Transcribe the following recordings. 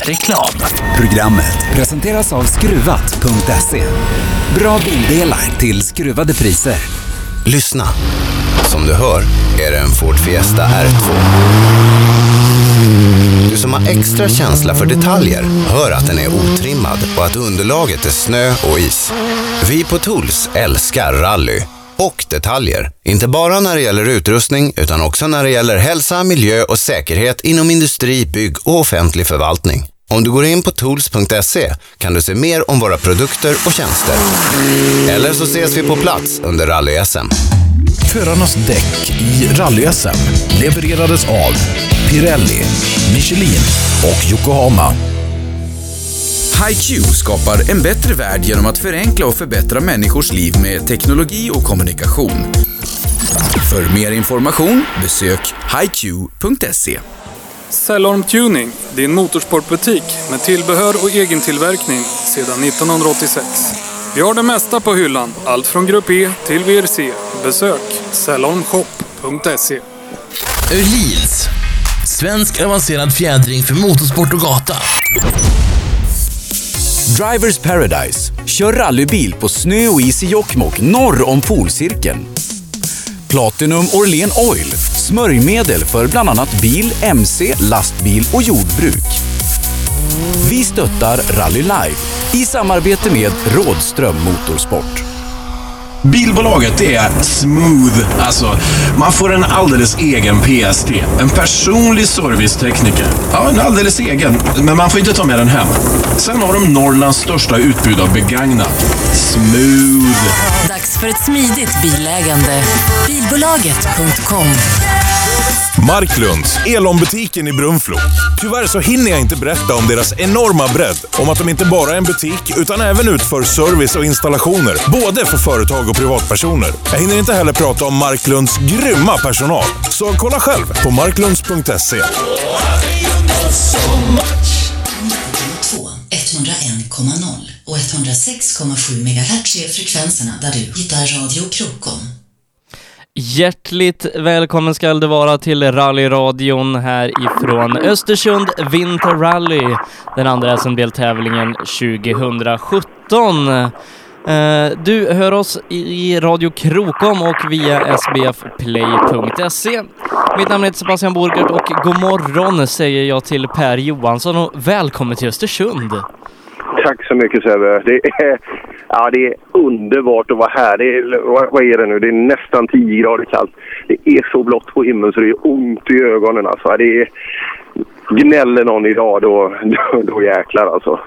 Reklam. Programmet presenteras av Skruvat.se. Bra bildelar till skruvade priser. Lyssna. Som du hör är det en Ford Fiesta R2. Du som har extra känsla för detaljer hör att den är otrimmad och att underlaget är snö och is. Vi på Tools älskar rally och detaljer. Inte bara när det gäller utrustning utan också när det gäller hälsa, miljö och säkerhet inom industri, bygg och offentlig förvaltning. Om du går in på tools.se kan du se mer om våra produkter och tjänster. Eller så ses vi på plats under rally-SM. Förarnas däck i rally-SM levererades av Pirelli, Michelin och Yokohama. HiQ skapar en bättre värld genom att förenkla och förbättra människors liv med teknologi och kommunikation. För mer information besök hiq.se. Cellorm Tuning, din motorsportbutik med tillbehör och egentillverkning sedan 1986. Vi har det mesta på hyllan, allt från Grupp E till VRC. Besök cellormshop.se. Öhlins. Svensk avancerad fjädring för motorsport och gata. Drivers Paradise. Kör rallybil på snö och is i Jokkmokk norr om polcirkeln. Platinum Orlen Oil. Smörjmedel för bland annat bil, mc, lastbil och jordbruk. Vi stöttar Rally Life i samarbete med Rådström Motorsport. Bilbolaget är smooth. Alltså, man får en alldeles egen PST. En personlig servicetekniker. Ja, en alldeles egen. Men man får inte ta med den hem. Sen har de Norrlands största utbud av begagnat. Smooth. Dags för ett smidigt bilägande. Bilbolaget.com Marklunds, Elon-butiken i Brunflo. Tyvärr så hinner jag inte berätta om deras enorma bredd. Om att de inte bara är en butik, utan även utför service och installationer. Både för företag och privatpersoner. Jag hinner inte heller prata om Marklunds grymma personal. Så kolla själv på marklunds.se. 101,0 och 106,7 MHz är frekvenserna där du hittar Radio Krokom. Hjärtligt välkommen ska det vara till rallyradion här ifrån Östersund Winter Rally, den andra SM-deltävlingen 2017. Eh, du hör oss i Radio Krokom och via sbfplay.se. Mitt namn är Sebastian Borgert och god morgon säger jag till Per Johansson och välkommen till Östersund. Tack så mycket Sebbe. Det är, ja, det är underbart att vara här. Det är, vad, vad är det nu? Det är nästan 10 grader kallt. Det är så blått på himlen så det är ont i ögonen alltså. Det är, gnäller någon idag då, då, då jäklar alltså.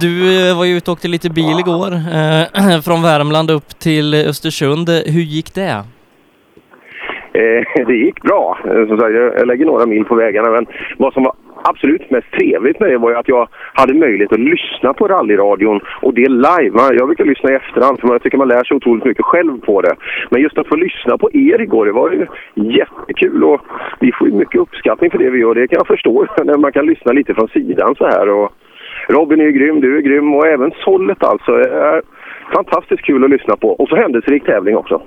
Du eh, var ju ute och åkte lite bil igår, eh, från Värmland upp till Östersund. Hur gick det? Eh, det gick bra. Eh, som sagt, jag lägger några mil på vägarna men vad som var absolut mest trevligt med det var ju att jag hade möjlighet att lyssna på rallyradion och det live. Jag brukar lyssna i efterhand för jag tycker man lär sig otroligt mycket själv på det. Men just att få lyssna på er igår, det var ju jättekul och vi får ju mycket uppskattning för det vi gör. Det kan jag förstå när man kan lyssna lite från sidan så här. Och Robin är ju grym, du är grym och även Sollet alltså. Är fantastiskt kul att lyssna på. Och så händelserik tävling också.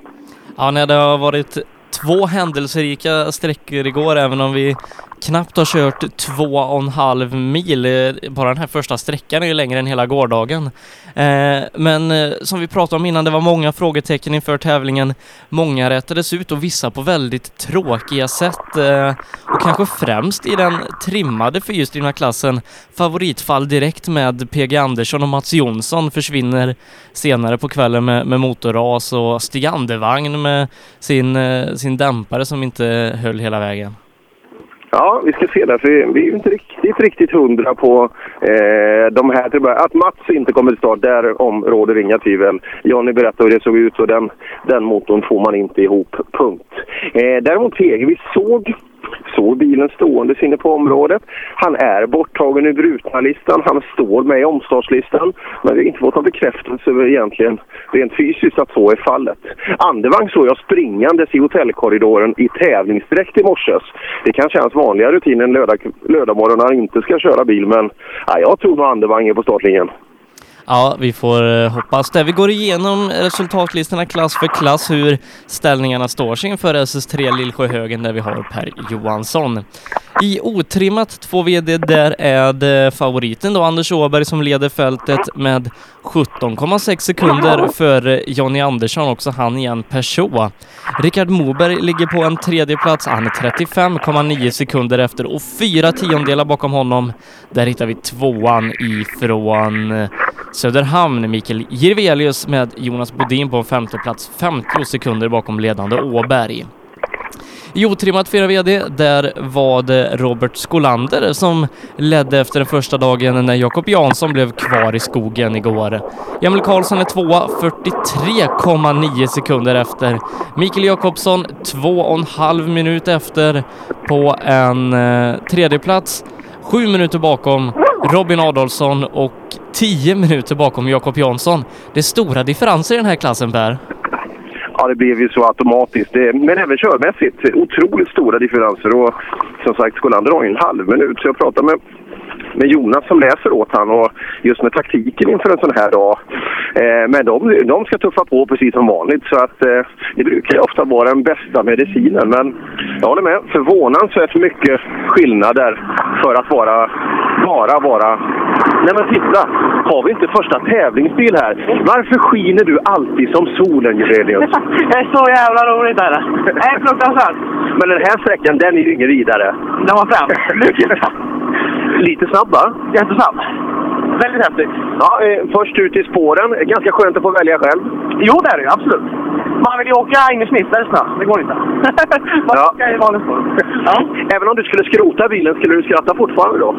Ja, nej, det har varit två händelserika sträckor igår, även om vi knappt har kört två och en halv mil. Bara den här första sträckan är ju längre än hela gårdagen. Eh, Men eh, som vi pratade om innan, det var många frågetecken inför tävlingen. Många rättades ut och vissa på väldigt tråkiga sätt. Eh, och kanske främst i den trimmade fyrhjulsdrivna klassen. Favoritfall direkt med PG Andersson och Mats Jonsson försvinner senare på kvällen med, med motorras och Stig Andervagn med sin, eh, sin dämpare som inte höll hela vägen. Ja, vi ska se där. För vi är ju inte riktigt, riktigt hundra på eh, de här. till. Att Mats inte kommer till start, därom råder inga tvivel. Johnny berättade hur det såg ut och den, den motorn får man inte ihop. Punkt. Eh, däremot PG, vi såg såg bilen ståendes inne på området. Han är borttagen ur Brutnalistan. Han står med i omstartslistan. Men vi har inte fått någon bekräftelse över egentligen rent fysiskt att så är fallet. Andevang såg jag springandes i hotellkorridoren i tävlingsdräkt i morse. Det kanske är hans vanliga rutin en lördag, lördag morgon när han inte ska köra bil. Men ja, jag tror nog Andevang är på startlinjen. Ja, vi får eh, hoppas det. Vi går igenom resultatlistorna klass för klass hur ställningarna står sig inför SS3 Lillsjöhögen där vi har Per Johansson. I otrimmat 2 VD där är det favoriten då Anders Åberg som leder fältet med 17,6 sekunder före Jonny Andersson, också han igen Peugeot. Rickard Moberg ligger på en tredje plats. Han är 35,9 sekunder efter och fyra tiondelar bakom honom. Där hittar vi tvåan ifrån Söderhamn, Mikael Jirvelius med Jonas Bodin på en femteplats, 50 sekunder bakom ledande Åberg. I otrimmat 4 VD, där var det Robert Skolander som ledde efter den första dagen när Jakob Jansson blev kvar i skogen igår. Emil Karlsson är tvåa, 43,9 sekunder efter. Mikael Jakobsson två och en halv minut efter på en eh, tredjeplats. plats. Sju minuter bakom Robin Adolfsson och tio minuter bakom Jakob Jansson. Det är stora differenser i den här klassen, Per. Ja, det blev ju så automatiskt. Det, men även körmässigt, otroligt stora differenser. Och som sagt, Skolander har ju en halv minut. Så jag pratade med, med Jonas som läser åt han och just med taktiken inför en sån här dag. Eh, men de, de ska tuffa på precis som vanligt. Så att eh, det brukar ju ofta vara den bästa medicinen. Men jag håller med. Förvånansvärt mycket skillnader för att vara, bara vara Nej men titta! Har vi inte första tävlingsbil här? Varför skiner du alltid som solen, Jurelius? Det är så jävla roligt är det. Det är fruktansvärt. Men den här sträckan, den är ju ingen vidare. Den var fram. Lite snabb va? Jättesnabb. Väldigt häftigt. Ja, eh, först ut i spåren. Ganska skönt att få välja själv. Jo, det är det ju. Absolut. Man vill ju åka in i snitt där snö. Det går inte. Man Ja. ska i vanlig spår. Ja. Även om du skulle skrota bilen, skulle du skratta fortfarande då?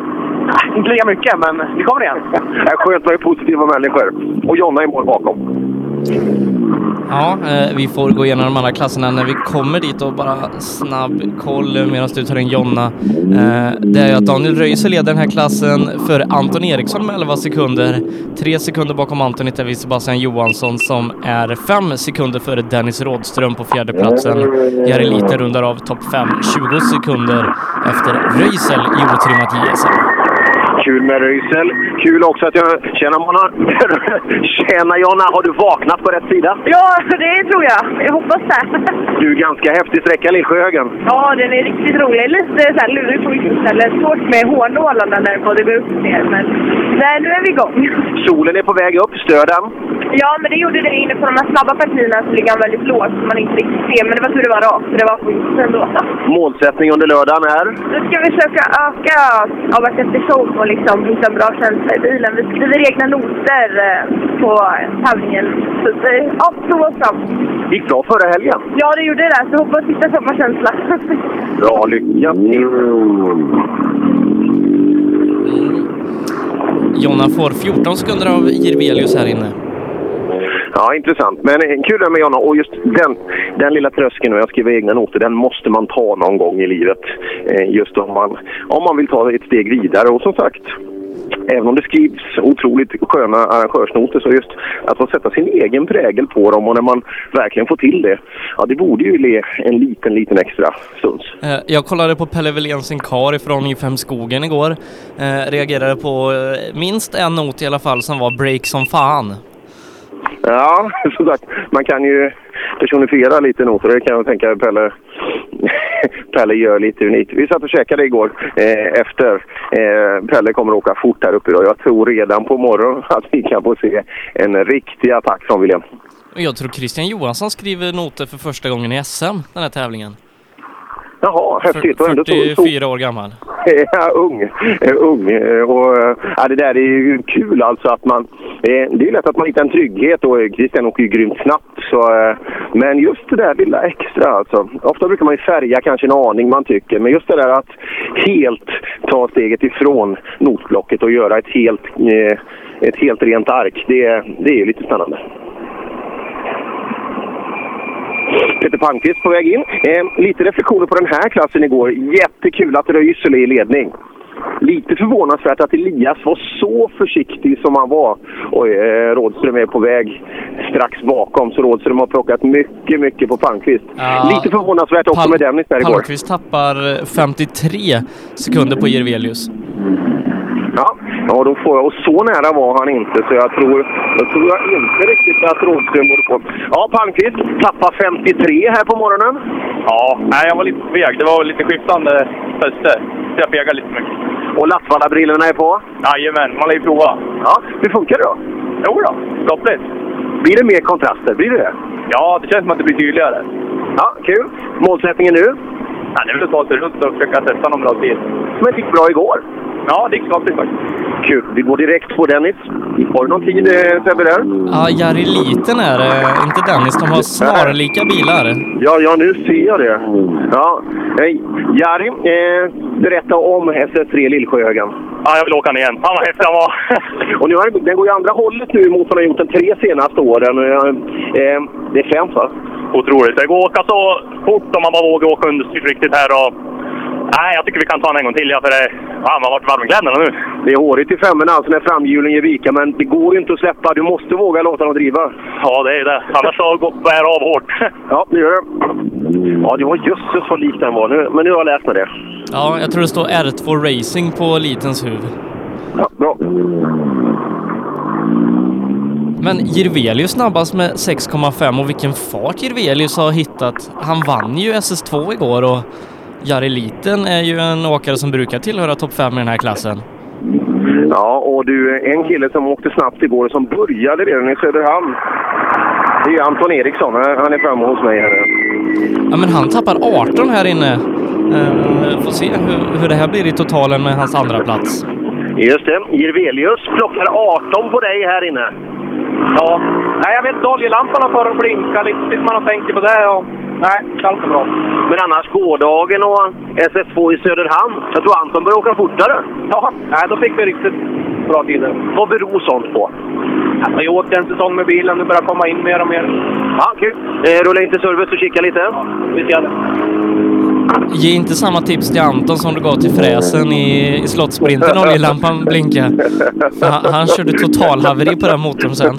Inte lika mycket, men vi kommer igen. Det är skönt med positiva människor. Och Jonna är mål bakom. Ja, eh, vi får gå igenom de andra klasserna när vi kommer dit och bara snabb koll medan du tar in Jonna. Eh, det är ju att Daniel Röisel leder den här klassen för Anton Eriksson med 11 sekunder. Tre sekunder bakom Anton hittar vi Sebastian Johansson som är fem sekunder före Dennis Rådström på fjärde platsen. Jari Lite rundar av topp 5, 20 sekunder efter Röisel i otrimmat JSM. Kul med Röisel. Kul också att jag... Tjena Mona! Tjena Jonna! Har du vaknat på rätt sida? Ja, det tror jag. Jag hoppas det. Du, ganska häftig sträcka Lillsjöhögen. Ja, den är riktigt rolig. Lite så här lurig på vissa ställen. Svårt med hårnålarna när det både går upp och ner. Men nej, nu är vi igång. Solen är på väg upp. Stör den? Ja, men det gjorde det inne på de här snabba partierna så ligger han väldigt lågt så man inte riktigt ser. Men det var tur det var rakt, för det var skit ändå. Målsättning under lördagen är? Nu ska vi försöka öka av och liksom hitta bra känsla i bilen. Vi skriver egna noter eh, på tävlingen. Så eh, ja, prova oss fram. Gick bra förra helgen. Ja, det gjorde det. Så hoppas hitta samma känsla. Bra, lycka till! Jonna får 14 sekunder av Jirvelius här inne. Ja, intressant. Men eh, kul det med Jonna. Och just den, den lilla tröskeln och jag skriver egna noter, den måste man ta någon gång i livet. Eh, just om man, om man vill ta ett steg vidare. Och som sagt, även om det skrivs otroligt sköna arrangörsnoter så just att få sätta sin egen prägel på dem och när man verkligen får till det, ja det borde ju le en liten, liten extra stuns. Eh, jag kollade på Pelle Wilén sin kar ifrån I5 Skogen igår. Eh, reagerade på minst en not i alla fall som var break som fan. Ja, som sagt, man kan ju personifiera lite noter. Det kan jag tänka Pelle, Pelle gör lite unikt. Vi satt och käkade igår eh, efter. Eh, Pelle kommer att åka fort här uppe idag. Jag tror redan på morgonen att vi kan få se en riktig attack från William. Jag tror Christian Johansson skriver noter för första gången i SM den här tävlingen. Jaha, häftigt. Och ändå så- så- 44 år gammal. Ja, ung. Eh, ung. Eh, Och, eh, ja, det där är ju kul alltså att man... Det är lätt att man hittar en trygghet och Christian åker ju grymt snabbt. Så, men just det där lilla extra alltså. Ofta brukar man ju färga kanske en aning man tycker. Men just det där att helt ta steget ifrån notblocket och göra ett helt, ett helt rent ark. Det, det är ju lite spännande. Peter Palmqvist på väg in. Eh, lite reflektioner på den här klassen igår. Jättekul att Röisel är i ledning. Lite förvånansvärt att Elias var så försiktig som han var. Och eh, Rådström är på väg strax bakom, så Rådström har plockat mycket, mycket på Palmqvist. Ja. Lite förvånansvärt också Pal- med Dennis där igår. Palmqvist tappar 53 sekunder på Jirvelius. Ja, Ja, då får jag. Och så nära var han inte, så jag tror, jag tror jag inte riktigt att Rådström borde få. Ja, Palmqvist tappar 53 här på morgonen. Ja, nej, jag var lite feg. Det var lite skiftande fäste. Så jag fegade lite mycket. Och Lattvalla-brillorna är på? Jajamän, man lär ju prova. Ja, hur funkar det då? Jo då, skapligt. Blir det mer kontraster? Blir det det? Ja, det känns som att det blir tydligare. Ja, kul. Målsättningen nu? Ja, det är väl att ta sig runt och försöka sätta någon bra tid. Men det gick bra igår. Ja, det gick skapligt faktiskt. Kul. Vi går direkt på Dennis. Har du någon tid Sebbe där? Ja, Jari Liten är det, inte Dennis. De har snarlika bilar. Ja, ja, nu ser jag det. Ja. Hej. Jari, eh, berätta om SS3 Lillsjöhögen. Ja, jag vill åka ner igen. Fan vad häftig han var! Och nu har, den går ju andra hållet nu mot vad den har gjort de tre senaste åren. Eh, eh, det är främst va? Otroligt. Det går att åka så fort om man bara vågar åka understyrt riktigt här. Och... Nej, jag tycker vi kan ta den en gång till. Ja, för det... ja, man har varit varm i kläderna nu. Det är hårigt i femmorna alltså när framhjulen ger vika, men det går ju inte att släppa. Du måste våga låta dem driva. Ja, det är det. Annars så bär det av hårt. Ja, det gör det. Ja, det var jösses vad lik den var. Nu, men nu har jag läst med det. Ja, jag tror det står R2 Racing på Litens huvud. Ja, bra. Men Jirvelius snabbast med 6,5 och vilken fart Jirvelius har hittat. Han vann ju SS2 igår och Jari Liten är ju en åkare som brukar tillhöra topp 5 i den här klassen. Ja, och du, en kille som åkte snabbt igår som började redan i Söderhamn. Det är Anton Eriksson. Han är framme hos mig här. Ja, men han tappar 18 här inne. Uh, får se hur, hur det här blir i totalen med hans andra plats. Just det. Jirvelius plockar 18 på dig här inne. Ja. Nej, jag vet inte. Oljelamporna får att blinka lite. Man har tänkt på det. Och... Nej, inte alls bra. Men annars gårdagen och SS2 i Söderhamn. Jag tror Anton började åka fortare. Ja, nej, då fick vi riktigt bra tider. Vad beror sånt på? Jag har ju åkt en säsong med bilen. Nu börjar komma in mer och mer. Ja, kul. Eh, rulla in till service och kika lite. Ja, vi det. Ge inte samma tips till Anton som du gav till fräsen i, i slottsprinten oljelampan blinkade. Han, han körde totalhaveri på den motorn sen.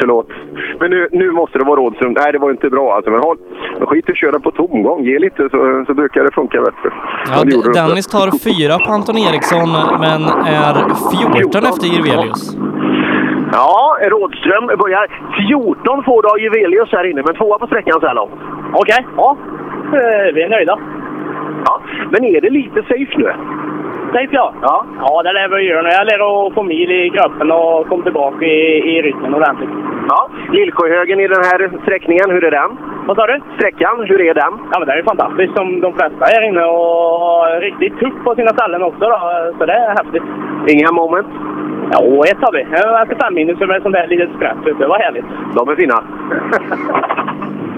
Förlåt. Men nu, nu måste det vara Rådström. Nej, det var inte bra alltså. Men håll, skit i att köra på tomgång. Ge lite så, så brukar det funka bättre. Ja, Dennis tar fyra på Anton Eriksson men är 14 efter Jirvelius. Ja, Rådström börjar 14 får du av Juvelius här inne, men tvåa på sträckan så här långt. Okej, okay. ja. Eh, Vi är nöjda. Ja, men är det lite safe nu? Safe ja. Ja, ja det lär vi göra. Jag lär att få mil i kroppen och komma tillbaka i, i rytmen ordentligt. Ja, Lillsjöhögen i den här sträckningen, hur är den? Vad sa du? Sträckan, hur är den? Ja, men det är fantastiskt som de flesta här inne och riktigt tufft på sina ställen också då. Så det är häftigt. Inga moment? Ja, ett har vi. Efter fem minus med sånt där litet sprätt. Det var härligt. De är fina.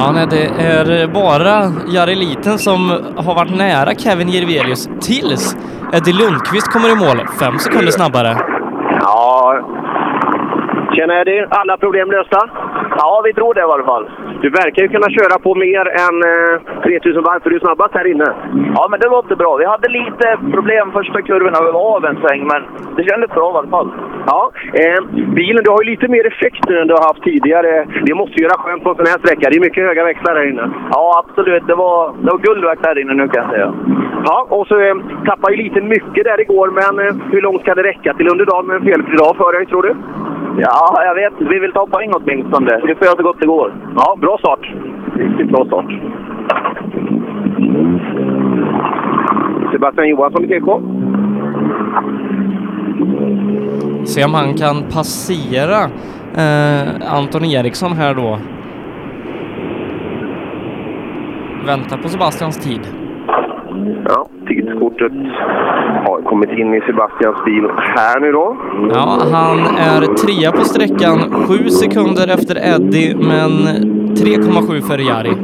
Ja, nej, det är bara Jari Liten som har varit nära Kevin Jirvelius tills Eddie Lundqvist kommer i mål fem sekunder snabbare. Ja, Tjena Eddie, alla problem lösta? Ja, vi tror det i alla fall. Du verkar ju kunna köra på mer än eh, 3000 varv, för du är snabbast här inne. Ja, men det låter bra. Vi hade lite problem första kurvan när vi var av en sväng, men det kändes bra i alla fall. Ja, eh, bilen, du har ju lite mer effekt nu än du har haft tidigare. Det måste ju göra skönt på en sån här sträcka. Det är mycket höga växlar här inne. Ja, absolut. Det var, det var guld värt här inne nu kan jag säga. Ja, och så eh, tappade ju lite mycket där igår, men eh, hur långt ska det räcka till under dagen med en felfri dag för dig, tror du? Ja, jag vet. Vi vill ta poäng åtminstone. Vi får göra så gott det går. Ja, bra start. Riktigt bra start. Sebastian Johansson i TK. Se om han kan passera eh, Anton Eriksson här då. Vänta på Sebastians tid. Ja, tidskortet har kommit in i Sebastians bil här nu då. Ja, han är trea på sträckan, sju sekunder efter Eddie, men 3,7 för Jari.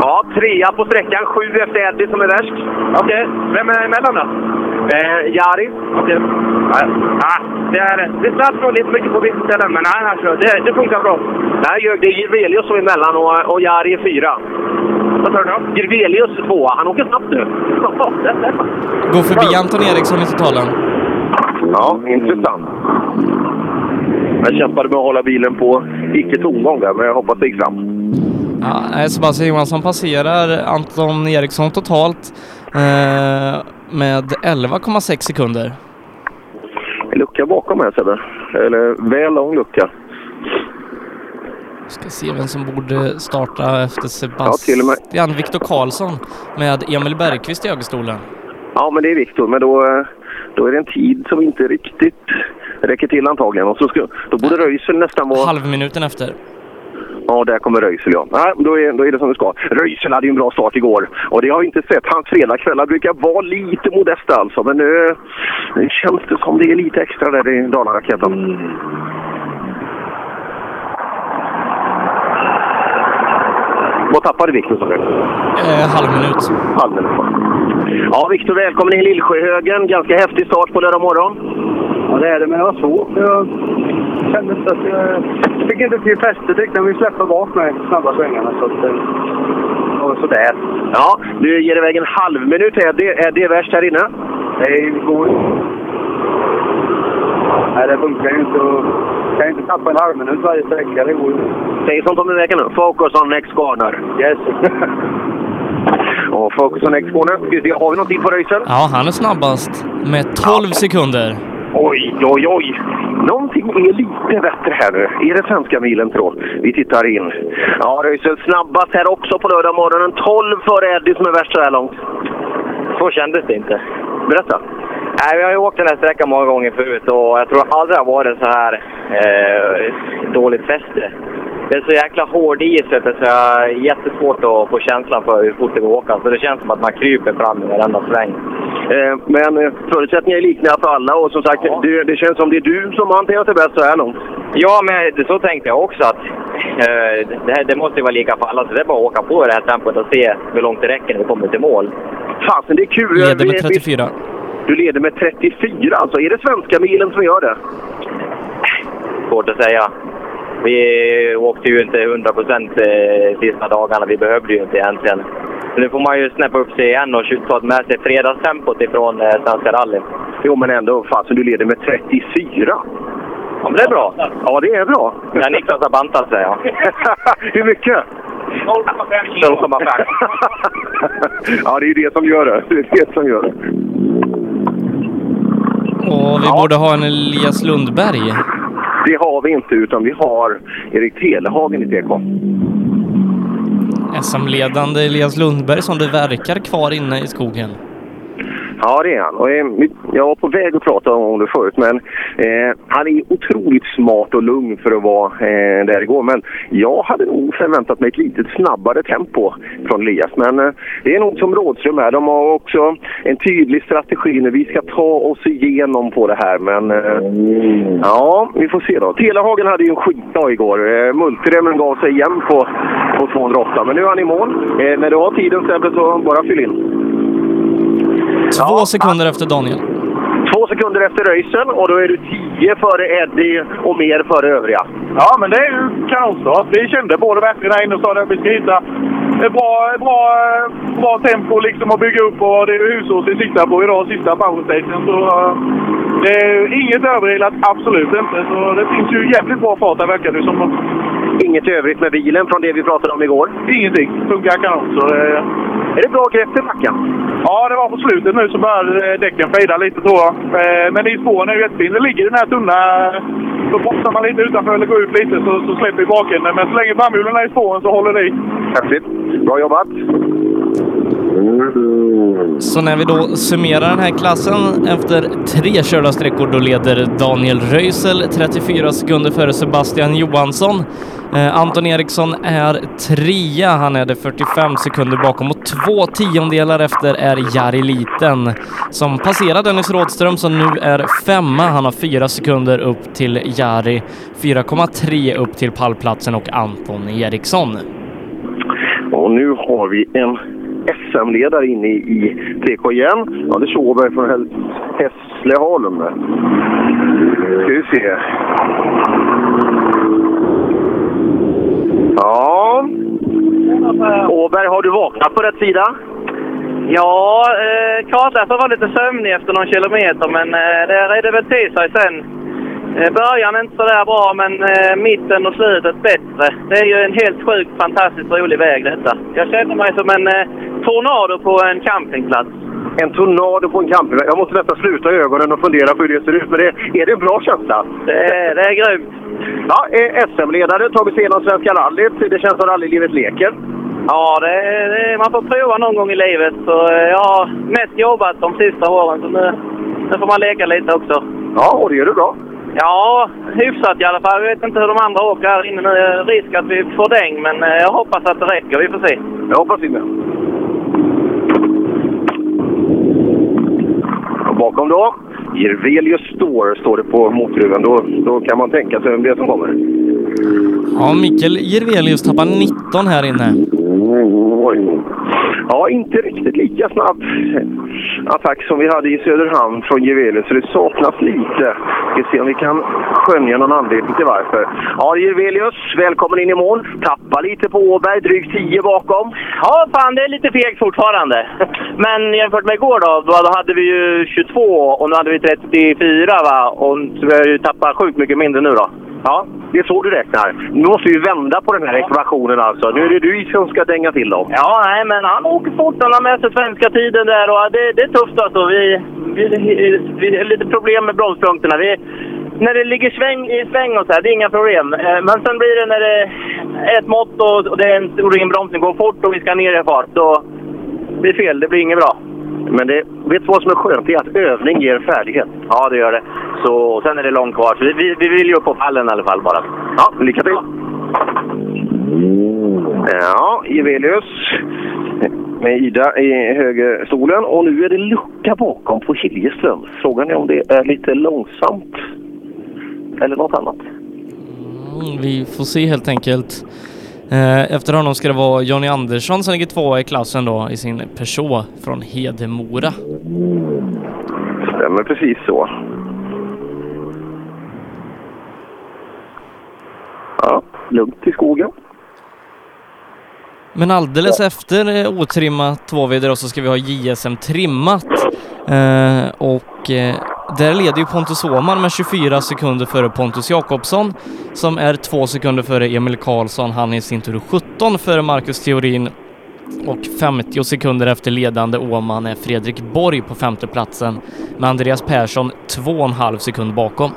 Ja, trea på sträckan, sju efter Eddie som är värst. Okej, vem är emellan då? Eh, Jari. Okej. Ja, ah, det är det satt nog lite mycket på vissa ställen, men nej, alltså, det, det funkar bra. Nej, det är Jirvelius som är emellan och, och Jari är fyra. Vad sa du då? Jirvelius är tvåa. Han åker snabbt nu. Går förbi Anton Eriksson i totalen. Ja, intressant. Jag kämpade med att hålla bilen på icke tomgång där, men jag hoppas det gick fram. Ja, Sebastian Johansson passerar Anton Eriksson totalt eh, med 11,6 sekunder. Lucka bakom här Sebbe. Eller väl lång lucka. Ska se vem som borde starta efter Ja. Sebastian. Viktor Karlsson med Emil Bergqvist i högerstolen. Ja, men det är Viktor. Men då, eh, då är det en tid som inte riktigt räcker till antagligen. Och så ska, då borde Röisel nästan vara... Halvminuten efter. Ja, där kommer Röisel ja. Nej, då är, då är det som det ska. Röisel hade ju en bra start igår. Och det har vi inte sett. Hans fredagskvällar brukar vara lite modesta alltså. Men nu, nu känns det som det är lite extra där i Dalaraketen. Mm. Vad tappade Viktor sa du? Eh, halvminut. Halvminut va? Ja, Viktor välkommen in i Lillsjöhögen. Ganska häftig start på lördag morgon. Ja, det är det, men det var svårt. Jag kände så att jag fick inte till fästet riktigt. Jag vill släppa bak med snabba svängarna. Så att, eh, och sådär. Ja, du ger iväg en halv minut. Är det, är det värst här inne? Nej, det går Nej, det funkar ju inte. Och kan inte tappa en halv minut varje sträcka. Det går ju Säg sånt om en vecka nu. Focus on next corner. Yes. Och focus on next corner. Vi Har vi någonting på Röisel? Ja, han är snabbast med 12 sekunder. Oj, oj, oj! Någonting är lite bättre här nu. Är det svenska milen tror Vi tittar in. Ja, Röisel snabbast här också på lördag morgonen. 12 före Eddie som är värst så här långt. Så kändes det inte. Berätta. Nej, vi har ju åkt den här sträckan många gånger förut och jag tror aldrig det har varit så här eh, dåligt fäste. Det är så jäkla hård is vet du, så jag har jättesvårt att få känslan för hur fort det går att åka. Så det känns som att man kryper fram i varenda sväng. Eh, men eh, förutsättningarna är lika för alla och som sagt, det, det känns som det är du som har hanterat det bäst så här långt. Ja, men det- så tänkte jag också att eh, det, här, det måste ju vara lika för alla. Så det är bara att åka på i det här tempot och se hur långt det räcker när vi kommer till mål. Fasen, det är kul. Leder med Vi- vi- 34. Du leder med 34 alltså. Är det svenska milen som gör det? Svårt att säga. Vi åkte ju inte 100 procent eh, sista dagarna. Vi behövde ju inte egentligen. Så nu får man ju snäppa upp sig igen och ta med sig fredagstempot ifrån eh, Svenska rally. Jo, men ändå. Fasen, du leder med 34. Ja, men det är bra. Ja, det är bra. Ja, Niklas har bantat sig, ja. Hur mycket? 0,5. ja, det är ju det som gör det. Det är det som gör det. Och vi borde ha en Elias Lundberg. Det har vi inte, utan vi har Erik Telehagen i TK. SM-ledande Elias Lundberg som det verkar kvar inne i skogen. Ja, det är han. Och, eh, jag var på väg att prata om det förut, men eh, han är otroligt smart och lugn för att vara eh, där igår. Men jag hade nog förväntat mig ett lite snabbare tempo från Elias. Men eh, det är nog som Rådström är. De har också en tydlig strategi nu. Vi ska ta oss igenom på det här, men eh, ja, vi får se då. Telehagen hade ju en skitdag igår. Eh, Multiremmen gav sig igen på, på 208, men nu är han i mål. Eh, när du har tiden Sebbe, så bara fyll in. Två sekunder efter Daniel. Två sekunder efter Röisel och då är du tio före Eddie och mer före övriga. Ja, men det är ju kanonstart. Vi kände det verkligen här inne och sa att vi ska hitta ett bra, bra, bra tempo liksom att bygga upp och det är Husås vi siktar på idag, sista powerstationen. Så eh, det är inget överilat, absolut inte. Så det finns ju jävligt bra fart här verkar det som. Inget övrigt med bilen från det vi pratade om igår? Ingenting. Funkar kanon. Så det... Är det bra grepp i backen? Ja, det var på slutet nu så började eh, däcken fejda lite tror jag. Eh, Men i spåren är ju jättefin. Det ligger i den här tunna... Så bromsar man lite utanför eller går ut lite så, så släpper vi bakänden. Men så länge framhjulen är i spåren så håller det i. Häftigt. Bra jobbat! Så när vi då summerar den här klassen efter tre körda sträckor då leder Daniel Röisel 34 sekunder före Sebastian Johansson. Eh, Anton Eriksson är trea, han är det 45 sekunder bakom och två tiondelar efter är Jari Liten som passerar Dennis Rådström som nu är femma. Han har fyra sekunder upp till Jari, 4,3 upp till pallplatsen och Anton Eriksson. Och nu har vi en SM-ledare inne i, i Ja, igen. Anders Åberg från Hässleholm. Hässleholm. Ska vi se. Ja. Åberg, har du vaknat på rätt sida? Ja, eh, kartläsaren var lite sömnig efter någon kilometer, men eh, det väl till sig sen. Eh, Början är inte sådär bra, men eh, mitten och slutet bättre. Det är ju en helt sjukt fantastiskt rolig väg detta. Jag känner mig som en eh, tornado på en campingplats. En tornado på en campingplats. Jag måste nästan sluta ögonen och fundera på hur det ser ut. Men det, är det en bra känsla? Det är, det är grymt. Ja, SM-ledare, tagit sig igenom Svenska rallyt. Det känns som rallylivet leker. Ja, det, det, man får prova någon gång i livet. Så eh, jag har mest jobbat de sista åren, så nu, nu får man leka lite också. Ja, och det gör du bra. Ja, hyfsat i alla fall. Jag vet inte hur de andra åker här inne nu. Är risk att vi får däng, men eh, jag hoppas att det räcker. Vi får se. Jag hoppas vi med. Bakom då, Jirvelius Store står det på motorhuven. Då, då kan man tänka sig vem det är som kommer. Ja, Mikael Jirvelius tappar 19 här inne. Oj. Ja, inte riktigt lika snabb attack som vi hade i Söderhamn från Jirvelius. Så det saknas lite. Vi ska se om vi kan skönja någon anledning till varför. Ja, Jirvelius, välkommen in i mål. Tappar lite på Åberg, drygt 10 bakom. Ja, fan det är lite fegt fortfarande. Men jämfört med igår då, då, hade vi ju 22 och nu hade vi 34 va? Och så vi har ju tappat sjukt mycket mindre nu då. Ja, det är så du räknar. Nu måste vi vända på den här ekvationen alltså. Nu är det du som ska dänga till dem. Ja, nej men han åker fort. Han har med sig svenska tiden där och det, det är tufft alltså. Vi, vi, vi har lite problem med bromspunkterna. Vi, när det ligger sväng, i sväng och så här, det är inga problem. Eh, Men sen blir det när det är ett mått och, och det är en stor inbromsning, går fort och vi ska ner i fart, då blir det fel. Det blir inget bra. Men det, vet du vad som är skönt? Det är att övning ger färdighet. Ja, det gör det. Så sen är det långt kvar. Så vi, vi, vi vill ju upp på pallen i alla fall bara. Ja, lycka till! Ja, Ivelius med Ida i högerstolen. Och nu är det lucka bakom på Hiljeström. Frågan är om det är lite långsamt eller något annat. Mm, vi får se helt enkelt. Eh, Efter honom ska det vara Jonny Andersson som ligger tvåa i klassen då i sin Peugeot från Hedemora. Stämmer precis så. Ja, lugnt i skogen. Men alldeles efter eh, otrimmat tvåvidare så ska vi ha JSM trimmat. Eh, och eh, där leder ju Pontus Åhman med 24 sekunder före Pontus Jakobsson som är två sekunder före Emil Karlsson. Han är i sin tur 17 före Marcus Theorin och 50 sekunder efter ledande Åhman är Fredrik Borg på femteplatsen med Andreas Persson 2,5 sekund bakom.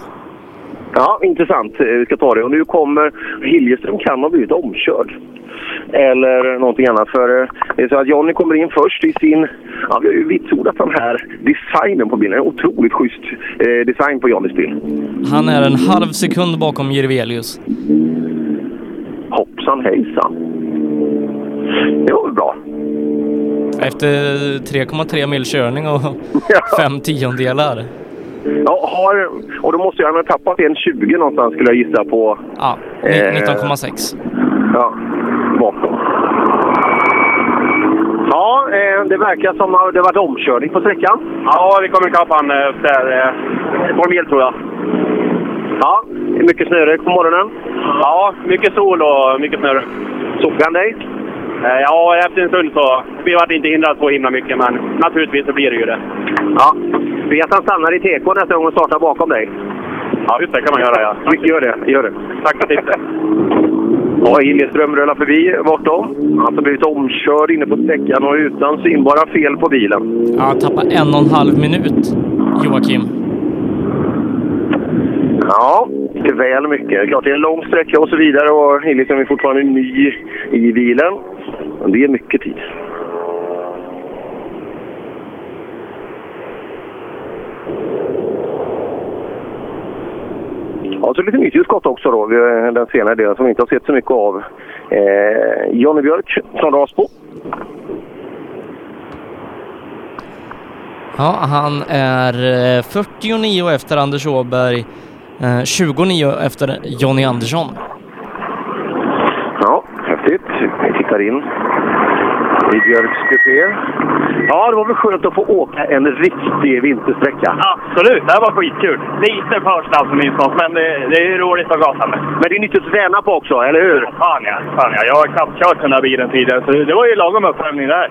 Ja, intressant. Eh, Vi ska ta det. Och nu kommer Hiljeström kan ha blivit omkörd. Eller någonting annat. För eh, det är så att Jonny kommer in först i sin... Ja, vi har ju vitsordat den här designen på bilen. En otroligt schysst eh, design på Jonnys bil. Han är en halv sekund bakom Jirvelius. Hoppsan hejsan. Det var väl bra. Efter 3,3 mil körning och fem tiondelar. Ja, har, och då måste han ha tappat en 20 någonstans skulle jag gissa på. Ja, Eh, 19,6. Ja, bakom. Ja, eh, det verkar som att det varit omkörning på sträckan. Ja, vi kommer ikapp han eh, där. eh, Ett par mil tror jag. Ja, mycket snörök på morgonen. Ja, mycket sol och mycket snö. Såg han dig? Eh, Ja, efter en stund så. Vi vart inte hindrade så himla mycket, men naturligtvis så blir det ju det. Ja. Vet han stannar i TK nästa gång och startar bakom dig? Ja, just det kan man göra ja. Gör det, gör det. Tack för tipset. Ja, Hiljeström rullar förbi bortom. Han har blivit omkörd inne på sträckan och utan synbara fel på bilen. Ja, han tappar en och en halv minut, Joakim. Ja, det är väl mycket. Klart det är en lång sträcka och så vidare och Hiljeström är fortfarande ny i bilen. Men det är mycket tid. Ja, så lite nytillskott också då, den senare delen som vi inte har sett så mycket av. Eh, Jonny Björk från Rasbo. Ja, han är eh, 49 efter Anders Åberg, eh, 29 efter Jonny Andersson. Ja, häftigt. Vi tittar in Björks kupé. Ja, det var väl skönt att få åka en riktig vintersträcka. Absolut, det här var skitkul. Lite för snabb som instånd, men det, det är roligt att gasa med. Men det är nyttigt att träna på också, eller hur? Fan ja, fan ja. Jag har knappt kört den här bilen tidigare, så det var ju lagom uppvärmning där.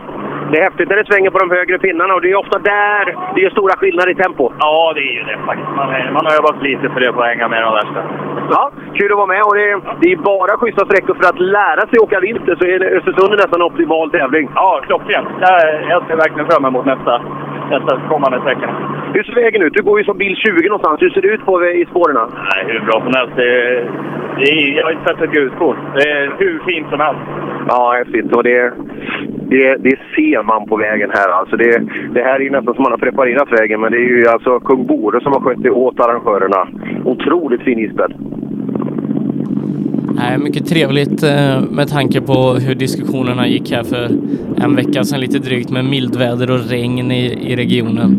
Det är häftigt när det svänger på de högre pinnarna och det är ofta där det är stora skillnader i tempo. Ja, det är ju det faktiskt. Man, man har övat lite för det på att hänga med de värsta. Ja, kul att vara med och det är, det är bara schyssta sträckor för att lära sig åka vinter så är Östersund nästan en optimal tävling. Ja, klockrent. Jag ser verkligen fram emot nästa, nästa kommande sträcka. Hur ser vägen ut? Du går ju som bil 20 någonstans. Hur ser det ut på, i spåren? Nej, hur bra som helst. Det, är- det är, jag har inte sett ett gruskorn. Det är hur fint som helst. Ja, häftigt. Och det, det, det ser man på vägen här. Alltså det, det här är ju nästan som man har preparerat vägen, men det är ju alltså kung Bore som har skött det åt arrangörerna. Otroligt fin isbädd. Nej, mycket trevligt eh, med tanke på hur diskussionerna gick här för en vecka sedan lite drygt med mildväder och regn i, i regionen.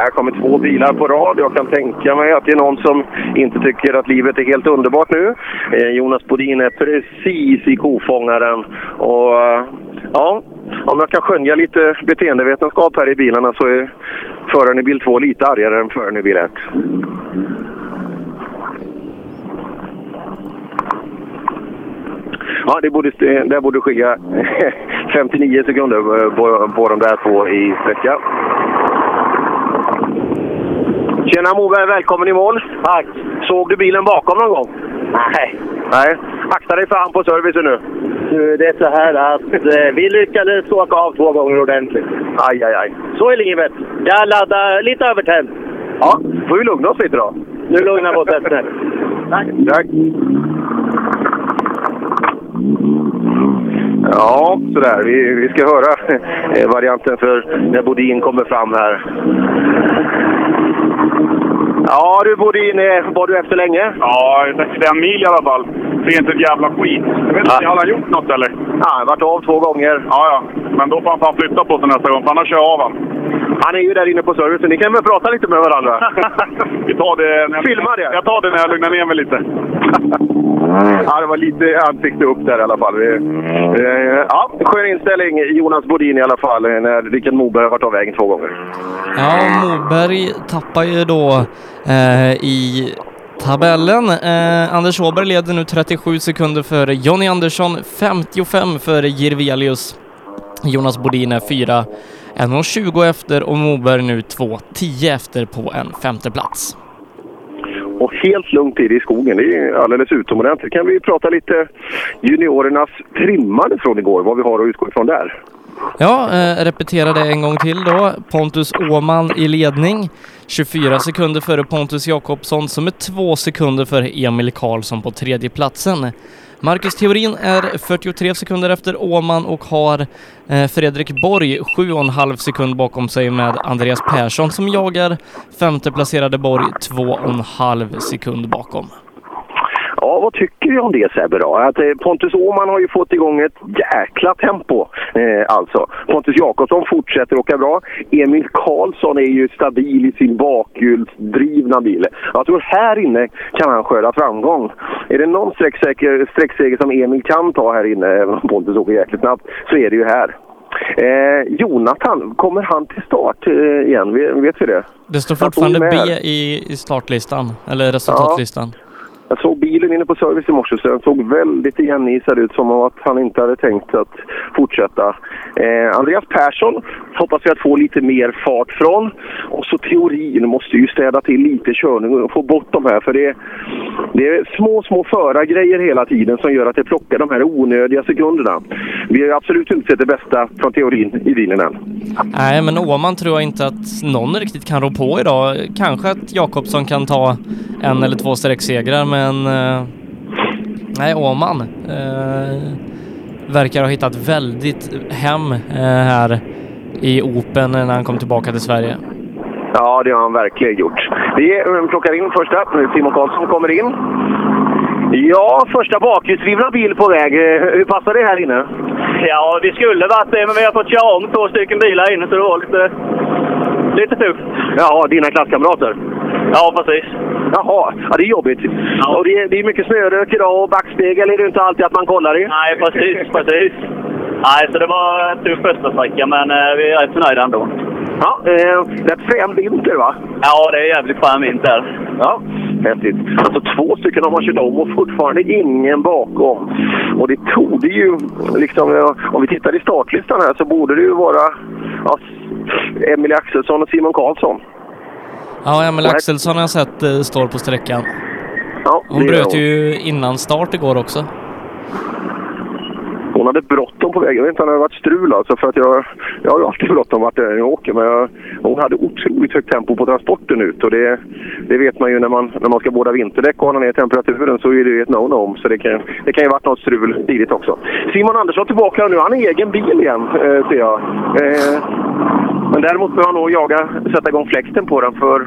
Här kommer två bilar på rad. Jag kan tänka mig att det är någon som inte tycker att livet är helt underbart nu. Eh, Jonas Bodin är precis i kofångaren. Och eh, ja, om jag kan skönja lite beteendevetenskap här i bilarna så är föraren i bil 2 lite argare än föraren i bil 1. Ja, det borde, det borde skilja 59 sekunder på, på de där två i sträcka. Tjena Moberg, välkommen i mål. Tack. Såg du bilen bakom någon gång? Nej. Nej. Akta dig för han på servicen nu. Du, det är så här att eh, vi lyckades åka av två gånger ordentligt. Aj, aj, aj. Så är livet. Jag laddar lite övertänd. Ja, får vi lugna oss lite då. Nu lugnar vi oss efter. Tack. Tack. Ja, sådär. Vi, vi ska höra eh, varianten för när Bodin kommer fram här. Ja du Bodin, eh, var du efter länge? Ja, 65 mil i alla fall. Det är inte ett jävla skit. Jag vet inte, har han gjort något eller? Ja, han har varit av två gånger. Ja, ja. Men då får han fan flytta på sig nästa gång, för annars kör jag av han. Han är ju där inne på servicen. Ni kan väl prata lite med varandra? Vi tar det... När jag, Filma det. Jag tar det när jag lugnar ner mig lite. Ja, det var lite ansikte upp där i alla fall. Eh, Ja, skön inställning Jonas Bodin i alla fall, när Rickard Moberg har varit av vägen två gånger. Ja, Moberg tappar ju då eh, i tabellen. Eh, Anders Åberg leder nu 37 sekunder före Jonny Andersson, 55 före Jirvelius. Jonas Bodin är 4, 1.20 efter och Moberg nu 2.10 efter på en femte plats. Och helt lugnt i skogen. Det är alldeles utomordentligt. Kan vi prata lite juniorernas trimmade från igår, vad vi har att utgå ifrån där? Ja, eh, repetera det en gång till då. Pontus Åman i ledning. 24 sekunder före Pontus Jakobsson som är två sekunder före Emil Karlsson på tredje platsen. Marcus Theorin är 43 sekunder efter Åman och har eh, Fredrik Borg 7,5 sekund bakom sig med Andreas Persson som jagar femteplacerade Borg 2,5 sekund bakom. Ja, vad tycker du om det Sebbe då? Att eh, Pontus Åhman har ju fått igång ett jäkla tempo. Eh, alltså. Pontus Jakobsson fortsätter åka bra. Emil Karlsson är ju stabil i sin bakhjulsdrivna bil. Jag tror här inne kan han skörda framgång. Är det någon sträckseger som Emil kan ta här inne, även om Pontus åker jäkligt snabbt, så är det ju här. Eh, Jonathan, kommer han till start eh, igen? Vet, vi det? Det står fortfarande B i, i startlistan, eller resultatlistan. Jag såg bilen inne på service i morse så den såg väldigt igenisad ut som att han inte hade tänkt att fortsätta. Eh, Andreas Persson hoppas vi att få lite mer fart från. Och så teorin måste ju städa till lite körning och få bort de här för det, det är små, små förargrejer hela tiden som gör att det plockar de här onödiga sekunderna. Vi har ju absolut inte sett det bästa från teorin i bilen än. Nej, men Åman tror jag inte att någon riktigt kan rå på idag. Kanske att Jakobsson kan ta en eller två sträcksegrar, men eh, nej, Åman eh, verkar ha hittat väldigt hem eh, här i Open när han kom tillbaka till Sverige. Ja, det har han verkligen gjort. Vi plockar in första. Simon Karlsson kommer in. Ja, första bakhjulsdrivna bil på väg. Hur passar det här inne? Ja, vi skulle varit det, men vi har fått köra om två stycken bilar inne så det var lite, lite tufft. Ja, dina klasskamrater? Ja, precis. Jaha, ja, det är jobbigt. Och det är, det är mycket snörök idag och backspegel är det inte alltid att man kollar i. Nej, precis, precis. Nej, så det var en tuff första sträcka, men eh, vi är rätt nöjda ändå. Ja, eh, det är ett frän vinter va? Ja, det är jävligt skön vinter. Ja. Häftigt. Alltså två stycken har man kört om och fortfarande ingen bakom. Och det tog ju, liksom, ja, om vi tittar i startlistan här så borde det ju vara ja, Emil Axelsson och Simon Karlsson. Ja, Emil Axelsson har jag sett eh, står på sträckan. Ja, Hon bröt ju innan start igår också. Hon hade bråttom på vägen. Jag vet inte om det hade varit strul alltså, för att jag, jag har ju alltid bråttom vart jag åker. Men jag, hon hade otroligt högt tempo på transporten ut och det, det vet man ju när man, när man ska båda vinterdäck och hålla ner temperaturen så är det ju ett no-no. Så det kan, det kan ju varit något strul tidigt också. Simon Andersson tillbaka nu. Han har egen bil igen eh, ser jag. Eh, men däremot behöver han nog jaga, sätta igång fläkten på den för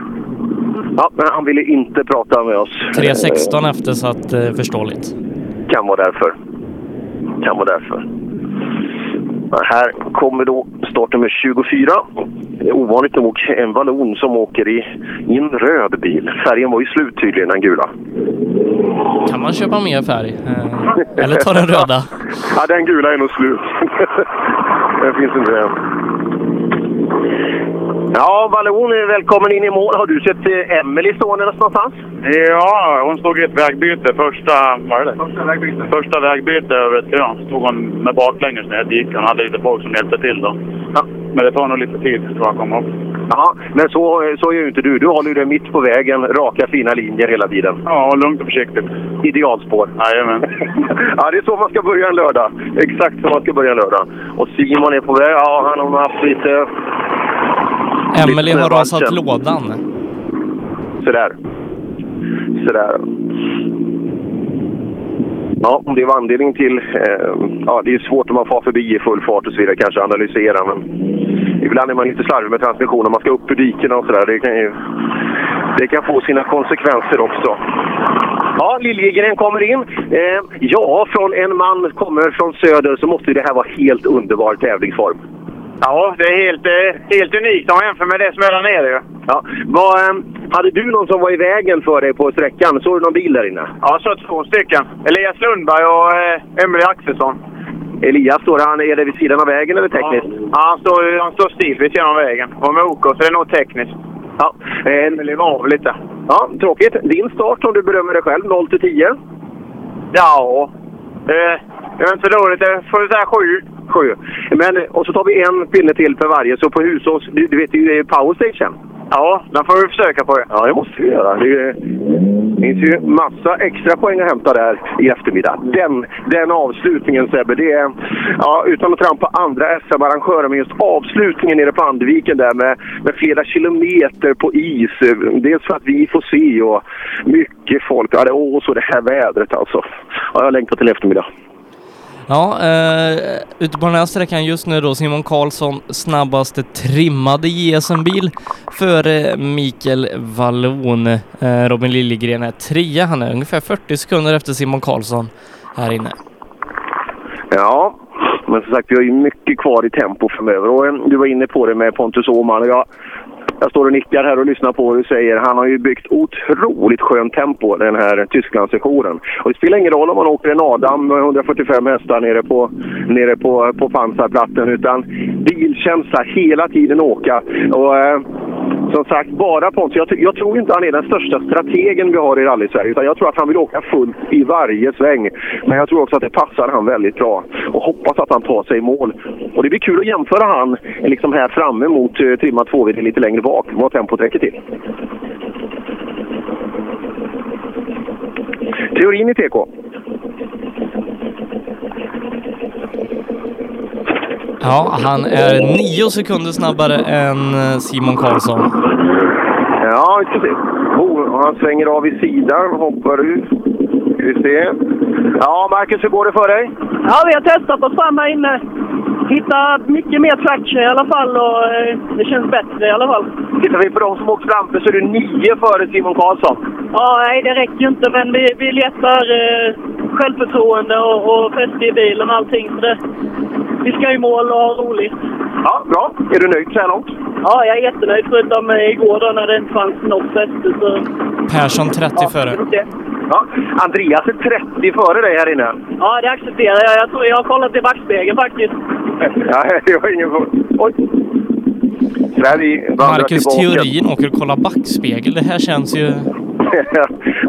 Ja, men han ville inte prata med oss. 3.16 efter så att eh, förståeligt. Kan vara därför. Kan vara därför. Men här kommer då startnummer 24. Det är ovanligt nog en vallon som åker i, i en röd bil. Färgen var ju slut tydligen, den gula. Kan man köpa mer färg? Eh, eller ta den röda? ja, den gula är nog slut. den finns inte än. Ja, Vallon, välkommen in i mål. Har du sett eh, Emelie stående någonstans? Ja, hon stod i ett vägbyte. Första, vad är det? Första vägbyte. Första vägbyte över ett krön. Stod hon med baklänges ner i dike. Hon hade lite folk som hjälpte till då. Men det tar nog lite tid tror jag att komma upp. Ja, men så, så gör ju inte du. Du håller ju det mitt på vägen, raka fina linjer hela tiden. Ja, lugnt och försiktigt. Idealspår. Jajamän. ja, det är så man ska börja en lördag. Exakt så man ska börja en lördag. Och Simon är på väg. Ja, han har haft lite... Emelie har rasat lådan. Sådär. Sådär. Ja, om det var anledning till... Eh, ja, det är svårt om man far förbi i full fart och så vidare, kanske analysera, men ibland är man lite slarvig med transmissionen. Man ska upp ur dikena och sådär. Det kan ju... Det kan få sina konsekvenser också. Ja, Liljegren kommer in. Eh, ja, från en man kommer från söder så måste det här vara helt underbar tävlingsform. Ja, det är helt, eh, helt unikt om man jämför med det som är där nere. Ja. Vad, eh, hade du någon som var i vägen för dig på sträckan? Såg du någon bil där inne? Ja, jag såg två stycken. Elias Lundberg och eh, Emelie Axelsson. Elias, står han är det vid sidan av vägen eller tekniskt? Ja, han, står, han står still vid sidan av vägen. Och med OK, så det är nog tekniskt. Ja, eh, Emelie var av lite. Ja, tråkigt. Din start om du berömmer dig själv, 0 till 10? Ja, det var inte så dåligt. Jag får säga 7 sjö. Men, och så tar vi en pinne till för varje, så på Husås, du, du vet ju, det är powerstation. Ja, den får vi försöka på. Ja, det måste vi göra. Det finns ju massa extra poäng att hämta där i eftermiddag. Den, den avslutningen Sebbe, det är... Ja, utan att trampa andra SM-arrangörer, men just avslutningen nere på Andviken där med, med flera kilometer på is. Dels för att vi får se och mycket folk. Ja, det, åh, så det här vädret alltså. Ja, jag längtar till eftermiddag. Ja, eh, ute på den här sträckan just nu då Simon Karlsson snabbaste trimmade JSM-bil före Mikael Wallon. Eh, Robin Liljegren är trea. Han är ungefär 40 sekunder efter Simon Karlsson här inne. Ja, men som sagt vi har ju mycket kvar i tempo framöver. Och, eh, du var inne på det med Pontus Åhman. och Jag, jag står och nickar här och lyssnar på vad du säger. Han har ju byggt otroligt skönt tempo den här Tysklandssessionen. Och det spelar ingen roll om man åker en Adam med 145 hästar nere på, nere på, på pansarplatten. Utan bilkänsla hela tiden åka. Och, eh, som sagt, bara Pontus. Jag, jag tror inte han är den största strategen vi har i rally-Sverige. Utan jag tror att han vill åka fullt i varje sväng. Men jag tror också att det passar han väldigt bra. Och hoppas att han tar sig i mål. Och det blir kul att jämföra han liksom här framme mot eh, trimmat 2 lite längre bak. Vad tempot räcker till. Teorin i TK. Ja, han är nio sekunder snabbare än eh, Simon Karlsson. Ja, se. Oh, han svänger av i sidan, hoppar ut. Ska vi se. Ja, Marcus, hur går det för dig? Ja, vi har testat oss fram här inne. Hittat mycket mer traction i alla fall och eh, det känns bättre i alla fall. Tittar vi på de som åkt framför så är du nio före Simon Karlsson. Ja, nej det räcker ju inte men vi, vi letar eh, självförtroende och, och fäste i bilen och allting. Så det, vi ska i mål och ha roligt. Ja, bra. Är du nöjd så här långt? Ja, jag är jättenöjd förutom eh, igår då när det inte fanns något fäste. Så... Persson 30 före. Ja, Andreas är 30 före dig här inne. Ja, det accepterar jag. Jag tror jag har kollat i backspegeln faktiskt. Ja, jag har ingen... Oj! Sverige Marcus. Theorin åker och kollar backspegel. Det här känns ju...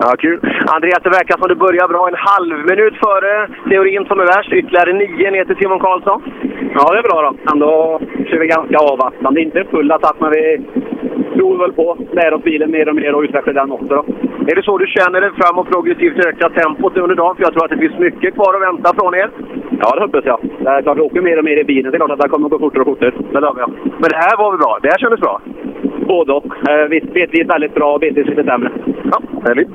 ja, kul. Andreas, det verkar som du börjar bra. En halv minut före teorin som är värst. Ytterligare nio ner till Simon Karlsson. Ja, det är bra då. Ändå kör vi ganska avvaktande. Inte full attack, men vi tror väl på lär oss bilen mer och mer och utvecklar den också. Då. Är det så du känner dig fram och progressivt öka tempot under dagen? För jag tror att det finns mycket kvar att vänta från er. Ja, det hoppas jag. Det är klart, vi åker mer och mer i bilen. Det är klart att det kommer att gå fortare och fortare. Det lovar jag. Men det här var väl bra? Det här kändes bra? Både och. Eh, Bitvis väldigt bra och bitvis lite sämre. Ja, härligt.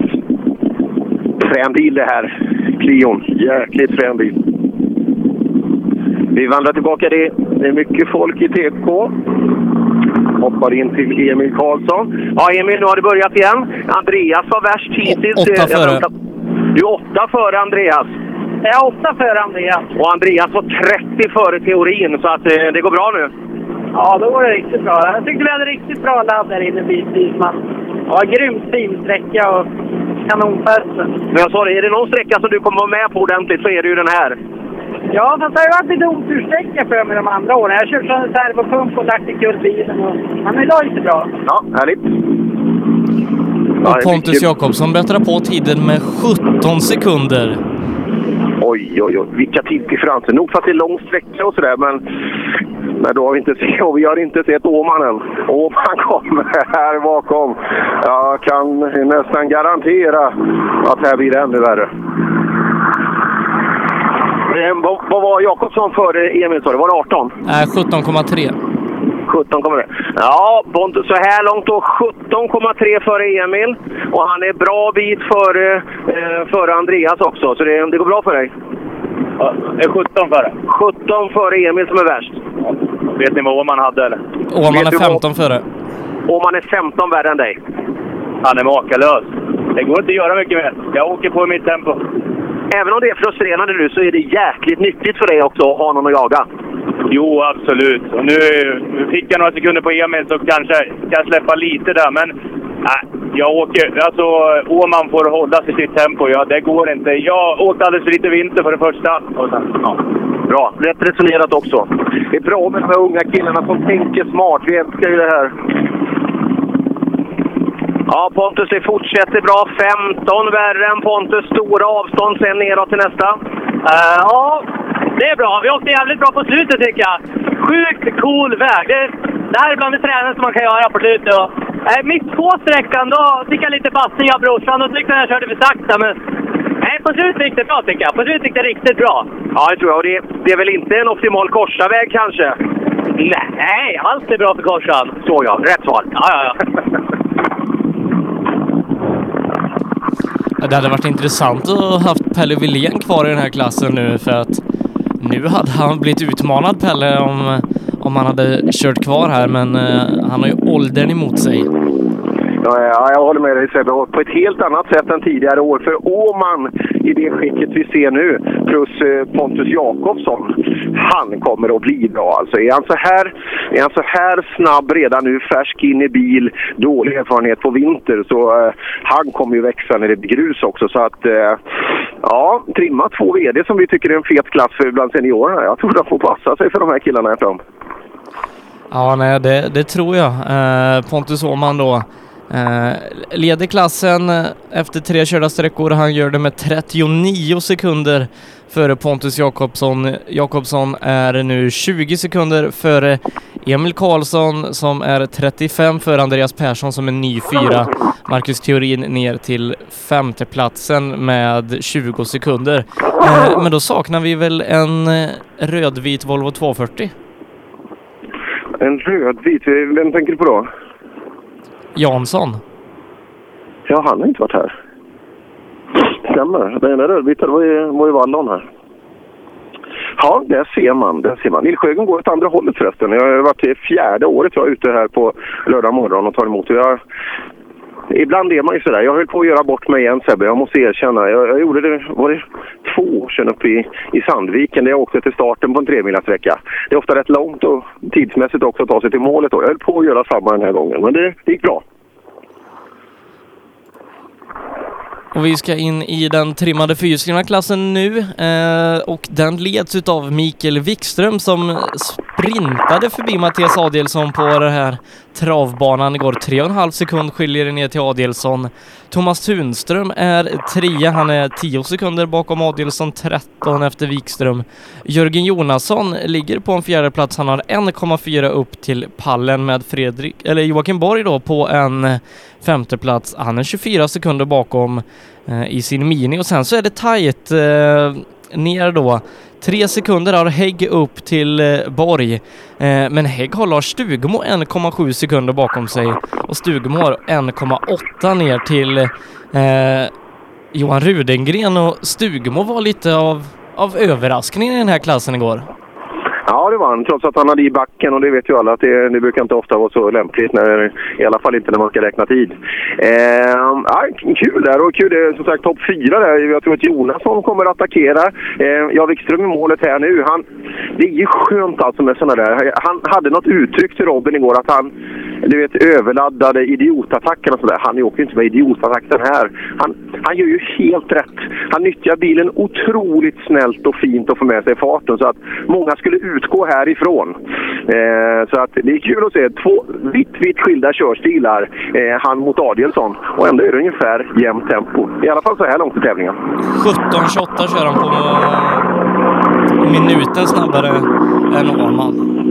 Frän bil det här. Clion. Jäkligt frän bil. Vi vandrar tillbaka. Det är mycket folk i TK. Hoppar in till Emil Karlsson. Ja, Emil, nu har det börjat igen. Andreas var värst hittills. Åtta före. Du är åtta före Andreas. Jag är åtta före Andreas. Och Andreas var 30 före teorin, så att eh, det går bra nu. Ja, då går det riktigt bra. Jag tyckte vi hade riktigt bra ladd där inne bitvis. Man. Ja, grymt fin sträcka och kanonfäste. Men jag sa det, är det någon sträcka som du kommer vara med på ordentligt så är det ju den här. Ja, fast det har ju varit lite otursträcka för mig de andra åren. Jag har kört som servopump och lagt i bilen. Och... Men idag gick det bra. Ja, härligt. Och Pontus Jakobsson bättrar på tiden med 17 sekunder. Oj, oj, oj. Vilka tidsdifferenser. Nog för att det är lång sträcka och sådär, men, men då har vi inte sett, och vi har inte sett Åman än. Åman kommer här bakom. Jag kan nästan garantera att här blir det ännu värre. Eh, Vad, vad var Jakobsson före Emil? sa du? Var det 18? Äh, 17,3. 17 kommer det. Ja, Pontus, så här långt då 17,3 före Emil. Och han är bra bit före, eh, före Andreas också, så det, det går bra för dig. Ja, det är 17 före. 17 före Emil som är värst. Vet ni vad Åman hade eller? Åman är vad- 15 före. Åman är 15 värre än dig. Han är makalös. Det går inte att göra mycket mer. Jag åker på i mitt tempo. Även om det är frustrerande nu så är det jäkligt nyttigt för dig också att ha någon att jaga. Jo, absolut. Och nu fick jag några sekunder på Emil så kanske kan jag släppa lite där. Men nej, jag åker... Alltså, Åman får hålla sig till sitt tempo. Ja, det går inte. Jag åkte alldeles för lite vinter för det första. Och sen, ja. Bra, rätt resonerat också. Det är bra med de här unga killarna som tänker smart. Vi älskar ju det här. Ja, Pontus, det fortsätter bra. 15 värre än Pontus. Stora avstånd sen neråt till nästa. Eh, ja, det är bra. Vi åkte jävligt bra på slutet tycker jag. Sjukt cool väg. Det, det här är bland det tränaste man kan göra på slutet. Och, eh, mitt på sträckan, då fick jag lite passning av brorsan. Då tyckte han jag körde för sakta. Men nej, på slutet gick det bra tycker jag. På slutet gick det riktigt bra. Ja, det tror jag. Och det, det är väl inte en optimal korsarväg kanske? Nej, allt är bra för korsan. Så ja, rätt svar. Ja, ja, ja. Det hade varit intressant att ha haft Pelle Wilén kvar i den här klassen nu för att nu hade han blivit utmanad Pelle om, om han hade kört kvar här men eh, han har ju åldern emot sig. Ja, jag håller med dig Sebbe. På ett helt annat sätt än tidigare år. För Åman, i det skicket vi ser nu, plus eh, Pontus Jakobsson, han kommer att bli bra. Alltså, är, han så här, är han så här snabb redan nu, färsk in i bil, dålig erfarenhet på vinter, så eh, han kommer ju växa när det blir grus också. Så att, eh, ja, trimma två VD som vi tycker är en fet klass för bland seniorerna. Jag tror de får passa sig för de här killarna här fram. Ja, nej, det, det tror jag. Eh, Pontus Åhman då eh, leder klassen eh, efter tre körda sträckor. Han gör det med 39 sekunder före Pontus Jakobsson. Jakobsson är nu 20 sekunder före Emil Karlsson som är 35 före Andreas Persson som är ny fyra. Marcus Theorin ner till femteplatsen med 20 sekunder. Eh, men då saknar vi väl en eh, rödvit Volvo 240? En rödvit, eh, vem tänker du på då? Jansson. Ja, han har inte varit här. Stämmer. Den enda rödvita var ju, var ju Wallon här. Ja, där ser man. Där ser man. Nils Sjögren går åt andra hållet förresten. Jag har varit det fjärde året jag är ute här på lördag morgon och tar emot. Jag, ibland är man ju sådär. Jag höll på att göra bort mig igen Sebbe. Jag måste erkänna. Jag, jag gjorde det, var det två år sedan uppe i, i Sandviken där jag åkte till starten på en tremilasträcka. Det är ofta rätt långt och tidsmässigt också att ta sig till målet. Då. Jag höll på att göra samma den här gången, men det, det gick bra. Och vi ska in i den trimmade fyrhjulsdrivna klassen nu eh, och den leds utav Mikael Wikström som sprintade förbi Mattias Adielsson på det här travbanan går 3,5 sekund skiljer det ner till Adielsson. Thomas Tunström är trea, han är 10 sekunder bakom Adielsson, 13 efter Wikström. Jörgen Jonasson ligger på en fjärde plats. han har 1,4 upp till pallen med Fredrik, eller Joakim Borg då på en femte plats. Han är 24 sekunder bakom eh, i sin Mini och sen så är det tajt eh, ner då. Tre sekunder har Hägg upp till eh, Borg, eh, men Hägg har Lars Stugemo 1,7 sekunder bakom sig och Stugemo har 1,8 ner till eh, Johan Rudengren och Stugemo var lite av, av överraskningen i den här klassen igår. Ja, det var han. Trots att han hade i backen och det vet ju alla att det, det brukar inte ofta vara så lämpligt. När, I alla fall inte när man ska räkna tid. Eh, ja, kul där och kul det är som sagt topp fyra där. Jag tror att Jonasson kommer att attackera. Eh, ja, Wikström i målet här nu. Han, det är ju skönt alltså med sådana där. Han hade något uttryck till Robin igår att han du vet, överladdade idiotattacken och sådär. Han åker ju inte med idiotattacken här. Han, han gör ju helt rätt. Han nyttjar bilen otroligt snällt och fint och får med sig farten så att många skulle utgå härifrån. Eh, så att det är kul att se två vitt, vitt skilda körstilar. Eh, han mot Adielsson. Och ändå är det ungefär jämnt tempo. I alla fall så här långt i tävlingen. 17.28 kör han på minuten snabbare än Åhman.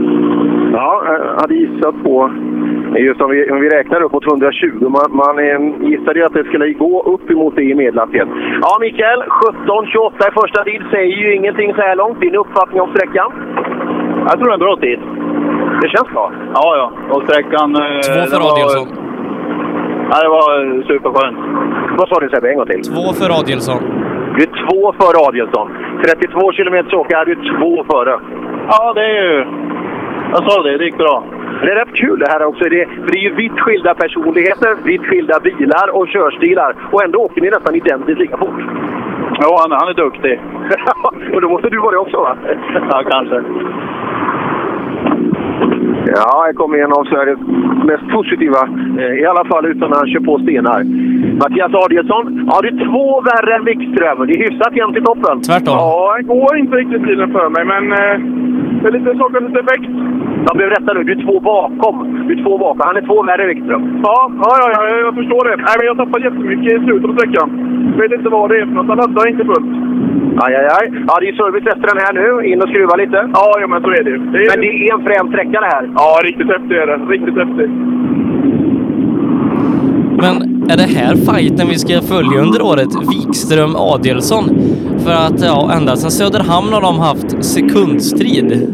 Ja, jag hade gissat på Just om vi, om vi räknar uppåt 120, man, man eh, gissade ju att det skulle gå upp emot det i medelhastighet. Ja, Mikael, 17.28 i första tid säger ju ingenting så här långt. Din uppfattning om sträckan? Jag tror det är en bra tid. Det känns bra? Ja, ja. Och sträckan... eh, Två för Adielsson. Ja, det var superskönt. Vad sa du Sebbe, en gång till? Två för Adielsson. Du är två före Adielsson. 32 kilometer åka är du två före. Ja, det är ju... Jag sa det, det gick bra. Det är rätt kul det här också. Det, för det är ju vitt skilda personligheter, vitt skilda bilar och körstilar. Och ändå åker ni nästan identiskt lika fort. Ja, han, han är duktig. och då måste du vara det också va? Ja, kanske. Ja, här kommer en av Sveriges mest positiva, eh, i alla fall utan att han kör på stenar. Mattias Adielsson, ja du är två värre än Wikström. Det är hyfsat jämnt i toppen. Tvärtom. Ja, det går inte riktigt bilen för mig, men eh, det är lite sakernas effekt. Jag blev rätta nu, du är två bakom. Du är två bakom. Han är två värre Wikström. Ja, ja, ja, ja, jag förstår det. Nej, men jag tappade jättemycket i slutet av sträckan. Jag vet inte vad det är för något. Han laddar inte fullt. Aj, aj, aj. Ja, det är service efter den här nu. In och skruva lite. Ja, ja men så är det ju. Men det är en frän sträcka det här. Ja, riktigt häftig är det. Riktigt häftig. Men är det här fighten vi ska följa under året? Wikström Adielsson? För att ja, ända sedan Söderhamn har de haft sekundstrid.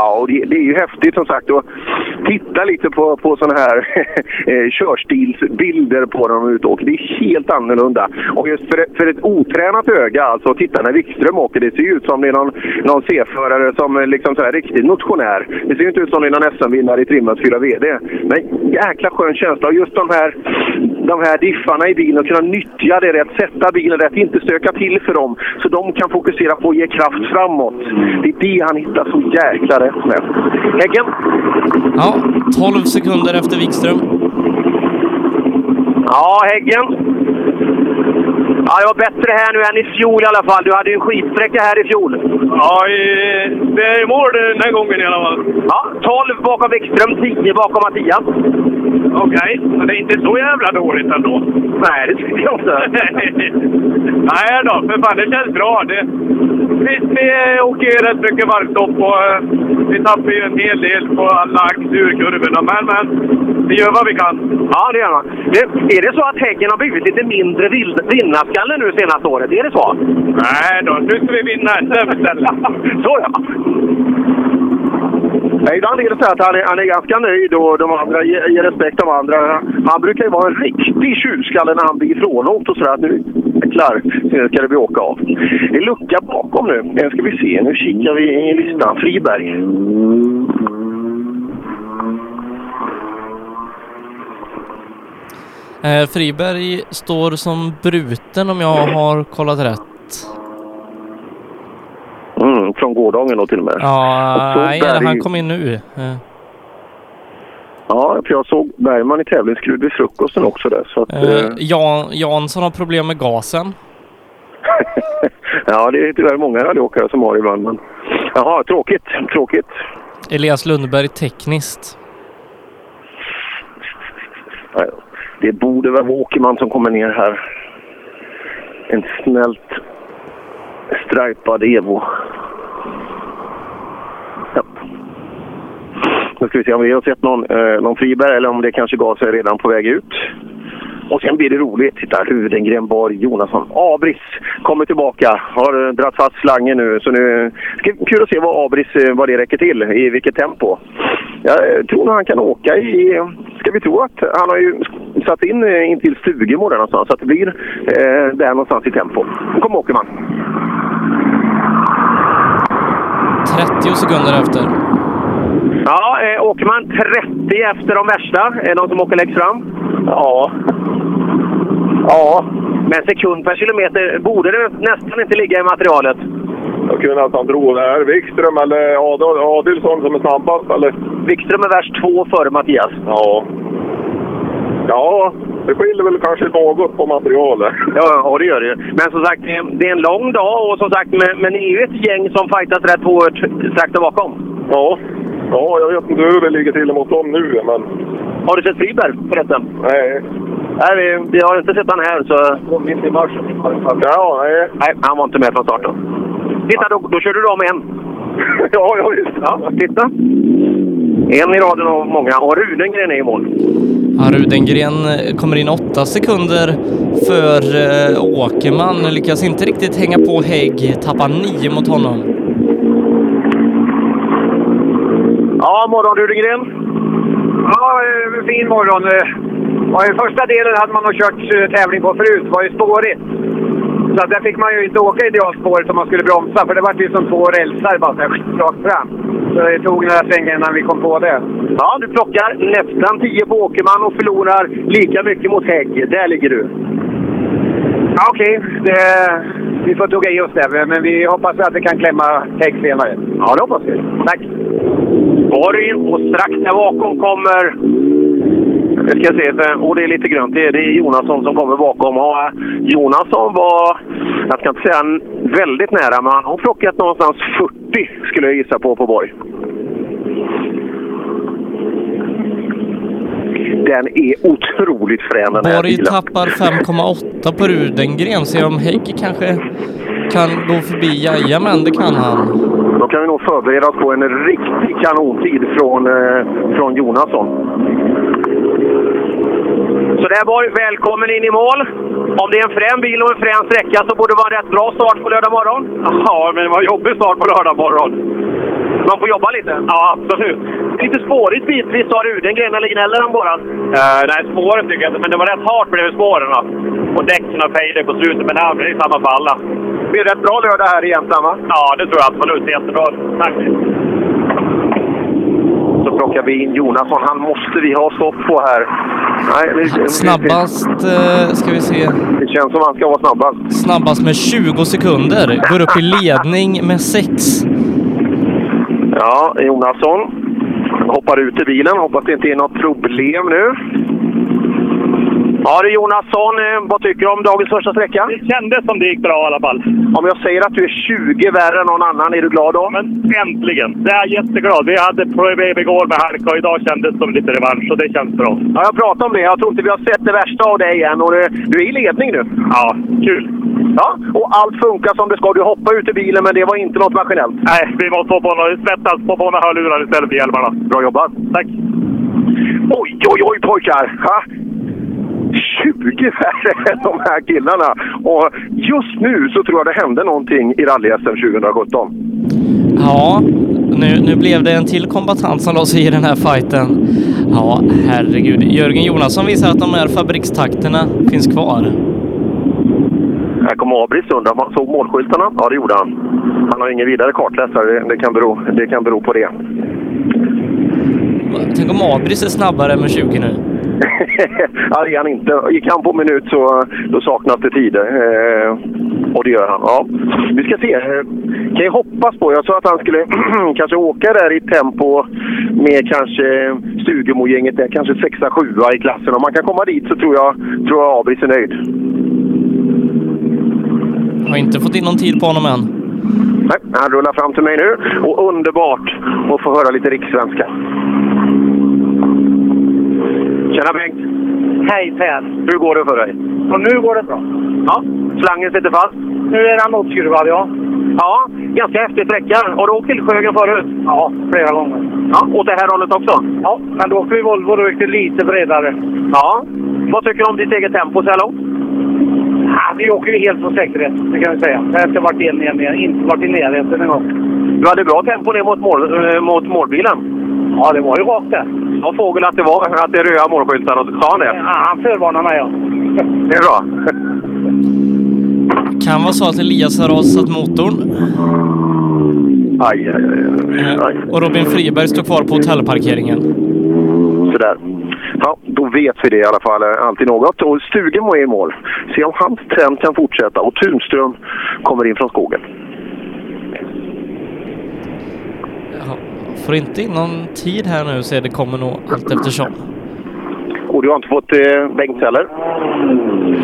Ja, och det, det är ju häftigt som sagt att titta lite på, på sådana här eh, körstilsbilder på dem ute och. Det är helt annorlunda. Och just för, för ett otränat öga, alltså titta när Wikström åker, det ser ju ut som det är någon, någon C-förare som är liksom så här motionär. Det ser ju inte ut som det är någon SM-vinnare i trimmat 4 VD. Men jäkla skön känsla. Och just de här, de här diffarna i bilen, att kunna nyttja det rätt, sätta bilen rätt, inte stöka till för dem. Så de kan fokusera på att ge kraft framåt. Det är det han hittar så jäkla rätt med. Häggen, Ja, 12 sekunder efter Wikström. Ja, Häggen. Ja, jag var bättre här nu än i fjol i alla fall. Du hade ju en skitsträcka här i fjol. Ja, det är mål den här gången i alla fall. Ja, 12 bakom Wikström, 10 bakom Mattias. Okej, men det är inte så jävla dåligt ändå. Nej, det tycker jag inte. Nej då, för fan det känns bra. Det, vi, vi åker ju rätt mycket varvstopp och eh, vi tappar ju en hel del på alla axurkurvorna. Men, men vi gör vad vi kan. Ja, det gör man. Det, är det så att Häggen har blivit lite mindre vild, vinnarskalle nu senaste året? Är det så? Nej då, nu ska vi vinna SM istället. så ja. Ibland är det så att han är, han är ganska nöjd och de andra ger, ger respekt de andra. Han brukar ju vara en riktig tjurskalle när han blir ifrånåkt och sådär. Nu jäklar, ska det bli åka av. Det är lucka bakom nu. Nu ska vi se, nu kikar vi i listan. Friberg. Eh, Friberg står som bruten om jag har kollat rätt. Mm, från gårdagen då till och med. Ja, Och nej, Berg- han kom in nu. Eh, Ja, för jag såg Bergman i tävlingsskrud vid frukosten också där. Så att, Eh, eh, Jan, Jansson har problem med gasen. ja, det är tyvärr många rallyåkare som har ibland. Men... Jaha, tråkigt. Tråkigt. Elias Lundberg tekniskt. Nej, det borde väl vara Åkerman som kommer ner här. En snällt stripad Evo. Ja. Nu ska vi se om vi har sett någon, eh, någon Friberg eller om det kanske gav sig redan på väg ut. Och sen blir det roligt. Titta, Rudengren, Borg, Jonasson. Ah, Abris kommer tillbaka. Har eh, dragit fast slangen nu. Så nu ska kul att se vad Abris, eh, vad det räcker till. I vilket tempo. Jag eh, tror nog han kan åka i... Ska vi tro att han har ju satt in intill in till Stugemo där någonstans. Så att det blir eh, där någonstans i tempo. Nu kommer Åkerman. 30 sekunder efter. Ja, eh, Åkerman 30 efter de värsta. Är det någon som åker längst fram? Ja. Ja, men sekund per kilometer borde det nästan inte ligga i materialet. Jag kunde han drog det här. Wikström eller Ad- Adilsson som är snabbast, eller? Wikström är värst två före Mattias. Ja. Ja, det skiljer väl kanske något på materialet. Ja, ja, det gör det Men som sagt, det är- är en lång dag och som sagt, men, men ni är ju ett gäng som fightas rätt hårt strax bakom. Ja. Ja, jag vet inte hur det ligger till mot dem nu, men... Har du sett Friberg förresten? Nej. Nej, vi, vi har inte sett han här så... Mitt i marschen. Ja, nej. Nej, han var inte med från starten. Titta, då, då körde du om en. ja, ja visst. Ja, titta. En i raden av många. Och Rudengren är i mål. Ja, Rudengren eh, kommer in åtta sekunder för eh, Åkerman. Lyckas inte riktigt hänga på Hägg. Tappar nio mot honom. Ja, morgon Rudengren. Ja, eh, fin morgon. Eh, ja, I första delen hade man nog kört eh, tävling på förut. Det var ju spårigt. Så att där fick man ju inte åka idealspåret om man skulle bromsa, för det var ju som två rälsar bara så här rakt fram. Så det tog några svängar innan vi kom på det. Ja, du plockar nästan 10 på Åkerman och förlorar lika mycket mot Hägg. Där ligger du. Ja, Okej, det- vi får tugga i oss det, men vi hoppas att det kan klämma Hägg senare. Ja, det hoppas vi. Tack. Borg och strax där bakom kommer... Jag ska se, för, och det är lite grönt. Det är, det är Jonasson som kommer bakom. Och, Jonasson var, jag ska inte säga väldigt nära, men han har plockat någonstans 40 skulle jag gissa på på Borg. Den är otroligt frän den här Borg bilen. tappar 5,8 på Rudengren. Se om Hägg kanske kan gå förbi. Jajamän, det kan han. Då kan vi nog förbereda oss på en riktig kanontid från, eh, från Jonasson. Så där Borg, välkommen in i mål. Om det är en frän bil och en frän sträcka så borde det vara en rätt bra start på lördag morgon. Ja, men det var jobbig start på lördag morgon. Man får jobba lite. Ja, absolut. Lite spårigt bitvis sa Rudengren, eller gnäller han bara? Uh, nej, spåren tycker jag inte, men det var rätt hårt bredvid spåren. då. Och däcken och fejder på slutet, men det här blir samma för alla. Det blir rätt bra lördag här i Jämtland, va? Ja, det tror jag absolut. Jättebra. Tack. Så plockar vi in Jonasson. Han måste vi ha stopp på här. Nej, det, Snabbast eh, ska vi se. Det känns som han ska vara snabbast. Snabbast med 20 sekunder. Går upp i ledning med 6. Ja, Jonasson hoppar ut ur bilen. Hoppas det inte är något problem nu. Ja du Jonasson, eh, vad tycker du om dagens första sträcka? Det kändes som det gick bra i alla fall. Om jag säger att du är 20 värre än någon annan, är du glad då? Men äntligen! Det är jag jätteglad. Vi hade problem igår med halka och idag kändes det som lite revansch, så det känns bra. Ja, jag pratade om det. Jag tror inte vi har sett det värsta av dig än och du, är i ledning nu. Ja, kul! Ja, och allt funkar som det ska. Du hoppar ut ur bilen, men det var inte något maskinellt. Nej, vi måste få på några, svettas på några hörlurar istället för hjälmarna. Bra jobbat! Tack! Oj, oj, oj pojkar! Ha? 20 värre än de här killarna. Och just nu så tror jag det hände någonting i rally-SM 2017. Ja, nu, nu blev det en till kombatant som la sig i den här fighten. Ja, herregud. Jörgen Jonasson visar att de här fabrikstakterna finns kvar. Här kommer Abris undrar om han såg målskyltarna. Ja, det gjorde han. Han har ingen vidare kartläsare. Det, det, kan, bero, det kan bero på det. Tänk om Abris är snabbare med 20 nu. Ja, det är han inte. Gick han på minut så då saknas det tider. Eh, och det gör han. Ja. Vi ska se. Eh, Kan jag hoppas på. Jag sa att han skulle kanske åka där i tempo med kanske Stugemo-gänget där. Kanske sexa, sjua i klassen. Om man kan komma dit så tror jag, tror jag Abris är nöjd. Har inte fått in någon tid på honom än. Nej, han rullar fram till mig nu. Och underbart att få höra lite rikssvenska. Tjena Bengt! Hej Per! Hur går det för dig? Och nu går det bra. Ja, slangen sitter fast. Nu är den uppskruvad, ja. Ja, ganska häftig sträcka. Har du åkt till Sjögren förut? Ja, flera gånger. Ja, åt det här hållet också? Ja, men då åkte vi Volvo och då gick det lite bredare. Ja. Vad tycker du om ditt eget tempo så här långt? Ja, vi åker ju helt på säkerhet, det kan vi säga. Jag har inte varit, in, ner, inte varit i närheten en gång. Du hade bra tempo ner mot, mål, äh, mot målbilen. Ja, det var ju rakt där. Ja, fågel att det var att det är röda målskyltar. och Sa han det? Ja, han förvarnade mig, ja. Det är bra. Kan vara så att Elias har rasat motorn. Aj, aj, aj. aj. Och Robin Friberg står kvar på hotellparkeringen. Sådär. Ja, då vet vi det i alla fall. Alltid något. Och Stugemo är i mål. Se om hans trend kan fortsätta. Och Tunström kommer in från skogen. Ja, får inte in någon tid här nu så det kommer nog allt eftersom. Och du har inte fått eh, Bengt heller?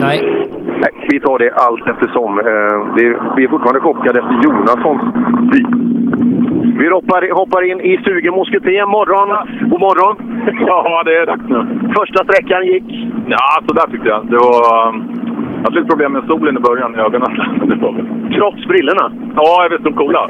Nej. Nej, vi tar det allt eftersom. Eh, det, vi är fortfarande chockade efter Jonassons by. Vi hoppar, hoppar in i Stugemos kupé. Morgon. God morgon. Ja, det är dags nu. Första sträckan gick? Ja, så där tyckte jag. Det var... Jag hade lite problem med solen i början i ögonen. Trots brillorna? Ja, jag vet. De coola.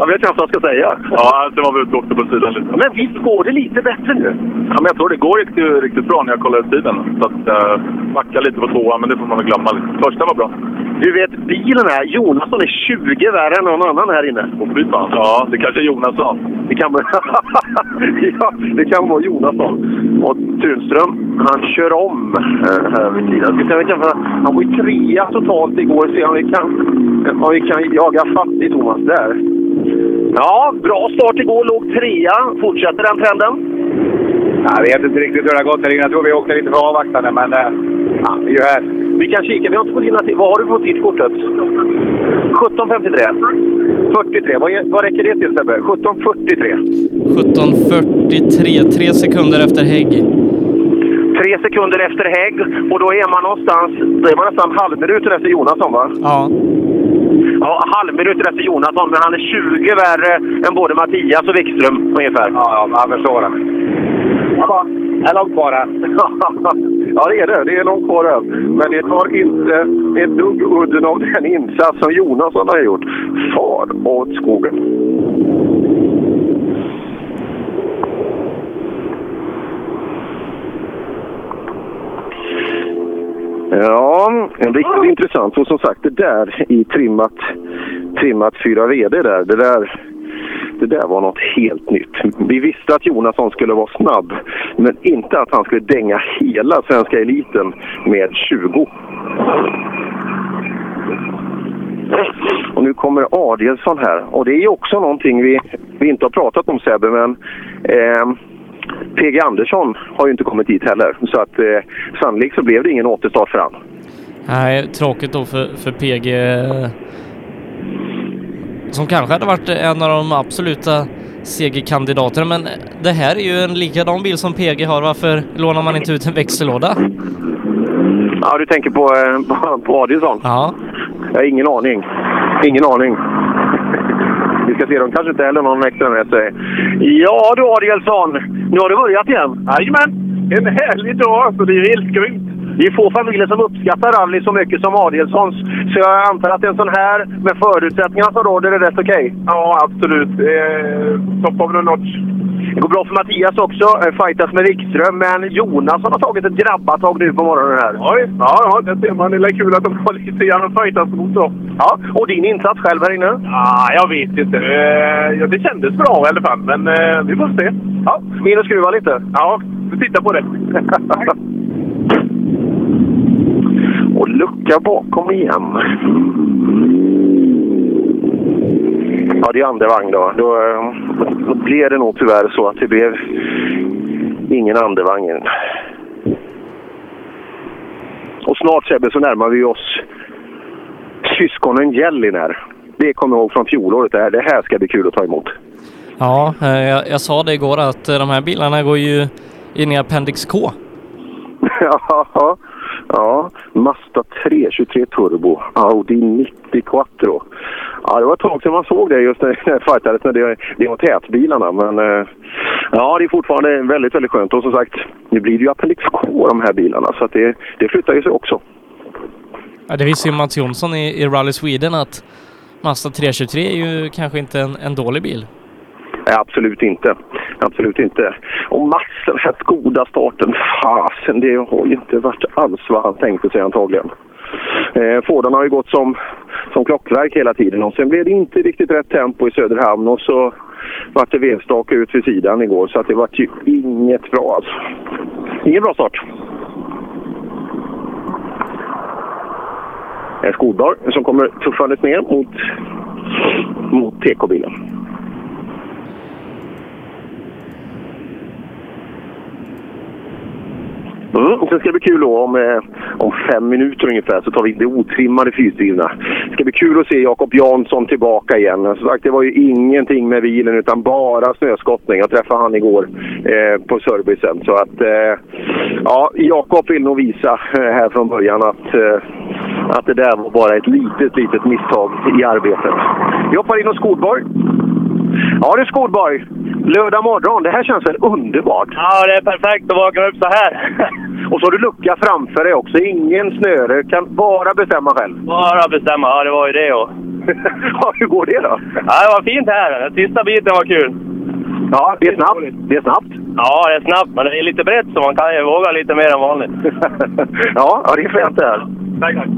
jag vet inte vad jag ska säga. Ja, sen var vi ute och åkte på sidan lite. Men visst går det lite bättre nu? Ja, men jag tror det går riktigt, riktigt bra när jag kollade tiden. Så att, uh, backa lite på tvåan, men det får man väl glömma. Första var bra. Du vet, bilen här, Jonasson är 20 värre än någon annan här inne. Och fy fan. Ja, det kanske är Jonasson. Det kan, vara- ja, det kan vara Jonasson. Och Tunström, han kör om eh, här vid sidan. Ska vi Han var ju trea totalt igår. Se om vi kan, om vi kan jaga fatt i Thomas där. Ja, bra start igår. Låg trea. Fortsätter den trenden? Jag vet inte riktigt hur det har gått inne. Jag tror vi åkte lite för avvaktande, men eh, ja, vi är ju här. Vi kan kika. Vi har inte fått in tid. Vad har du på tidskortet? 17.53. 43. Vad, är- vad räcker det till Sebbe? 17.43. 17.43, tre sekunder efter hägg. Tre sekunder efter hägg och då är man någonstans, då är man nästan halvminuten efter Jonasson va? Ja. Ja, halvminuten efter Jonasson, men han är 20 värre än både Mattias och Wikström ungefär. Ja, ja, jag förstår det. Ja, det är långt kvar här. ja, det är det. Det är långt kvar här. Men det tar inte ett dugg udden av den insats som Jonasson har gjort. Far åt skogen. Ja, riktigt intressant. Och som sagt, det där i trimmat, trimmat 4 VD där, det där, det där var något helt nytt. Vi visste att Jonasson skulle vara snabb, men inte att han skulle dänga hela svenska eliten med 20. Och nu kommer Adielsson här. Och det är ju också någonting vi, vi inte har pratat om Sebbe, men eh, PG Andersson har ju inte kommit dit heller. Så att eh, sannolikt så blev det ingen återstart för han. Nej, tråkigt då för, för PG. Som kanske hade varit en av de absoluta segerkandidaterna. Men det här är ju en likadan bil som PG har. Varför lånar man inte ut en växellåda? Ja, du tänker på, eh, på, på Adielsson? Ja. Jag har ingen aning. Ingen aning. Vi ska se, de kanske inte heller har någon extra med sig. Ja du Adielsson, nu har du börjat igen. Jajamän! En härlig dag, så det är helt grymt. Det är få familjer som uppskattar rally så mycket som Adielssons. Så jag antar att en sån här, med förutsättningarna som råder, är rätt okej. Ja, absolut. Eh, top of the notch. Det går bra för Mattias också. eh, Fightas med Wikström. Men Jonasson har tagit ett grabbatag nu på morgonen här. Oj, ja, ja, det ser man. Det är kul att de har lite grann att fightas mot då. Ja, och din insats själv här inne? Ja, jag vet inte. Eh, det kändes bra i alla fall, men eh, vi får se. Ja, in och skruva lite. Ja, vi tittar på det. Och lucka bakom igen. Ja, det är andra vagn då. Då, då blev det nog tyvärr så att det blev ingen andevagn. Och snart Sebbe så närmar vi oss syskonen Jelliner. Det kommer jag ihåg från fjolåret. Det här, det här ska bli kul att ta emot. Ja, eh, jag, jag sa det igår att eh, de här bilarna går ju in i Appendix K. ja, ja, Mazda 323 Turbo, Audi 90 Quattro. Ja, det var ett tag sedan man såg det just när det fightades när det, det var tätbilarna. Men eh, ja, det är fortfarande väldigt, väldigt skönt. Och som sagt, nu blir det ju Appendix K de här bilarna. Så att det, det flyttar ju sig också. Ja, det visste ju Mats Jonsson i, i Rally Sweden att Mazda 323 är ju kanske inte en, en dålig bil. Nej, absolut inte. Absolut inte. Och Mats, den goda starten, fasen, det har ju inte varit alls vad han tänkte sig antagligen. Eh, Fordarna har ju gått som, som klockverk hela tiden och sen blev det inte riktigt rätt tempo i Söderhamn och så vart det vevstake ut vid sidan igår så att det vart ju inget bra alltså. Ingen bra start. En skolbar som kommer tuffandes ner mot, mot TK-bilen. Mm. Sen ska det bli kul då om, eh, om fem minuter ungefär så tar vi in det otrimmade fyrhjulsdrivna. Det ska bli kul att se Jakob Jansson tillbaka igen. Som sagt, det var ju ingenting med bilen utan bara snöskottning. Jag träffade han igår eh, på servicen. Så att, eh, ja, Jakob vill nog visa eh, här från början att, eh, att det där var bara ett litet, litet misstag i arbetet. Vi hoppar in hos Skolborg. Ja du Skolborg, lördag morgon. Det här känns väl underbart? Ja, det är perfekt att vakna upp så här. Och så har du lucka framför dig också. Ingen snöre. Kan bara bestämma själv. Bara bestämma. Ja, det var ju det. Och... ja, hur går det då? Ja, det var fint här. Den sista biten var kul. Ja, det är snabbt. Det är snabbt. Ja, det är snabbt, men det är lite brett så man kan ju våga lite mer än vanligt. ja, ja, det är fränt det här. Tack, tack.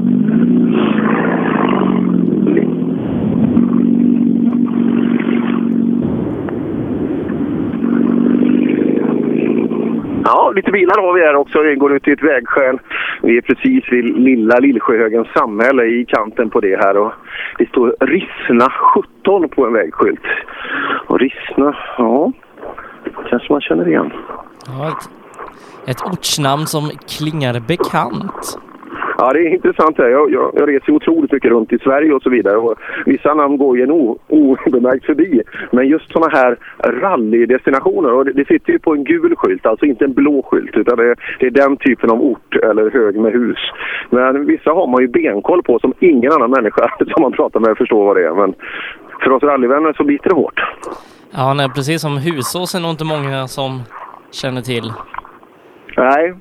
Ja, lite bilar har vi här också. Vi går ut i ett vägskäl. Vi är precis vid lilla Lillsjöhögens samhälle i kanten på det här. Och det står Rissna 17 på en vägskylt. Och Rissna, ja, kanske man känner igen. Ja, ett, ett ortsnamn som klingar bekant. Ja, det är intressant. Här. Jag, jag, jag reser otroligt mycket runt i Sverige och så vidare. Och vissa namn går ju en o- obemärkt förbi. Men just sådana här rallydestinationer, och det, det sitter ju på en gul skylt, alltså inte en blå skylt. Utan det, det är den typen av ort eller hög med hus. Men vissa har man ju benkoll på som ingen annan människa som man pratar med förstår vad det är. Men för oss rallyvänner så biter det hårt. Ja, nej, precis som Husås är nog inte många som känner till. Nej.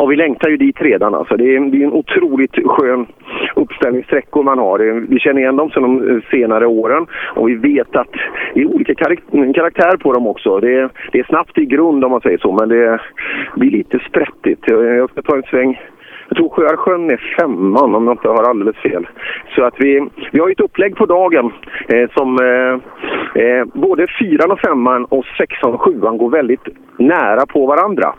Ja, vi längtar ju dit redan. Alltså. Det, är, det är en otroligt skön uppställningssträckor man har. Vi känner igen dem sedan de eh, senare åren och vi vet att det är olika karaktär på dem också. Det är, det är snabbt i grund om man säger så, men det blir lite sprättigt. Jag ska ta en sväng. Jag tror Sjöarsjön är femman om jag inte har alldeles fel. Så att vi, vi har ett upplägg på dagen eh, som eh, eh, både fyran och femman och sexan och sjuan går väldigt nära på varandra.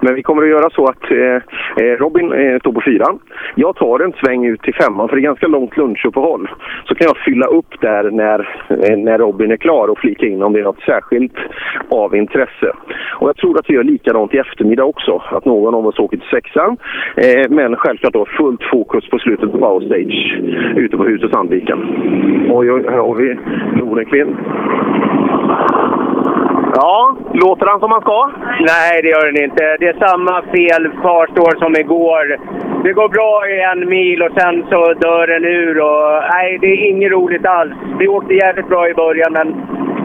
Men vi kommer att göra så att eh, eh, Robin eh, står på fyran. Jag tar en sväng ut till femman för det är ganska långt lunchuppehåll. Så kan jag fylla upp där när, eh, när Robin är klar och flika in om det är något särskilt av intresse. Och jag tror att vi gör likadant i eftermiddag också. Att någon av oss åker till sexan. Eh, men självklart då fullt fokus på slutet på Power Stage ute på huset Sandviken. Oj, oj, här har vi Nordenklint. Ja, låter han som han ska? Nej, det gör den inte. Det är samma fel kvarstår som igår. Det går bra i en mil och sen så dör den ur. Och, nej, det är inget roligt alls. Vi åkte jävligt bra i början, men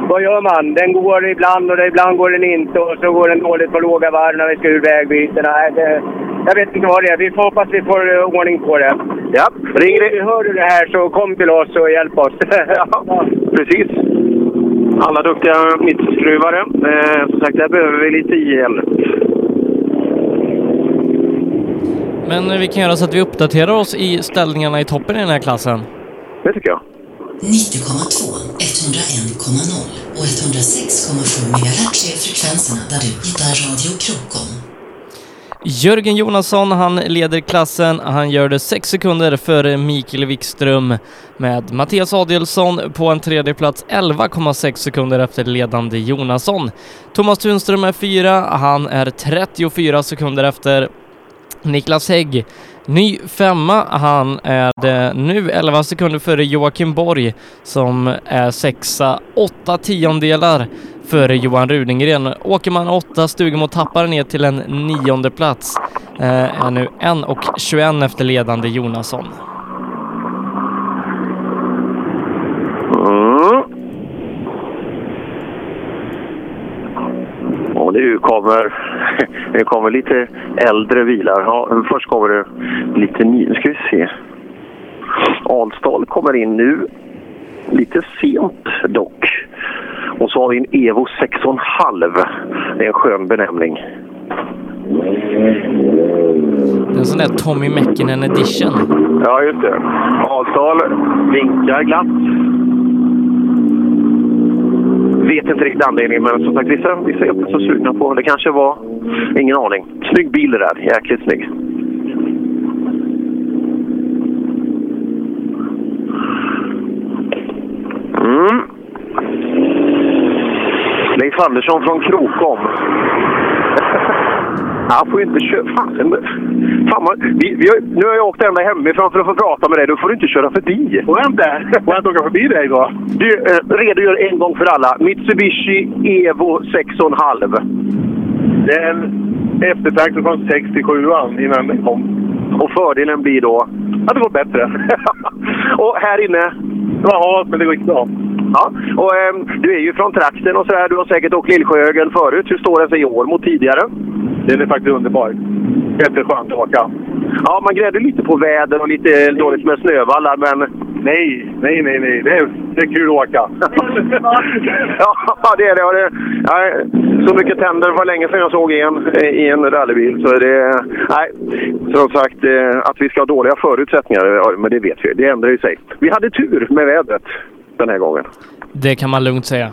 vad gör man? Den går ibland och ibland går den inte och så går den dåligt på låga varv när vi ska ur vägbytena. Jag vet inte vad det är. Vi får hoppas vi får eh, ordning på det. Ja, ringer det. Hör du det här så kom till oss och hjälp oss. ja, precis. Alla duktiga mittskruvare. Eh, som sagt, där behöver vi lite hjälp. Men eh, vi kan göra så att vi uppdaterar oss i ställningarna i toppen i den här klassen. Det tycker jag. 90,2, 101,0 och 106,7 MHz är frekvenserna där du hittar Radio Krokom. Jörgen Jonasson, han leder klassen. Han gör det sex sekunder före Mikael Wikström med Mattias Adielsson på en tredje plats 11,6 sekunder efter ledande Jonasson. Thomas Tunström är fyra. Han är 34 sekunder efter Niklas Hägg. Ny femma, han är det nu 11 sekunder före Joakim Borg som är sexa, åtta tiondelar före Johan Rudengren. Åker man åtta stugor och tappar ner till en nionde plats eh, är nu 1 och 21 efter ledande Jonasson. Mm. Och nu kommer, nu kommer lite äldre bilar. Ja, först kommer det lite ny. Nu ska vi se. Alsdal kommer in nu. Lite sent dock. Och så har vi en Evo 6,5. Det är en skön benämning. Det är en sån där Tommy Mäkinen edition. Ja, just det. Alsdal vinkar glatt. Vet inte riktigt anledningen, men som sagt, vissa, vissa är inte så sugna på. Det kanske var... Ingen aning. Snygg bil det där. Jäkligt snygg. Mm. Leif Andersson från Krokom. Han får ju inte köra... Fan, fan vi, vi har, nu har jag åkt ända hemifrån för att få prata med dig. Då får du inte köra förbi. Får jag inte? Får jag inte åka förbi dig då? Du, eh, redogör en gång för alla. Mitsubishi Evo 6,5. Det är en eftertraktor från 67 innan den kom. Och fördelen blir då? Att det går bättre. och här inne? Det var halt, men det gick bra. Ja, och ehm, du är ju från trakten och sådär. Du har säkert åkt Lillsjöögeln förut. Hur står den sig i år mot tidigare? Den är faktiskt underbar. Jätteskönt att åka. Ja, man grädde lite på väder och lite dåligt med snövallar, men... Nej, nej, nej, nej. Det är, det är kul att åka. ja, det är det. Det ja, så mycket tänder var länge sedan jag såg en eh, i en rallybil. Så det... Nej, som sagt, eh, att vi ska ha dåliga förutsättningar, men det vet vi. Det ändrar ju sig. Vi hade tur med vädret den här gången. Det kan man lugnt säga.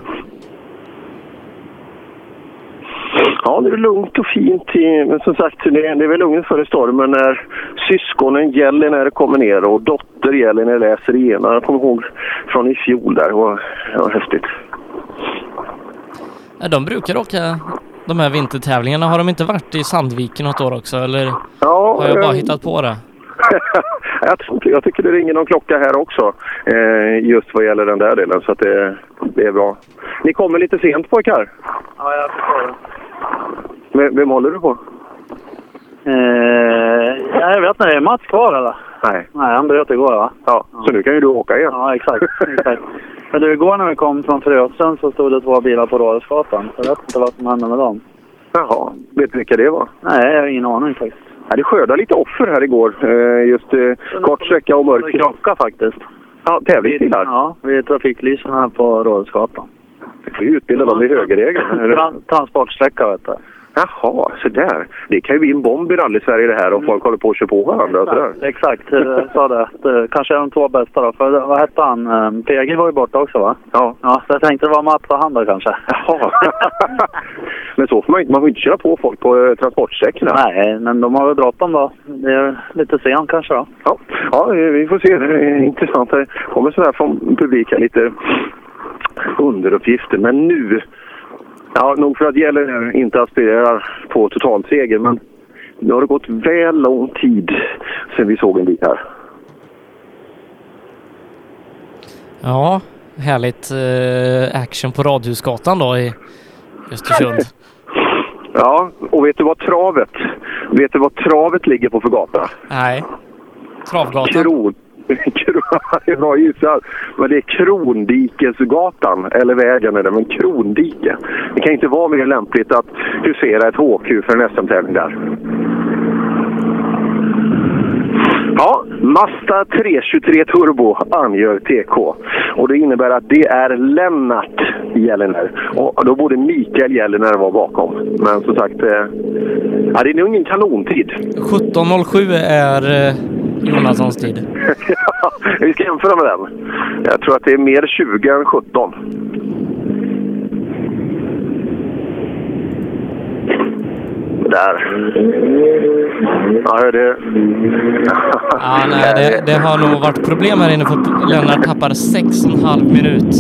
Ja, det är lugnt och fint. Men som sagt, det är, väl lugnt före stormen när syskonen Jelliner kommer ner och dotter Jelliner läser igenom. Jag kommer ihåg från i fjol där. Det var, häftigt. De brukar åka de här vintertävlingarna. Har de inte varit i Sandviken något år också? Eller Ja, har jag bara eh, hittat på det? jag, jag tycker det ringer någon klocka här också. Eh, just vad gäller den där delen. Så det, det är bra. Ni kommer lite sent pojkar. Ja, jag förstår det. Vem, vem håller du på? Eh, ja, jag vet inte, är Mats kvar eller? Nej. Nej, han bröt igår va? Ja, så nu kan ju du åka igen. Ja, exakt. exakt. Men du, igår när vi kom från Frösön så stod det två bilar på Rådhusgatan. Jag vet inte vad som hände med dem. Jaha, vet du vilka det var? Nej, jag har ingen aning faktiskt. Ja, det skördade lite offer här igår. Eh, just eh, kort sträcka och mörker. Krocka faktiskt. Ja, tävlingsbilar. Ja, vid trafiklysen här på Rådhusgatan. Vi utbilda dem i högerregeln. Tran- transportsträcka vet du. Jaha, så där. Det kan ju bli en bomb i rally-Sverige det här och folk håller på att köra på varandra och sådär. Exakt, jag sa det. det. Kanske är de två bästa då. För vad hette han? Eh, PG var ju borta också va? Ja. Ja, så jag tänkte det var Mats och han då kanske. Jaha. Men så får man inte. Man får inte köra på folk på eh, transportsträckorna. Nej, men de har väl bråttom då. Det är lite sent kanske då. Ja, ja, eh, vi får se. Det är intressant. Det kommer sådär från publiken lite underuppgifter. Men nu, ja, nog för att Gäller inte aspirerar på totalseger, men nu har det gått väl lång tid sedan vi såg en bit här. Ja, härligt eh, action på Radhusgatan då i Östersund. Ja, och vet du vad travet, vet du vad travet ligger på för gata? Nej. Travgatan. Bra gissat. Men det är Krondikesgatan, eller vägen är det, men Krondike. Det kan inte vara mer lämpligt att husera ett HQ för en SM-tävling där. Ja, Mazda 323 Turbo angör TK. Och det innebär att det är Lennart Gällner. Och då borde Mikael Gällner vara bakom. Men som sagt, eh, ja, det är nog ingen kanontid. 17.07 är eh, Jonassons tid. Vi ska jämföra med den. Jag tror att det är mer 20 än 17. där. Ja, hörde... Ja, nej, det, det har nog varit problem här inne för Lennart tappar 6,5 minut.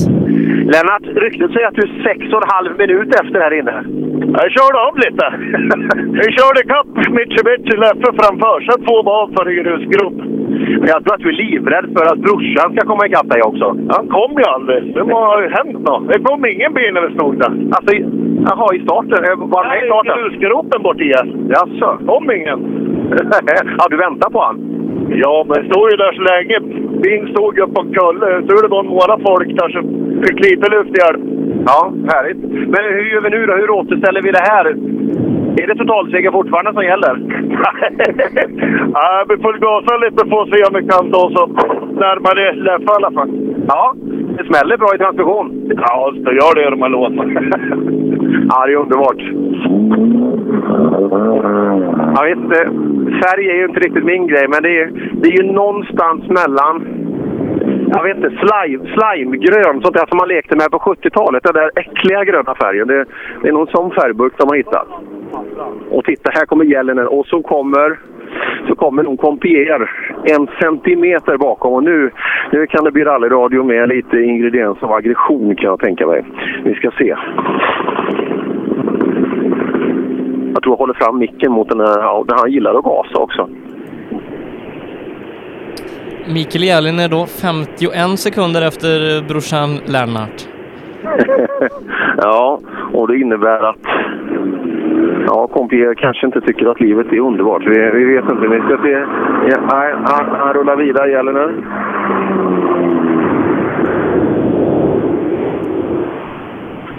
Lennart, ryktet säger att du är sex och en halv minut efter här inne. Jag körde av lite. Jag körde ikapp Mitsubishi Leffe framför, sen två bakför i grusgrop. Men jag tror att du är livrädd för att brorsan ska komma ikapp dig också. Han kom ju aldrig. Det må ha hänt något. Det kom ingen bil när vi stod där. Alltså, i- jaha, i starten? Eh, Var han med i starten? Nej, i grusgropen bort i. Jaså? kom ingen. ja, du väntar på han? Ja, men stod ju där så länge. Bilen stod ju på kulle. Så det var några folk där som fick lite lufthjälp. Ja, härligt. Men hur gör vi nu då? Hur återställer vi det här? Är det totalseger fortfarande som gäller? ja, vi får gasa lite att se om vi kan ta oss upp närmare Leffe i alla fall. Ja, det smäller bra i transmission. Ja, det gör det i de här låtarna. Ja, det är underbart. Jag vet inte, färg är ju inte riktigt min grej, men det är, det är ju någonstans mellan jag vet inte, slime, slimegrön, sånt där som man lekte med på 70-talet. Den där äckliga gröna färgen. Det, det är någon sån färgburk de har hittat. Och titta, här kommer Gällenen och så kommer, så kommer nog Compier en centimeter bakom. Och nu, nu kan det bli rallyradio med lite ingrediens av aggression kan jag tänka mig. Vi ska se. Jag tror jag håller fram micken mot den här, ja, han gillar att gasa också. Mikael Järlin är då 51 sekunder efter brorsan Lennart. ja, och det innebär att ja, kompisar kanske inte tycker att livet är underbart. Vi, vi vet inte. Vi ska se. Ja, nej, han, han rullar vidare, gäller nu.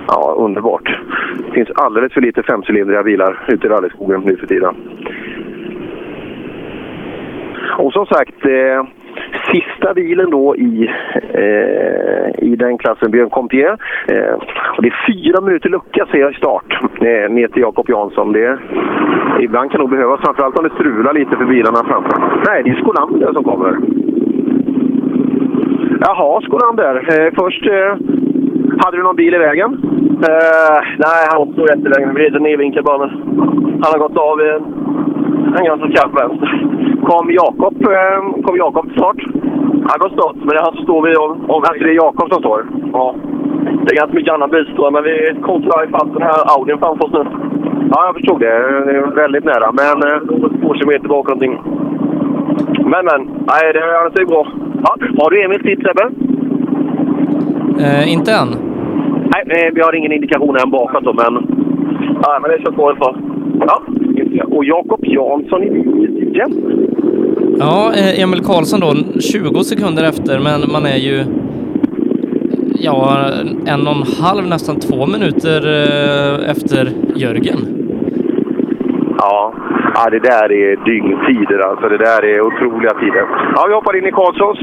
Ja, underbart. Det finns alldeles för lite femcylindriga bilar ute i rallyskogen nu för tiden. Och som sagt, eh, sista bilen då i, eh, i den klassen, Björn Compier. Eh, och det är fyra minuter lucka ser jag i start eh, ner till Jakob Jansson. Det, ibland kan nog behövas, framförallt om det strular lite för bilarna framför. Nej, det är Skolander som kommer. Jaha, Skolander. Eh, först, eh, hade du någon bil i vägen? nej, han stod jättelänge. Vi är nedvinkad bara. men Han har gått av i en, en ganska skarp vänster. Kom Jakob, eh, kom Jakob start? Han går start, men det han står vid om, om Alltså det är Jakob som står? Ja. Det är ganska mycket annan bilstrålar, men vi kontrar ifatt den här Audin framför oss nu. Ja, jag förstod det. Det är väldigt nära, men... Eh, två kilometer bak någonting. Men, men. Nej, det är sig bra. Ja, har du Emils tid, Sebbe? Eh, inte än. Nej, eh, vi har ingen indikation än bakåt då, men... Nej, men det kör på ett. Ja, och Jakob Jansson i igen. Ja, eh, Emil Karlsson då 20 sekunder efter, men man är ju ja, en och en halv, nästan två minuter eh, efter Jörgen. Ja, ja, det där är dygntider alltså. Det där är otroliga tider. Ja, vi hoppar in i Karlssons.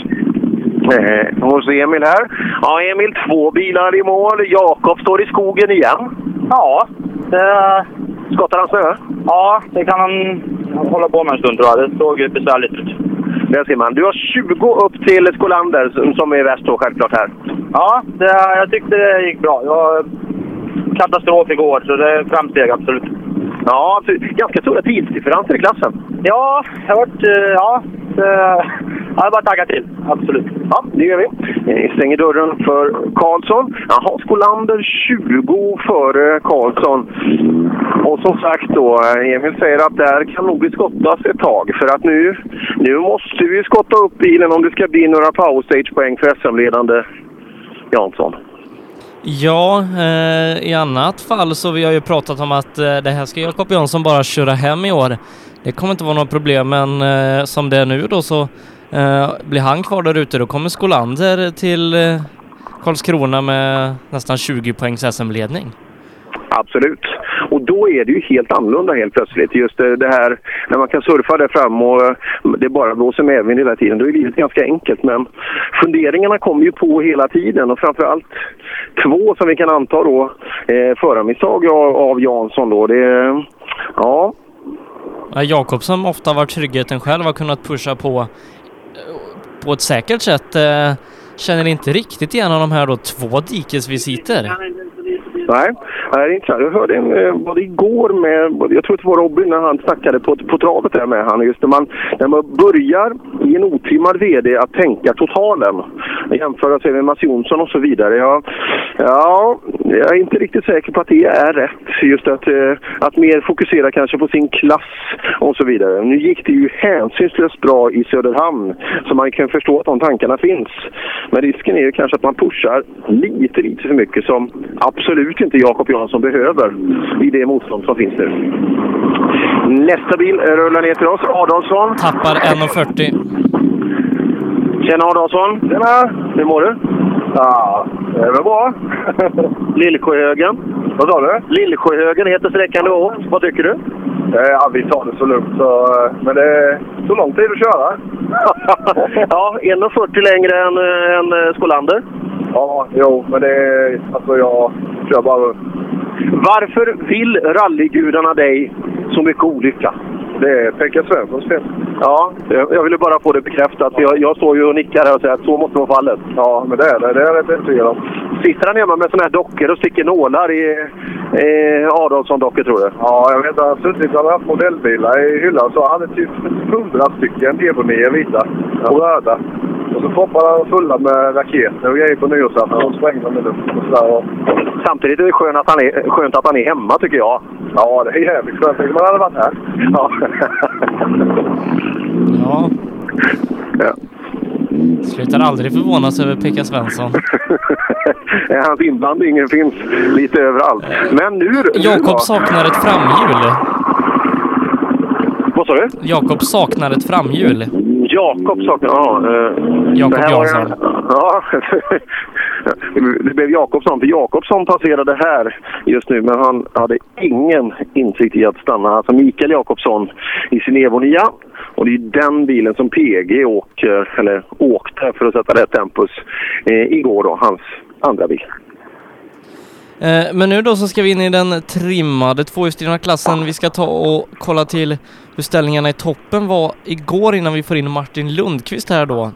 Eh, hos Emil här. Ja, Emil, två bilar i mål. Jakob står i skogen igen. Ja, det... Skottar han snö? Ja, det kan han hålla på med en stund tror jag. Det såg besvärligt ut. Där ser man. Du har 20 upp till Skolander som- är väst då självklart här. Ja, det, jag tyckte det gick bra. Jag var katastrof igår, så det är framsteg absolut. Ja, ganska stora tidsdifferenser i klassen. Ja, jag har varit... eh, Ja, det, jag är bara taggat till. Absolut. Ja, det gör vi. Vi stänger dörren för Karlsson. Jaha, Skolander 20 före Karlsson. Och som sagt då, Emil säger att där kan nog bli skottas ett tag. För att nu, nu måste vi skotta upp bilen om det ska bli några powerstage-poäng för SM-ledande Jansson. Ja, eh, i annat fall så vi har ju pratat om att eh, det här ska Jakob Jansson bara köra hem i år. Det kommer inte vara något problem, men eh, som det är nu då så eh, blir han kvar där ute. Då kommer Skolander till eh, Karlskrona med nästan 20 poängs SM-ledning. Absolut. Och då är det ju helt annorlunda helt plötsligt. Just det, här när man kan surfa där fram och eh, det bara blåser medvind hela tiden. Då är livet ganska enkelt. Men funderingarna kommer ju på hela tiden och framförallt två som vi kan anta då eh, förarmisstag av, av Jansson då. Det, ja, Ja, Jakob som ofta varit tryggheten själv har kunnat pusha på på ett säkert sätt. Eh, känner inte riktigt igen de här då två dikesvisiter. Nej, Nej, det är intressant. Jag hörde en, eh, var det igår med, jag tror det var Robin när han snackade på, på travet där med han. Just när man, när man börjar i en otrimmad VD att tänka totalen. Jämföra sig med Mats Jonsson och så vidare. Ja, ja, jag är inte riktigt säker på att det är rätt. Just att, eh, att mer fokusera kanske på sin klass och så vidare. Nu gick det ju hänsynslöst bra i Söderhamn. Så man kan förstå att de tankarna finns. Men risken är ju kanske att man pushar lite, lite för mycket som absolut inte Jakob Jansson behöver i det motstånd som finns nu. Nästa bil rullar ner till oss. Adolfsson. Tappar 1,40. Tjena Adolfsson! Tjena! Hur mår du? Ja, det är väl bra. Lillsjöhögen. Vad sa du? Lillsjöhögen heter sträckan du åkt. Vad tycker du? Ja, vi tar det så lugnt. Så, men det tog lång tid att köra. ja, 1,40 längre än, äh, än Skolander. Ja, jo, men det... Alltså jag kör bara... Varför vill rallygudarna dig så mycket olycka? Det är Pekka Svenssons fel. Ja, jag ville bara få det bekräftat. Jag, jag står ju och nickar här och säger att så måste vara fallet. Ja, men det är det. Det är jag rätt övertygad om. Sitter han hemma med såna här dockor och sticker nålar i eh, Adolfsson-dockor tror du? Ja, jag vet. Han har suttit och haft modellbilar i hyllan så han hade typ hundra stycken Ebonier vita och röda. Och så proppade han fulla med raketer och grejer på nyårsafton och sprängde dem i luften och sådär. Och... Samtidigt är det skönt att, han är, skönt att han är hemma tycker jag. Ja, det är jävligt skönt. Tänk om han hade varit här. Ja. Ja. ja. Slutar aldrig förvånas över Pekka Svensson. Hans inblandning finns lite överallt. Men nu... Jakob saknar ett framhjul. Vad sa du? Jakob saknar ett framhjul. Jakob saknar... Ja, eh, Jakob Jansson. en- Ja, det blev Jakobsson. För Jakobsson passerade här just nu, men han hade ingen insikt i att stanna. Alltså Mikael Jakobsson i sin Evo 9. Och det är den bilen som PG åker, eller åkte för att sätta rätt tempus eh, igår då, hans andra bil. Eh, Men nu då så ska vi in i den trimmade tvåhjulsdrivna klassen. Vi ska ta och kolla till hur ställningarna i toppen var igår innan vi får in Martin Lundqvist här då.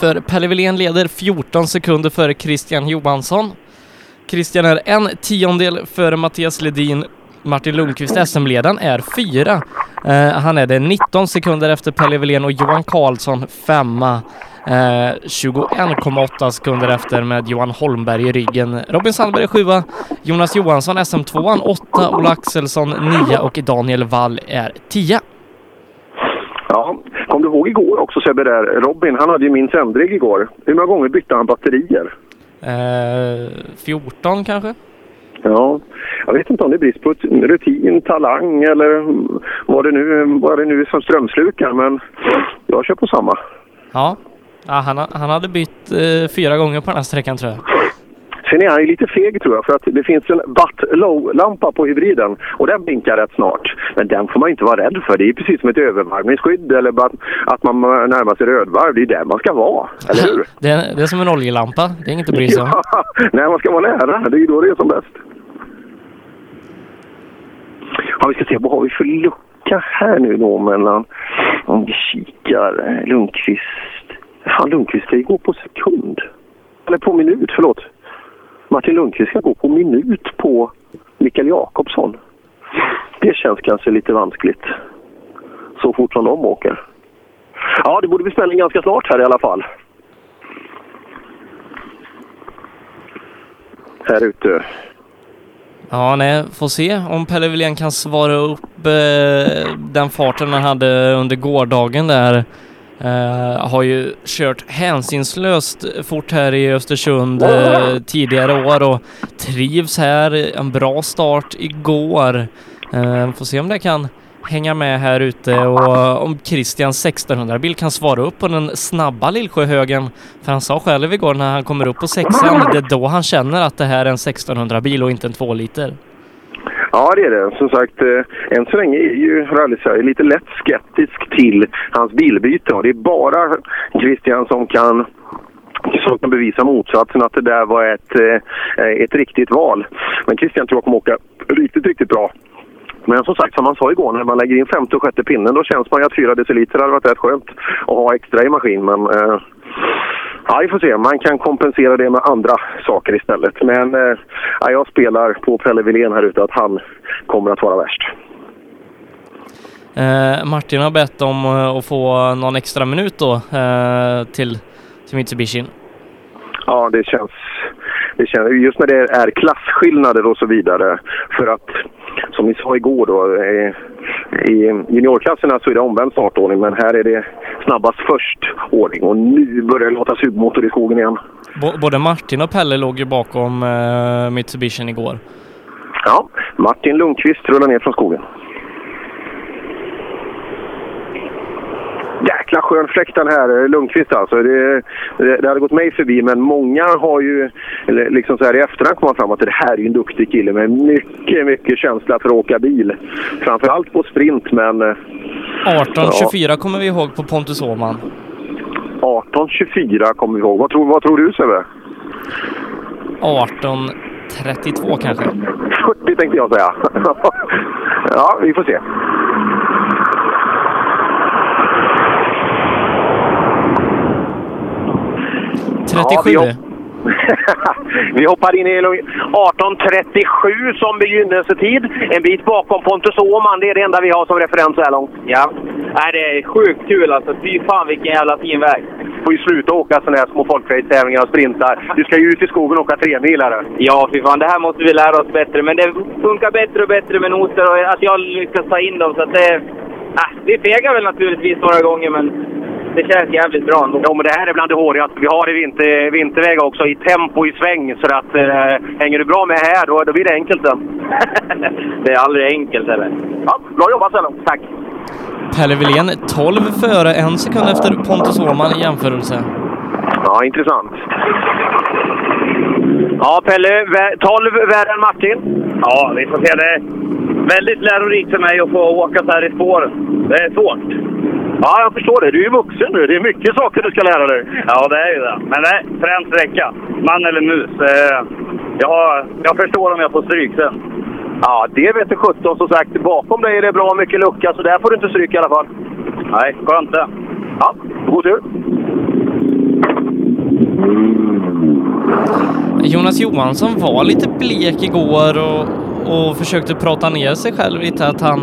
För Pelle Wilén leder 14 sekunder före Christian Johansson. Christian är en tiondel före Mattias Ledin. Martin Lundqvist, SM-ledaren, är fyra. Eh, han är det 19 sekunder efter Pelle Wilén och Johan Karlsson femma. Eh, 21,8 sekunder efter med Johan Holmberg i ryggen. Robin Sandberg är sjua. Jonas Johansson SM2, åtta. Ola Axelsson nia och Daniel Wall är tia. Ja, kom du ihåg igår också Sebbe där? Robin, han hade ju min sändrig igår. Hur många gånger bytte han batterier? Eh, 14 kanske? Ja, jag vet inte om det är brist på rutin, talang eller vad det nu, vad det nu är som strömslukar, men jag kör på samma. Ja. ja han, ha- han hade bytt eh, fyra gånger på den här sträckan tror jag. Sen är han ju lite feg tror jag, för att det finns en butt low-lampa på hybriden och den blinkar rätt snart. Men den får man inte vara rädd för. Det är precis som ett övervarvningsskydd eller att man närmar sig rödvarv. Det är där man ska vara, eller hur? Det är, det är som en oljelampa. Det är inget att bry sig om. Ja, nej, man ska vara nära. Det är ju då det är som bäst. Ja, vi ska se, vad har vi för lucka här nu då mellan, om vi kikar, Lundqvist. Fan, Lundqvist ska ju gå på sekund. Eller på minut, förlåt. Martin Lundqvist ska gå på minut på Mikael Jakobsson. Det känns kanske lite vanskligt. Så fort som de åker. Ja, det borde bli spänning ganska snart här i alla fall. Här ute. Ja, nej, får se om Pelle Wilén kan svara upp eh, den farten han hade under gårdagen där. Uh, har ju kört hänsynslöst fort här i Östersund uh, tidigare år och trivs här. En bra start igår. Uh, får se om det kan hänga med här ute och om Christian 1600-bil kan svara upp på den snabba Lillsjöhögen. För han sa själv igår när han kommer upp på sexan, det är då han känner att det här är en 1600-bil och inte en 2 liter. Ja, det är det. Som sagt, eh, än så länge är ju rally lite lätt skeptisk till hans bilbyte. Och det är bara Christian som kan som kan bevisa motsatsen, att det där var ett, eh, ett riktigt val. Men Christian tror jag kommer åka riktigt, riktigt bra. Men som sagt, som man sa igår, när man lägger in femte och sjätte pinnen då känns man ju att fyra deciliter hade varit rätt skönt att ha extra i maskin. Men eh, Ja, vi får se. Man kan kompensera det med andra saker istället. Men eh, ja, jag spelar på Pelle Wilén här ute att han kommer att vara värst. Eh, Martin har bett om eh, att få någon extra minut då eh, till, till Mitsubishi. Ja, det känns, det känns... Just när det är klasskillnader och så vidare. För att, som ni sa igår då, i juniorklasserna så är det omvänd startordning, men här är det snabbast först ordning. Och nu börjar det låta sugmotor i skogen igen. B- både Martin och Pelle låg ju bakom eh, Mitsubishi igår. Ja, Martin Lundqvist rullar ner från skogen. Jäkla skön fläkt den här eh, Lundqvist alltså. Det, det, det hade gått mig förbi men många har ju liksom så här i efterhand kommit fram att det här är ju en duktig kille med mycket, mycket känsla för att åka bil. Framförallt på sprint men... eh, 18.24 kommer vi ihåg på Pontus Åhman. 18.24 kommer vi ihåg. Vad tror, vad tror du Sebbe? 18.32 kanske. 40 tänkte jag säga. ja, vi får se. Ja, 37. Vi hoppar in i 18.37 som begynnelsetid. En bit bakom Pontus Åhman. Det är det enda vi har som referens så här långt. Ja. Nej, det är sjukt kul alltså. Fy fan vilken jävla fin väg. får ju sluta åka sådana här små folkrace-tävlingar och sprintar. Du ska ju ut i skogen och åka tremilare. Ja, fy fan. Det här måste vi lära oss bättre. Men det funkar bättre och bättre med noter och att jag lyckas ta in dem. Så att det... Ah, vi fegar väl naturligtvis några gånger, men det känns jävligt bra ändå. Ja, men det här är bland det hårigaste vi har i vinter, vinterväg också, i tempo, i sväng. Så att eh, hänger du bra med här, då, då blir det enkelt sen. det är aldrig enkelt heller. Ja, bra jobbat Sello. Tack! Pelle Wilén 12 före, en sekund efter Pontus Åhman i jämförelse. Ja, intressant. Ja, Pelle, vä- 12 värre än Martin. Ja, vi får se. Det är väldigt lärorikt för mig att få åka så här i spåren. Det är svårt. Ja, jag förstår det. Du är ju vuxen nu. Det är mycket saker du ska lära dig. Ja, det är ju det. Men det är främst räcka. Man eller mus. Eh, Jag, jag förstår om jag får stryk sen. Ja, det vet du 17 som sagt. Bakom dig är det bra mycket lucka, så där får du inte stryk i alla fall. Nej, skönt det. Ja, god tur. Jonas Johansson var lite blek igår och, och försökte prata ner sig själv lite att han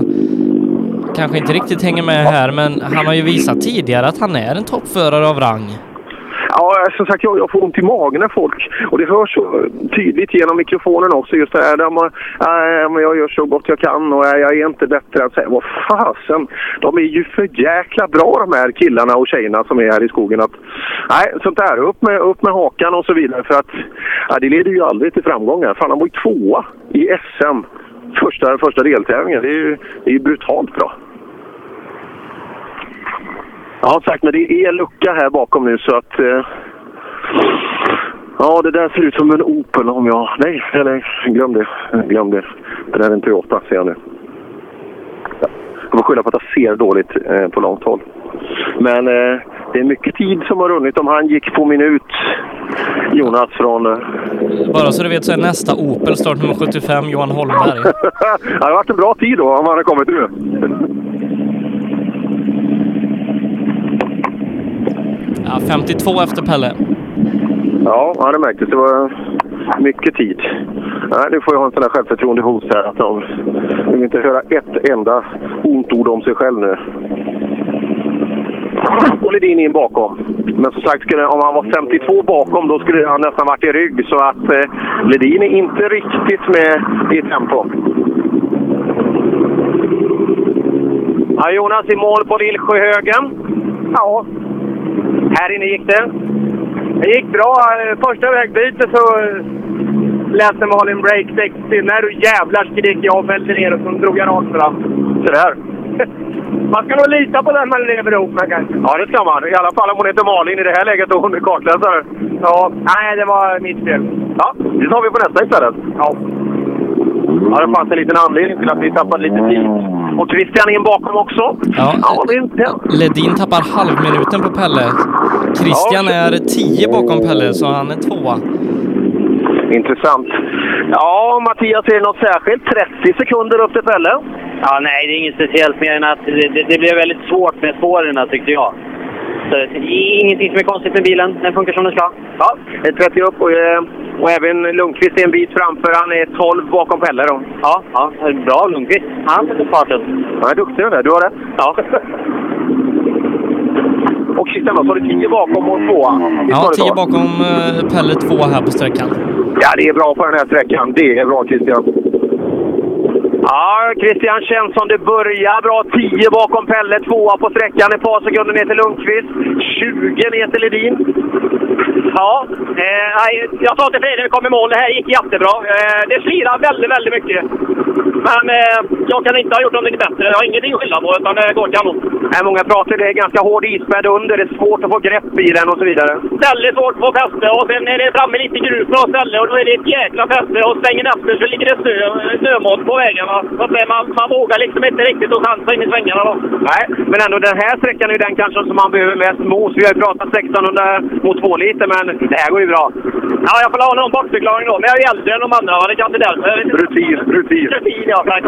kanske inte riktigt hänger med här men han har ju visat tidigare att han är en toppförare av rang. Ja, som sagt, jag, jag får ont i magen när folk... Och det hörs så tydligt genom mikrofonen också. Just det här där man, äh, men jag gör så gott jag kan och äh, jag är inte bättre än så här. Vad fasen! De är ju för jäkla bra de här killarna och tjejerna som är här i skogen. Att, nej, sånt där. Upp med, upp med hakan och så vidare. För att ja, det leder ju aldrig till framgångar. Fan, han var ju tvåa i SM. Första, första deltävlingen. Det är ju, det är ju brutalt bra. Ja, sagt, men det är lucka här bakom nu så att... Eh, ja, det där ser ut som en Opel om jag... Nej, eller glöm det. Glöm det. Det där är en Toyota, ser jag nu. Jag får skylla på att jag ser dåligt eh, på långt håll. Men eh, det är mycket tid som har runnit. Om han gick på minut, Jonas, från... Eh, Bara så du vet så är nästa Opel startnummer 75 Johan Holmberg. det har varit en bra tid då, om han hade kommit nu. Ja, 52 efter Pelle. Ja, ja, det märktes. Det var mycket tid. Nej, nu får jag ha en sån där självförtroende hos här att de vill inte höra ett enda ont ord om sig själv nu. Och Ledin in bakom. Men som sagt, skulle, om han var 52 bakom då skulle han nästan varit i rygg. Så att eh, Ledin är inte riktigt med i tempo. Ja, Jonas i mål på Lillsjöhögen. Ja. Här inne gick det. Det gick bra. Första vägbytet så eh, lät det Malin break 60. När du jävlar skrek jag och fällde ner och så drog jag rakt fram. Så där. Man ska nog lita på den man lever ihop med kanske. Ja, det ska man. I alla fall om hon heter Malin i det här läget och hon är kartläsare. Ja, nej det var mitt fel. Ja, det tar vi på nästa istället. Ja. Ja, det fanns en liten anledning till att vi tappade lite tid. Och Christian in bakom också. Ja, ja det är inte... Ledin tappar halvminuten på Pelle. Christian är 10 bakom Pelle så han är tvåa. Intressant. Ja, Mattias, är det något särskilt? 30 sekunder upp till Pelle? Ja, nej, det är inget speciellt mer än att det, det, det blev väldigt svårt med spåren tyckte jag. Så, ingenting som är konstigt med bilen. Den funkar som den ska. Ja, ett 30 upp och, eh, och även Lundqvist är en bit framför. Han är 12 bakom Pelle då. Ja, ja bra Lundqvist. Han sätter farten. Han är duktig den där, du har rätt. Ja. Och Christian, så har du 10 bakom och 2 Ja, 10 bakom eh, Pelle 2 här på sträckan. Ja, det är bra på den här sträckan. Det är bra Christian. Ja, Christian känns som det börjar bra. 10 bakom Pelle, tvåa på sträckan. Ett par sekunder ner till Lundqvist. 20 ner till Ledin. Ja, eh, jag sa till Fredrik när vi kom i mål, det här gick jättebra. Eh, det slirar väldigt, väldigt mycket. Men eh, jag kan inte ha gjort någonting bättre. Jag har ingenting att skylla på, utan det går kanon. Nej, många pratar det är ganska hård isbädd under. Det är svårt att få grepp i den och så vidare. Väldigt svårt att få fäste och sen är det framme lite grus på ställe och då är det ett jäkla fäste och svängen efter så ligger det snö, snömodd på vägarna. Så att man, man vågar liksom inte riktigt att chansa in i svängarna då. Nej, men ändå den här sträckan är ju den kanske som man behöver mest mos. Vi har ju pratat 1600 mot 2 liter, men det här går ju bra. Ja, jag får ha någon bortförklaring då. Men jag är ju äldre än de andra, va? det kanske är därför. Rutin, rutin. Rutin, ja tack.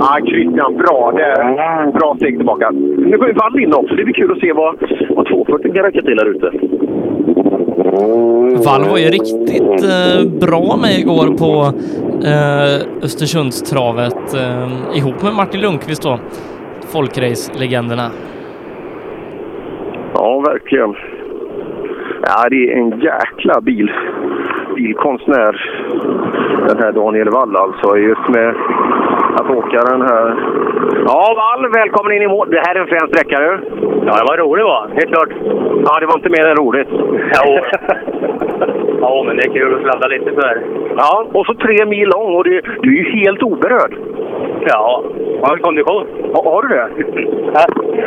Ja, Christian, bra. Det är bra steg tillbaka. Nu går ju Wall in också. Det blir kul att se vad, vad 240 kan räcka till här ute. Wall var ju riktigt eh, bra med igår på eh, Östersundstravet eh, ihop med Martin Lundqvist då. Folkrace-legenderna. Ja, verkligen. Ja, det är en jäkla bil bilkonstnär. Den här Daniel Wall alltså. Just med att åka den här. Ja, Wall, välkommen in i mål. Det här är en frän sträcka du. Ja, det var roligt va? Helt klart. Ja, det var inte mer än roligt. Jo. ja, men det är kul att sladda lite för. Ja, och så tre mil lång och du, du är ju helt oberörd. Ja, jag har kondition. Ha, har du det?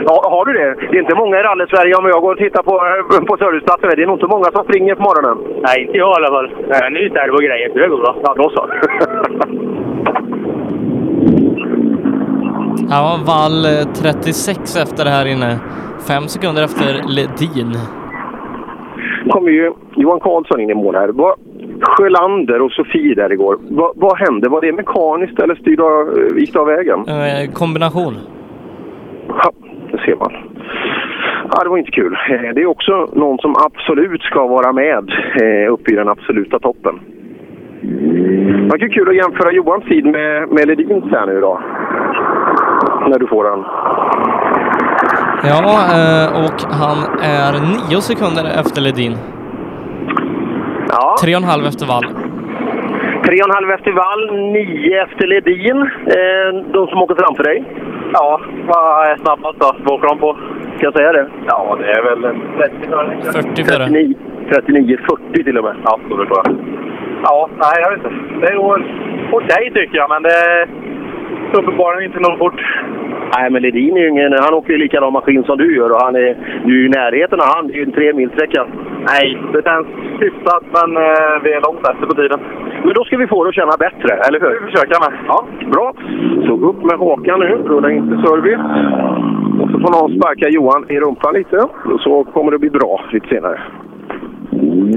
Ja, har du det? Det är inte många i rally-Sverige om jag går och tittar på, på serviceplatsen. Det är nog inte många som springer på morgonen. Nej, inte jag i alla fall. Nu är det på grejer, så det går bra. Ja, då så. Ja, Wall eh, 36 efter det här inne. Fem sekunder efter Ledin. kom ju Johan Karlsson in i mål här. Vad, Sjölander och Sofie där igår. Vad, vad hände? Var det mekaniskt eller styrde, av- gick det av vägen? Eh, kombination. Ja, det ser man. Ja, det var inte kul. Eh, Det är också någon som absolut ska vara med eh, uppe i den absoluta toppen. Det var kul att jämföra Johans tid med, med Ledins här nu då. När du får den. Ja, eh, och han är nio sekunder efter Ledin. Ja. Tre och en halv efter Wall. Tre och en halv efter Wall, nio efter Ledin. De som åker framför dig. Ja, vad är snabbast då? Vad åker de på? Ska jag säga det? Ja, det är väl en 30 för 40 för det. 39, 39 40 till och med. Ja, så det tror jag. Ja, nej jag vet inte. Det går okej tycker jag, men det är uppenbarligen inte nog fort. Nej, men Ledin är ju ingen... Han åker ju likadan maskin som du gör och han är, du är ju i närheten av han. Det är ju en tre mil sträcka. Nej, det känns hyfsat, men eh, vi är långt efter på tiden. Men då ska vi få det att känna bättre, eller hur? Vi försöka med. Ja, bra. Så upp med hakan nu, rulla in till service. Och så får någon sparka Johan i rumpan lite. Och så kommer det bli bra lite senare.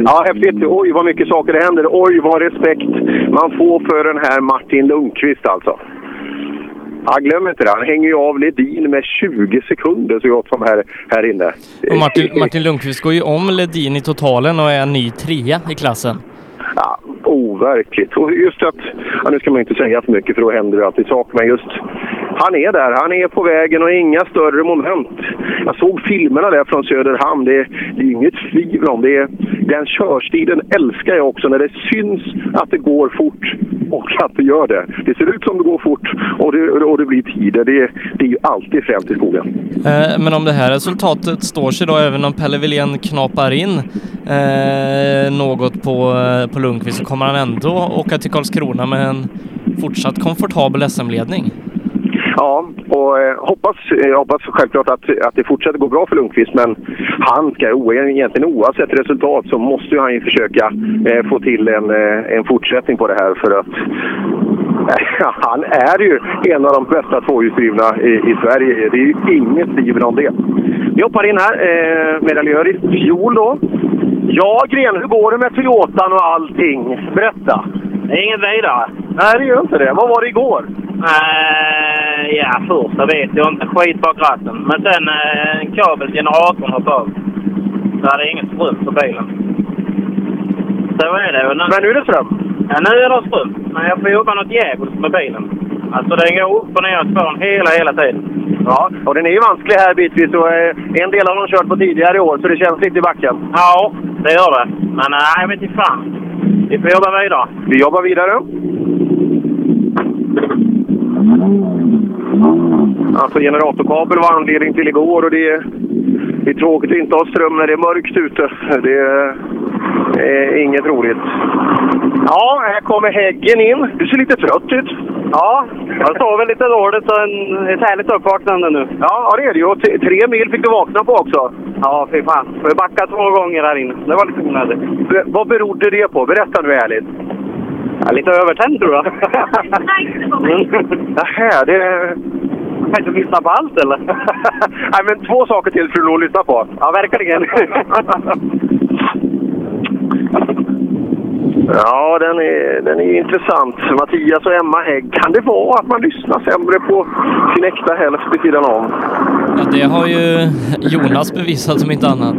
Ja, häftigt. Oj, vad mycket saker det händer. Oj, vad respekt man får för den här Martin Lundqvist alltså. Ja, glöm inte det. Han hänger ju av Ledin med 20 sekunder så gott som här, här inne. Och Martin, Martin Lundqvist går ju om Ledin i totalen och är en ny trea i klassen. Ja, overkligt. Och just att, ja, nu ska man inte säga för mycket för då händer det alltid saker, men just han är där, han är på vägen och inga större moment. Jag såg filmerna där från Söderhamn, det, det är inget tvivel om det. Är, den körstilen älskar jag också, när det syns att det går fort och att det gör det. Det ser ut som det går fort och det, och det blir tider. Det, det är ju alltid främt i skogen. Eh, men om det här resultatet står sig då, även om Pelle Wilén knapar in eh, något på, eh, på Lundqvist, så kommer han ändå åka till Karlskrona med en fortsatt komfortabel SM-ledning. Ja, och eh, hoppas, eh, hoppas självklart att, att det fortsätter gå bra för Lundqvist. Men han ska egentligen oavsett resultat så måste ju han ju försöka eh, få till en, eh, en fortsättning på det här. För att eh, han är ju en av de bästa tvåhjulsdrivna i, i Sverige. Det är ju inget tvivel om det. Vi hoppar in här, eh, medaljör i fjol då. Ja, Gren, hur går det med Toyotan och allting? Berätta! Det är ingen väg där. Nej, det gör inte det. Vad var det igår? Eh, ja, första vet jag inte. Skit bak ratten. Men sen eh, en kabel generatorn hoppade av. Så hade jag ingen ström på bilen. Så är det. Men nu är det ström? Ja, nu är det ström. Men jag får jobba något djävulskt med bilen. Alltså den går upp och ner spåren hela, hela tiden. Ja, och den är ju vansklig här bitvis och eh, en del har de kört på tidigare i år så det känns lite i backen. Ja, det gör det. Men nej, jag vet inte fan. Vi får jobba vidare. Vi jobbar vidare. Alltså generatorkabel var anledning till igår och det är, det är tråkigt att inte ha ström när det är mörkt ute. Det är, är inget roligt. Ja, här kommer Häggen in. Du ser lite trött ut. Ja, jag sover lite dåligt så en, ett härligt uppvaknande nu. Ja, det är det ju. Och tre mil fick du vakna på också. Ja, fy fan. Jag backa två gånger här inne. Det var lite onödigt. Vad berodde det på? Berätta nu ärligt. Ja, lite övertänd tror jag. Nähä, det... Kan inte lyssna på allt eller? Nej, men två saker till för att lyssna på. Ja, verkligen. Ja, den är, den är intressant. Mattias och Emma Hägg. Kan det vara att man lyssnar sämre på sin äkta hälft vid sidan om? Ja, det har ju Jonas bevisat som inte annat.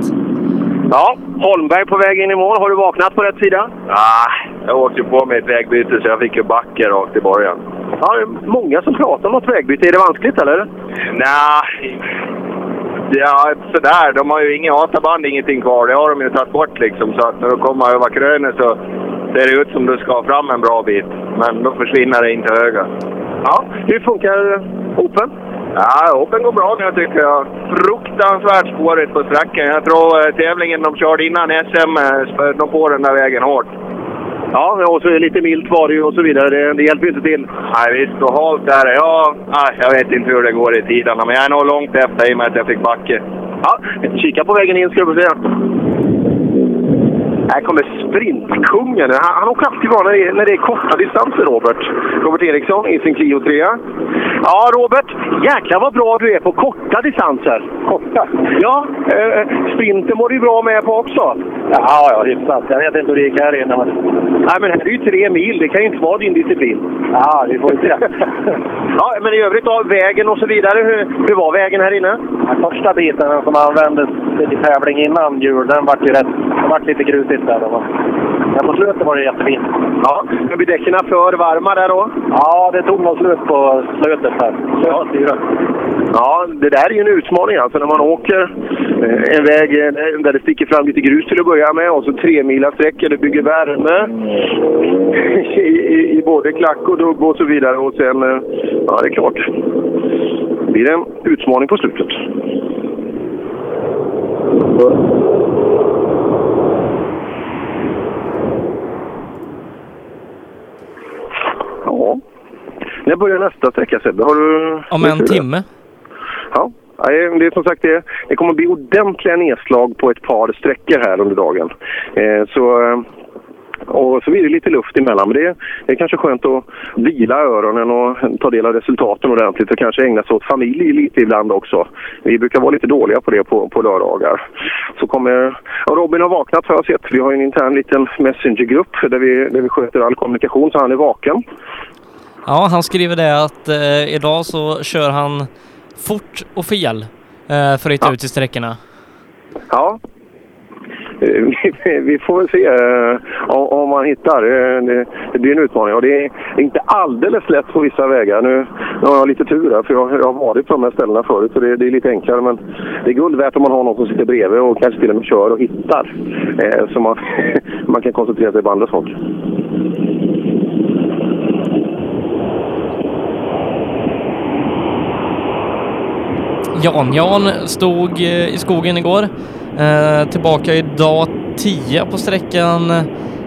Ja, Holmberg på väg in i mål. Har du vaknat på rätt sida? Ah, jag åkte på mig ett vägbyte så jag fick ju backa rakt i början. Ja, det är många som pratar om något vägbyte. Är det vanskligt eller? Nej, ja sådär. De har ju inga ATA-band, ingenting kvar. Det har de ju tagit bort liksom. Så att när du kommer över krönet så ser det ut som du ska fram en bra bit. Men då försvinner det in till höger. Ja, hur funkar Open? Ja, Open går bra nu tycker jag. Fruktansvärt spårigt på sträckan. Jag tror eh, tävlingen de körde innan SM eh, spöade de på den där vägen hårt. Ja, och så är det lite milt var det ju och så vidare. Det, det hjälper ju inte till. Nej, visst. Och halt där. Ja, nej, jag vet inte hur det går i tiderna, men jag är nog långt efter i och med att jag fick backe. Ja, kika på vägen in ska du få se. Här kommer sprintkungen. Han, han åker alltid bra när det, är, när det är korta distanser, Robert. Robert Eriksson i sin Clio 3. Ja, Robert. Jäklar vad bra du är på korta distanser. Korta? Ja, eh, sprinten var du bra med på också. Ja, ja, hyfsat. Jag vet inte hur det gick här inne. Men... Nej, men här är ju tre mil. Det kan ju inte vara din disciplin. Ja, vi får se. ja, men i övrigt då, vägen och så vidare. Hur, hur var vägen här inne? Den första biten som användes i tävling innan jul, den vart ju rätt, den vart lite grusigt där. Då. Men på slutet var det jättefint. Ja, men blir däcken för varma där då? Ja, det tog nog slut på slutet här. Ja, ja, det där är ju en utmaning alltså när man åker eh, en väg eh, där det sticker fram lite grus till att börja med och så tre mila sträckor, det bygger värme i, i, i både klack och dugg och så vidare och sen, eh, ja det är klart, det blir en utmaning på slutet. Ja. När börjar nästa sträcka Sebbe? Har du... Om en timme. Ja, det är som sagt det. Det kommer bli ordentliga nedslag på ett par sträckor här under dagen. Eh, så, eh, och så blir det lite luft emellan. Men det, är- det är kanske skönt att vila öronen och ta del av resultaten ordentligt och kanske ägna sig åt familj lite ibland också. Vi brukar vara lite dåliga på det på, på lördagar. Så kommer, ja, Robin har vaknat har jag sett. Vi har en intern liten messengergrupp där vi, där vi sköter all kommunikation så han är vaken. Ja, han skriver det att eh, idag så kör han fort och fel eh, för att hitta ut i sträckorna. Ja. Eh, vi, får väl se eh, om, man hittar. Eh, det, det blir en utmaning och det är inte alldeles lätt på vissa vägar. Nu, nu har jag lite tur här för jag, jag har varit på de här ställena förut så det, det är lite enklare. Men det är guld värt om man har någon som sitter bredvid och kanske till och med kör och hittar. Så man, man kan koncentrera sig på andra saker. Jan-Jan stod i skogen igår. Eh, tillbaka idag 10 på sträckan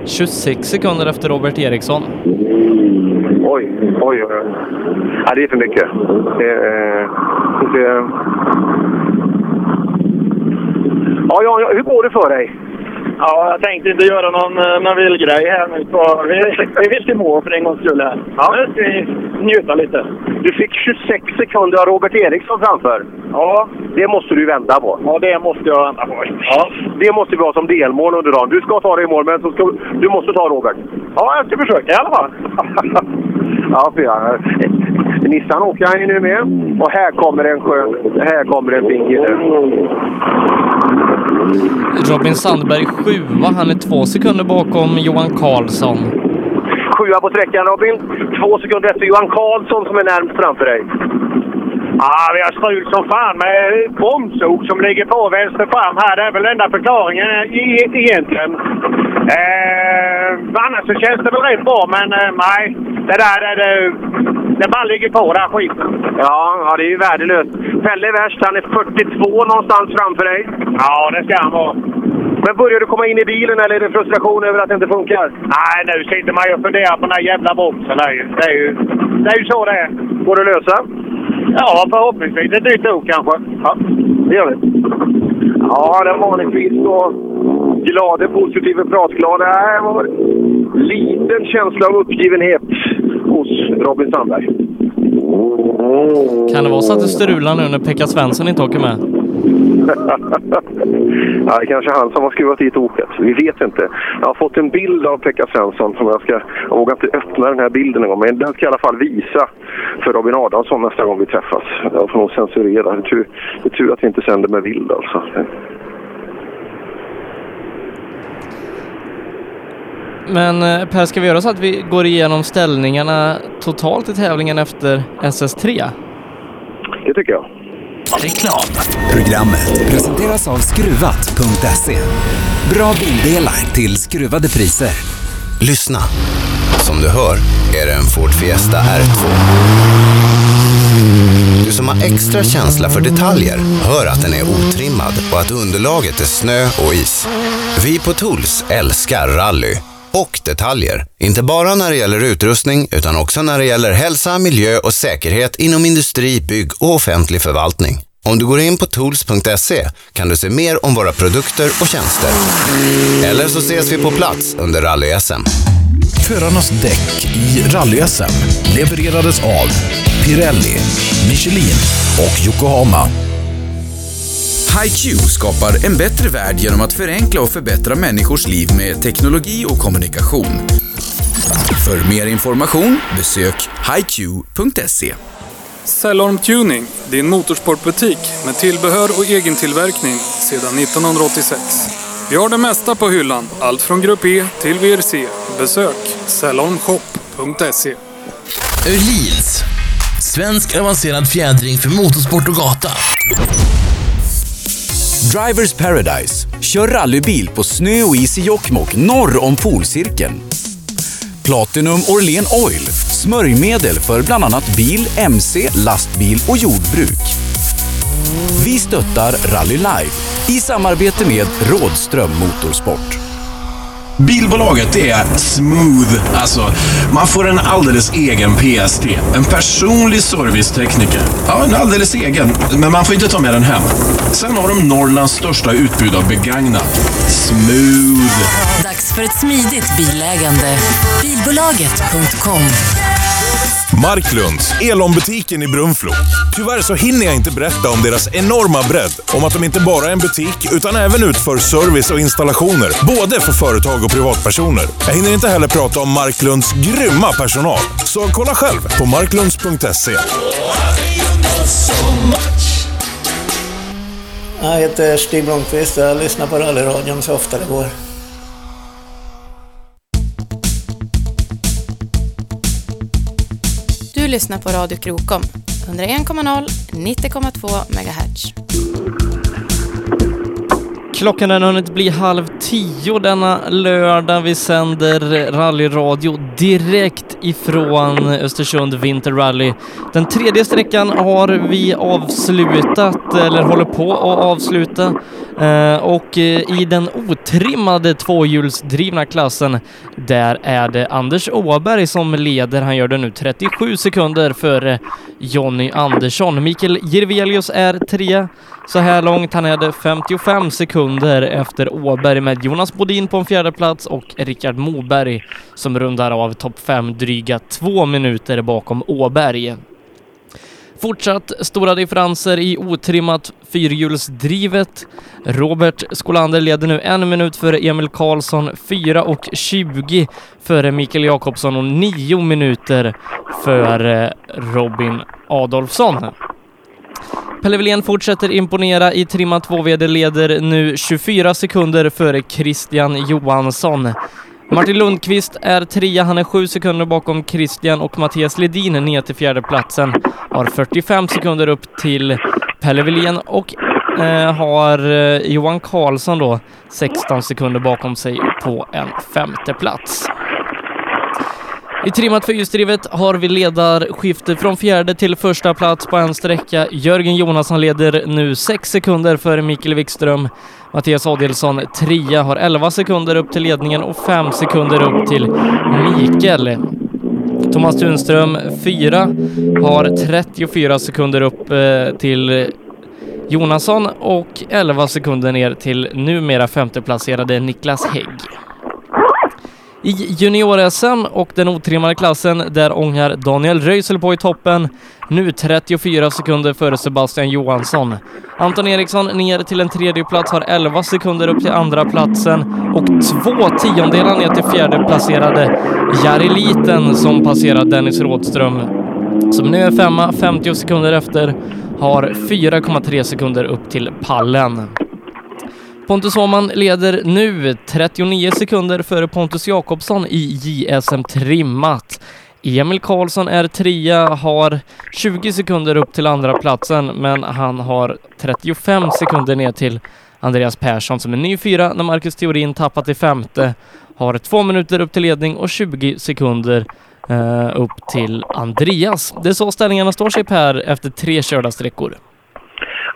26 sekunder efter Robert Eriksson. Oj, oj, oj. Ja, det är för mycket. Det, eh, det... Ja, ja, ja, hur går det för dig? Ja, jag tänkte inte göra någon, eh, någon vild grej här nu. Så vi, vi vill till mål för en gångs skull här. Ja. Nu ska vi njuta lite. Du fick 26 sekunder av Robert Eriksson framför. Ja, Det måste du vända på. Ja, det måste jag vända på. Ja, det måste vi ha som delmål under dagen. Du ska ta det i mål, men så ska, du måste ta Robert. Ja, jag ska försöka i alla fall. ja, fyra. Nissan åker han ju nu med. Och här kommer en skön... Här kommer en fin kille. Robin Sandberg sjua, han är två sekunder bakom Johan Karlsson. Sjua på sträckan Robin. Två sekunder efter Johan Karlsson som är närmst framför dig. Ja, vi har strul som fan med bromsok som ligger på vänster fram här. Det är väl enda förklaringen egentligen. Eh, annars så känns det väl rätt bra, men eh, nej. Det där, det, det, det bara ligger på där skiten. Ja, ja, det är ju värdelöst. Pelle är värst. Han är 42 någonstans framför dig. Ja, det ska han vara. Men börjar du komma in i bilen eller är det frustration över att det inte funkar? Nej, nu sitter man ju och funderar på den här jävla bromsen. Det är ju, det är ju, det är ju så det är. Går det att lösa? Ja, förhoppningsvis. Ett nytt ok kanske. Ja, det gör vi. Ja, den vanligtvis så glade, positiv, pratglad. Det var liten känsla av uppgivenhet hos Robin Sandberg. Kan det vara så att det strular nu när Pekka Svensson inte åker med? ja, det är kanske han som har skruvat dit oket. Vi vet inte. Jag har fått en bild av Pekka Svensson som jag ska... Jag vågar inte öppna den här bilden en gång, men den ska jag i alla fall visa för Robin Adamsson nästa gång vi träffas. Jag får nog censurera. Det är tur, det är tur att vi inte sänder med bild alltså. Men eh, Per, ska vi göra så att vi går igenom ställningarna totalt i tävlingen efter SS3? Det tycker jag. Reklam. Programmet presenteras av Skruvat.se. Bra bildelar till skruvade priser. Lyssna. Som du hör är det en Ford Fiesta R2. Du som har extra känsla för detaljer hör att den är otrimmad och att underlaget är snö och is. Vi på Tools älskar rally och detaljer. Inte bara när det gäller utrustning utan också när det gäller hälsa, miljö och säkerhet inom industri, bygg och offentlig förvaltning. Om du går in på tools.se kan du se mer om våra produkter och tjänster. Eller så ses vi på plats under rally-SM. Förarnas däck i rally-SM levererades av Pirelli, Michelin och Yokohama. HiQ skapar en bättre värld genom att förenkla och förbättra människors liv med teknologi och kommunikation. För mer information besök hiq.se. Cellorm Tuning, din motorsportbutik med tillbehör och egen tillverkning sedan 1986. Vi har det mesta på hyllan, allt från Grupp E till VRC. Besök cellormshop.se. Öhlins. Svensk avancerad fjädring för motorsport och gata. Drivers Paradise. Kör rallybil på snö och is i Jokkmokk norr om polcirkeln. Platinum Orlen Oil. Smörjmedel för bland annat bil, mc, lastbil och jordbruk. Vi stöttar Rally Life i samarbete med Rådström Motorsport. Bilbolaget det är smooth. Alltså, man får en alldeles egen PST. En personlig servicetekniker. Ja, en alldeles egen. Men man får inte ta med den hem. Sen har de Norrlands största utbud av begagnat. Smooth. Dags för ett smidigt bilägande. Bilbolaget.com Marklunds, Elombutiken i Brunflo. Tyvärr så hinner jag inte berätta om deras enorma bredd. Om att de inte bara är en butik utan även utför service och installationer. Både för företag och privatpersoner. Jag hinner inte heller prata om Marklunds grymma personal. Så kolla själv på marklunds.se. Jag heter Stig Blomqvist och jag lyssnar på rallyradion så ofta det går. Lyssnar på Radio Krokom. 101,0, 90,2 MHz. Klockan har hunnit bli halv tio denna lördag. Vi sänder rallyradio direkt ifrån Östersund Winter Rally. Den tredje sträckan har vi avslutat, eller håller på att avsluta. Eh, och eh, i den otrimmade tvåhjulsdrivna klassen, där är det Anders Åberg som leder. Han gör det nu 37 sekunder före Jonny Andersson. Mikael Jirvelius är trea så här långt. Han är det 55 sekunder efter Åberg med Jonas Bodin på en fjärde plats och Rickard Moberg som rundar av topp 5 dryga två minuter bakom Åberg. Fortsatt stora differenser i otrimmat fyrhjulsdrivet. Robert Skolander leder nu en minut före Emil Karlsson, 4 och 20 före Mikael Jakobsson och 9 minuter före Robin Adolfsson. Pelle Wilén fortsätter imponera i trimma 2VD leder nu 24 sekunder före Christian Johansson. Martin Lundqvist är trea, han är sju sekunder bakom Christian och Mattias Ledin ner till fjärde platsen. Har 45 sekunder upp till Pelle Wilén och eh, har eh, Johan Karlsson då 16 sekunder bakom sig på en femte plats. I trimmat fyrhjulsdrivet har vi ledarskifte från fjärde till första plats på en sträcka. Jörgen Jonasson leder nu 6 sekunder före Mikael Wikström. Mattias Adelsson trea, har 11 sekunder upp till ledningen och 5 sekunder upp till Mikael. Thomas Tunström fyra, har 34 sekunder upp eh, till Jonasson och 11 sekunder ner till numera femteplacerade Niklas Hägg. I junior-SM och den otrimmade klassen, där ångar Daniel Röisel på i toppen. Nu 34 sekunder före Sebastian Johansson. Anton Eriksson ner till en tredje plats har 11 sekunder upp till andra platsen och två tiondelar ner till fjärde placerade Jari Liten som passerar Dennis Rådström som nu är femma, 50 sekunder efter, har 4,3 sekunder upp till pallen. Pontus Åhman leder nu 39 sekunder före Pontus Jakobsson i JSM trimmat. Emil Karlsson är trea, har 20 sekunder upp till andra platsen men han har 35 sekunder ner till Andreas Persson som är ny fyra när Marcus Theorin tappat till femte. Har två minuter upp till ledning och 20 sekunder eh, upp till Andreas. Det är så ställningarna står sig Per efter tre körda sträckor.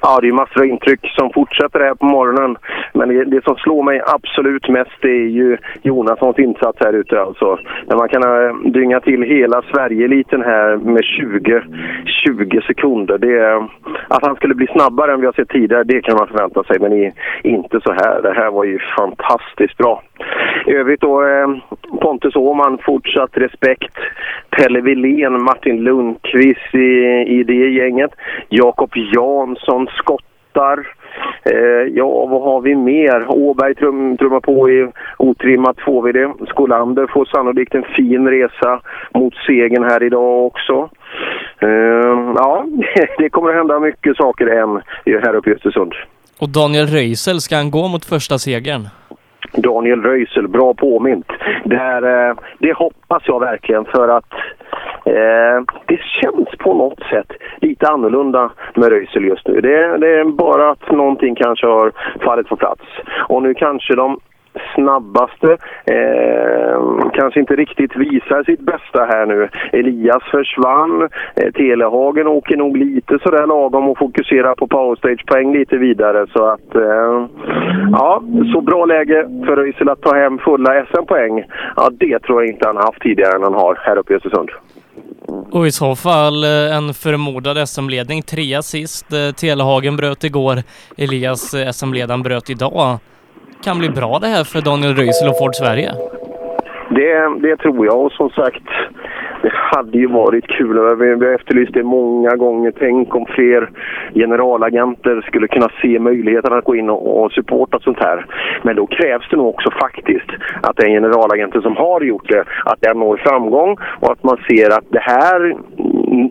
Ja, det är massor av intryck som fortsätter här på morgonen. Men det, det som slår mig absolut mest det är ju Jonassons insats här ute. Alltså. När man kan eh, dynga till hela Sverige-eliten här med 20, 20 sekunder. Det, eh, att han skulle bli snabbare än vi har sett tidigare, det kan man förvänta sig. Men i, inte så här. Det här var ju fantastiskt bra. I övrigt då, eh, Pontus Åhman, fortsatt respekt. Pelle Wilén, Martin Lundqvist i, i det gänget. Jakob Jansson skottar. Eh, ja, vad har vi mer? Åberg trum, trummar på i otrimmat 2VD. Skolander får sannolikt en fin resa mot segern här idag också. Eh, ja, det kommer att hända mycket saker än här uppe i Östersund. Och Daniel Röisel, ska han gå mot första segern? Daniel Röisel, bra påmint. Det, här, eh, det hoppas jag verkligen för att eh, det känns på något sätt lite annorlunda med Röisel just nu. Det, det är bara att någonting kanske har fallit på plats. Och nu kanske de snabbaste eh, kanske inte riktigt visar sitt bästa här nu. Elias försvann. Eh, Telehagen åker nog lite sådär lagom och fokuserar på powerstage-poäng lite vidare. Så att, eh, ja, så bra läge för Röisel att ta hem fulla SM-poäng. Ja, det tror jag inte han haft tidigare än han har här uppe i Östersund. Och i så fall eh, en förmodad SM-ledning, trea sist. Eh, Telehagen bröt igår, Elias eh, SM-ledaren bröt idag. Kan bli bra det här för Daniel Röisel och Ford Sverige. Det, det tror jag och som sagt, det hade ju varit kul. Vi har efterlyst det många gånger. Tänk om fler generalagenter skulle kunna se möjligheten att gå in och, och supporta sånt här. Men då krävs det nog också faktiskt att den generalagenten som har gjort det, att den når framgång och att man ser att det här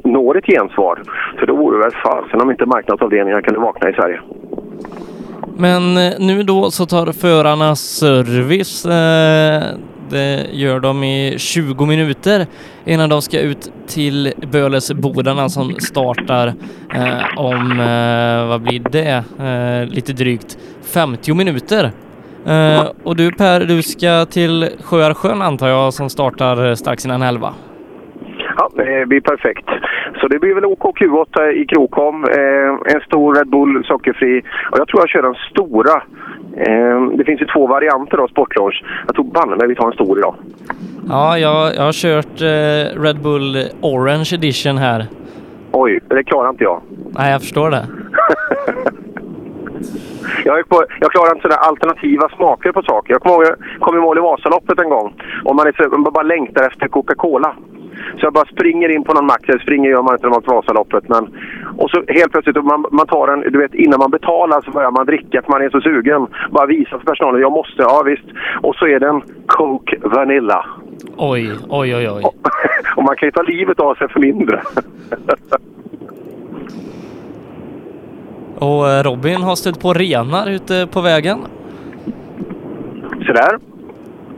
når ett gensvar. För då vore det väl fasen om inte marknadsavdelningarna kunde vakna i Sverige. Men eh, nu då så tar förarna service. Eh, det gör de i 20 minuter innan de ska ut till Bölesbodarna som startar eh, om, vad blir det, lite drygt 50 minuter. Och du Per, du ska till Sjöarsjön antar jag som startar strax innan 11. Ja, det blir perfekt. Så det blir väl OK Q8 i Krokom. Eh, en stor Red Bull sockerfri. Och jag tror jag kör den stora. Eh, det finns ju två varianter av sportlaunch. Jag tror banne mig vi tar en stor idag. Ja, jag, jag har kört eh, Red Bull Orange Edition här. Oj, det klarar inte jag. Nej, jag förstår det. Jag, på, jag klarar inte sådana alternativa smaker på saker. Jag kommer ihåg, kom i mål i Vasaloppet en gång och man, är så, man bara längtar efter Coca-Cola. Så jag bara springer in på någon mack. Jag springer gör man inte när man Vasaloppet. Men, och så helt plötsligt, man, man tar en, du vet innan man betalar så börjar man dricka för man är så sugen. Bara visa för personalen, jag måste, ja visst. Och så är det en Coke Vanilla. Oj, oj, oj, oj. Och man kan ju ta livet av sig för mindre. Och eh, Robin har stött på renar ute på vägen. Sådär.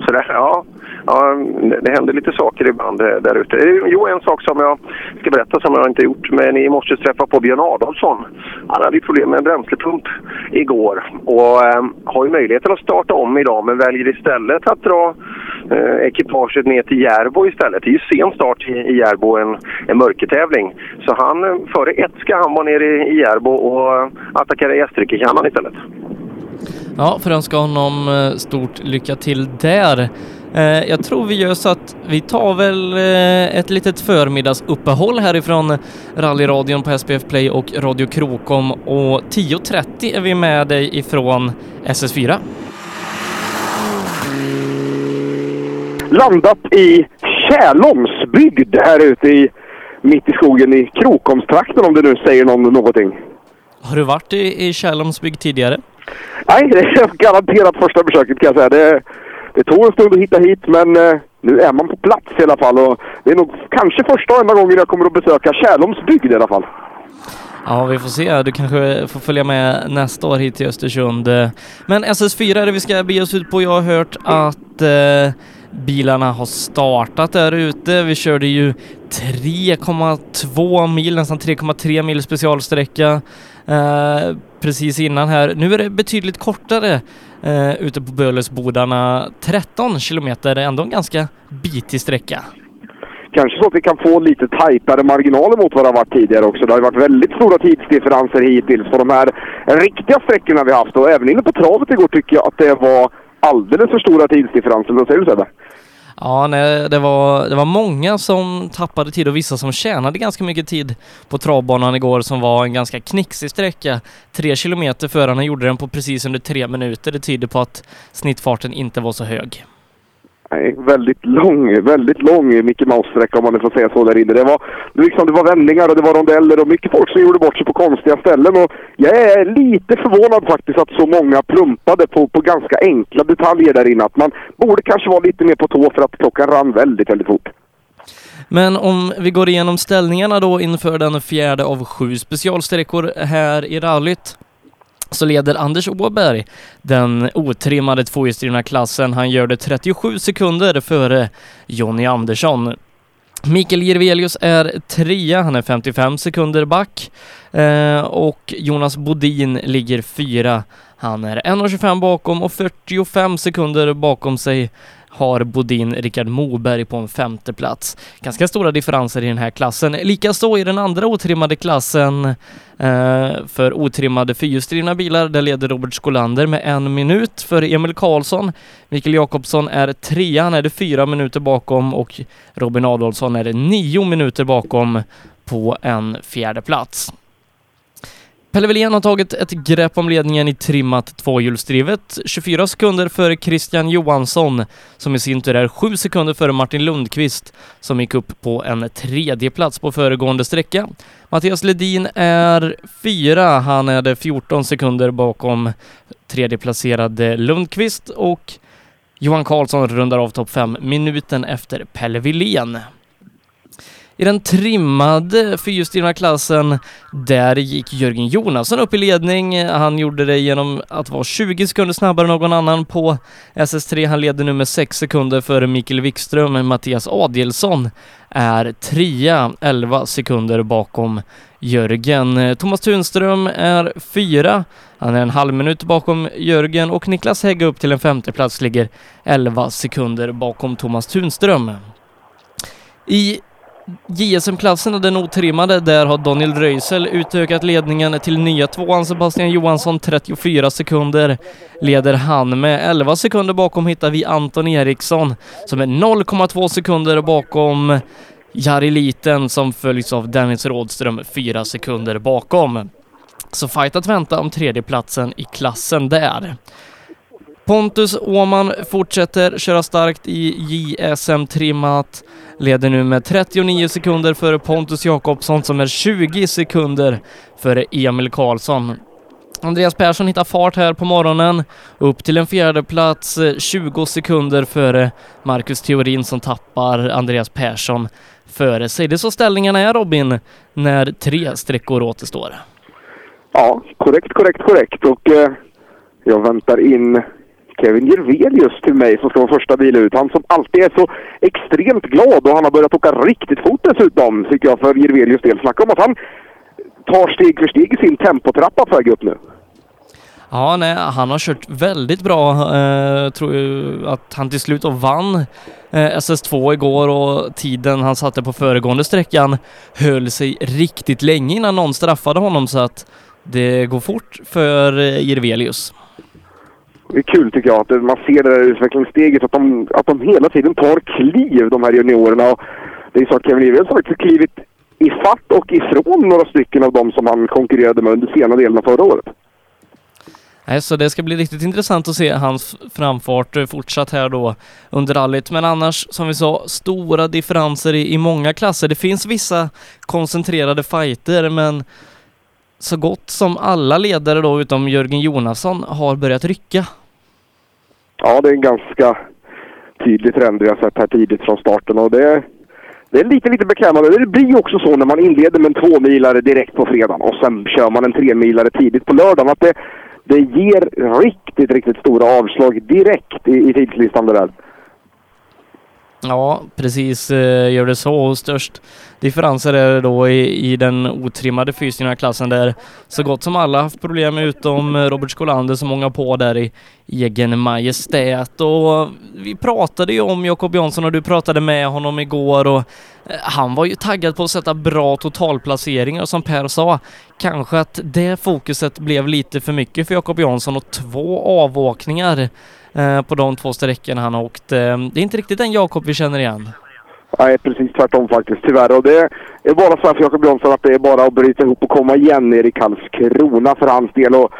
Sådär, ja ja. Det händer lite saker ibland eh, där ute. Eh, jo, en sak som jag ska berätta som jag inte gjort. Men i morse träffade på Björn Adolfsson. Han hade ju problem med en bränslepump igår och eh, har ju möjligheten att starta om idag men väljer istället att dra eh, ekipaget ner till Järbo istället. Det är ju sen start i, i Järbo, en, en mörkertävling. Så han, eh, före ett ska han vara nere i, i Järbo och attackera Gästrikekannan istället. Ja, för att önska honom stort lycka till där. Eh, Jag tror vi gör så att vi tar väl eh, ett litet förmiddagsuppehåll härifrån rallyradion på SPF Play och Radio Krokom och 10.30 är vi med dig ifrån SS4. landat i Tjälomsbygd här ute i mitt i skogen i Krokomstrakten om det nu säger någon någonting. Har du varit i, i Kärlholmsbygd tidigare? Nej, det är garanterat första försöket kan jag säga. Det, det tog en stund att hitta hit men eh, nu är man på plats i alla fall och det är nog kanske första och enda gången jag kommer att besöka Tjälomsbygd i alla fall. Ja, vi får se. Du kanske får följa med nästa år hit till Östersund. Men SS4 är det vi ska bege oss ut på. Jag har hört att eh, bilarna har startat där ute. Vi körde ju 3,2 mil, nästan 3,3 mil specialsträcka eh, precis innan här. Nu är det betydligt kortare eh, ute på Bölesbodarna. 13 kilometer, ändå en ganska bitig sträcka. Kanske så att vi kan få lite tajtare marginaler mot vad det har varit tidigare också. Det har ju varit väldigt stora tidsdifferenser hittills på de här riktiga sträckorna vi har haft. Och även inne på travet igår tycker jag att det var alldeles för stora tidsdifferenser. Vad säger du Sebbe? Ja, nej, det var, det var många som tappade tid och vissa som tjänade ganska mycket tid på travbanan igår som var en ganska knixig sträcka. Tre kilometer förarna gjorde den på precis under tre minuter. Det tyder på att snittfarten inte var så hög. Nej, väldigt lång, väldigt lång Mickey Mouse-sträcka om man nu får säga så där inne. Det var, liksom, det var vändningar och det var rondeller och mycket folk som gjorde bort sig på konstiga ställen. Och jag är lite förvånad faktiskt att så många plumpade på, på ganska enkla detaljer där inne. Att man borde kanske vara lite mer på tå för att klockan rann väldigt, väldigt fort. Men om vi går igenom ställningarna då inför den fjärde av sju specialsträckor här i rallyt så leder Anders Åberg den otrimmade tvåhjulsdrivna klassen. Han gör det 37 sekunder före Jonny Andersson. Mikael Jirvelius är trea, han är 55 sekunder back. Eh, och Jonas Bodin ligger fyra. Han är 1.25 bakom och 45 sekunder bakom sig har Bodin Rickard Moberg på en femte plats. Ganska stora differenser i den här klassen. Likaså i den andra otrimmade klassen eh, för otrimmade fyrhjulsdrivna bilar. Där leder Robert Skolander med en minut för Emil Karlsson. Mikael Jakobsson är trea, han är det fyra minuter bakom och Robin Adolfsson är det nio minuter bakom på en fjärde plats. Pelle Wilén har tagit ett grepp om ledningen i trimmat tvåhjulsdrivet. 24 sekunder före Christian Johansson, som i sin tur är 7 sekunder före Martin Lundqvist, som gick upp på en tredje plats på föregående sträcka. Mattias Ledin är fyra, han är 14 sekunder bakom tredjeplacerade Lundqvist och Johan Karlsson rundar av topp 5 minuten efter Pelle Wilén. I den trimmade fyrhjulsdrivna klassen, där gick Jörgen Jonasson upp i ledning. Han gjorde det genom att vara 20 sekunder snabbare än någon annan på SS3. Han leder nu med 6 sekunder före Mikael Wikström. Mattias Adielsson är trea, 11 sekunder bakom Jörgen. Thomas Tunström är fyra. Han är en halv minut bakom Jörgen och Niklas Hägg upp till en femte plats ligger 11 sekunder bakom Thomas Tunström. I JSM-klassen, och den otrimmade, där har Daniel Röisel utökat ledningen till nya tvåan. Sebastian Johansson 34 sekunder leder han med. 11 sekunder bakom hittar vi Anton Eriksson som är 0,2 sekunder bakom Jari Liten som följs av Dennis Rådström 4 sekunder bakom. Så fight att vänta om tredjeplatsen i klassen där. Pontus Åman fortsätter köra starkt i JSM-trimmat. Leder nu med 39 sekunder före Pontus Jakobsson som är 20 sekunder före Emil Karlsson. Andreas Persson hittar fart här på morgonen. Upp till en fjärde plats, 20 eh, sekunder före Marcus Theorin som tappar Andreas Persson före sig. Det är så ställningarna är Robin, när tre sträckor återstår. Ja, korrekt, korrekt, korrekt. Och eh, jag väntar in Kevin Jirvelius till mig som ska vara första bil ut. Han som alltid är så extremt glad och han har börjat åka riktigt fort dessutom, tycker jag, för Jirvelius del. Snacka om att han tar steg för steg i sin tempotrappa på väg upp nu. Ja, nej, han har kört väldigt bra. Eh, tror ju att han till slut vann eh, SS2 igår och tiden han satte på föregående sträckan höll sig riktigt länge innan någon straffade honom så att det går fort för eh, Jirvelius. Det är kul tycker jag att man ser det där utvecklingssteget, att de, att de hela tiden tar kliv, de här juniorerna. Och det är så att Kevin Evans har faktiskt klivit ifatt och ifrån några stycken av dem som han konkurrerade med under senare delen av förra året. Nej, så det ska bli riktigt intressant att se hans framfart eh, fortsatt här då under rallyt. Men annars, som vi sa, stora differenser i, i många klasser. Det finns vissa koncentrerade fighter, men så gott som alla ledare då, utom Jörgen Jonasson, har börjat rycka. Ja, det är en ganska tydlig trend vi har sett här tidigt från starten och det, det är lite, lite beklämmande. Det blir ju också så när man inleder med en tvåmilare direkt på fredagen och sen kör man en tremilare tidigt på lördagen att det, det ger riktigt, riktigt stora avslag direkt i, i tidslistan det där. Ja, precis eh, gör det så. Och störst differenser är det då i, i den otrimmade fysiska klassen där så gott som alla haft problem utom Robert Skolander som många på där i egen majestät. Och vi pratade ju om Jakob Jansson och du pratade med honom igår och eh, han var ju taggad på att sätta bra totalplaceringar som Per sa. Kanske att det fokuset blev lite för mycket för Jakob Jansson och två avåkningar Eh, på de två sträckorna han har åkt. Eh, det är inte riktigt den Jakob vi känner igen. Nej, precis tvärtom faktiskt, tyvärr. Och det är bara så här för Jakob Jansson att det är bara att bryta ihop och komma igen ner i Karlskrona för hans del. Och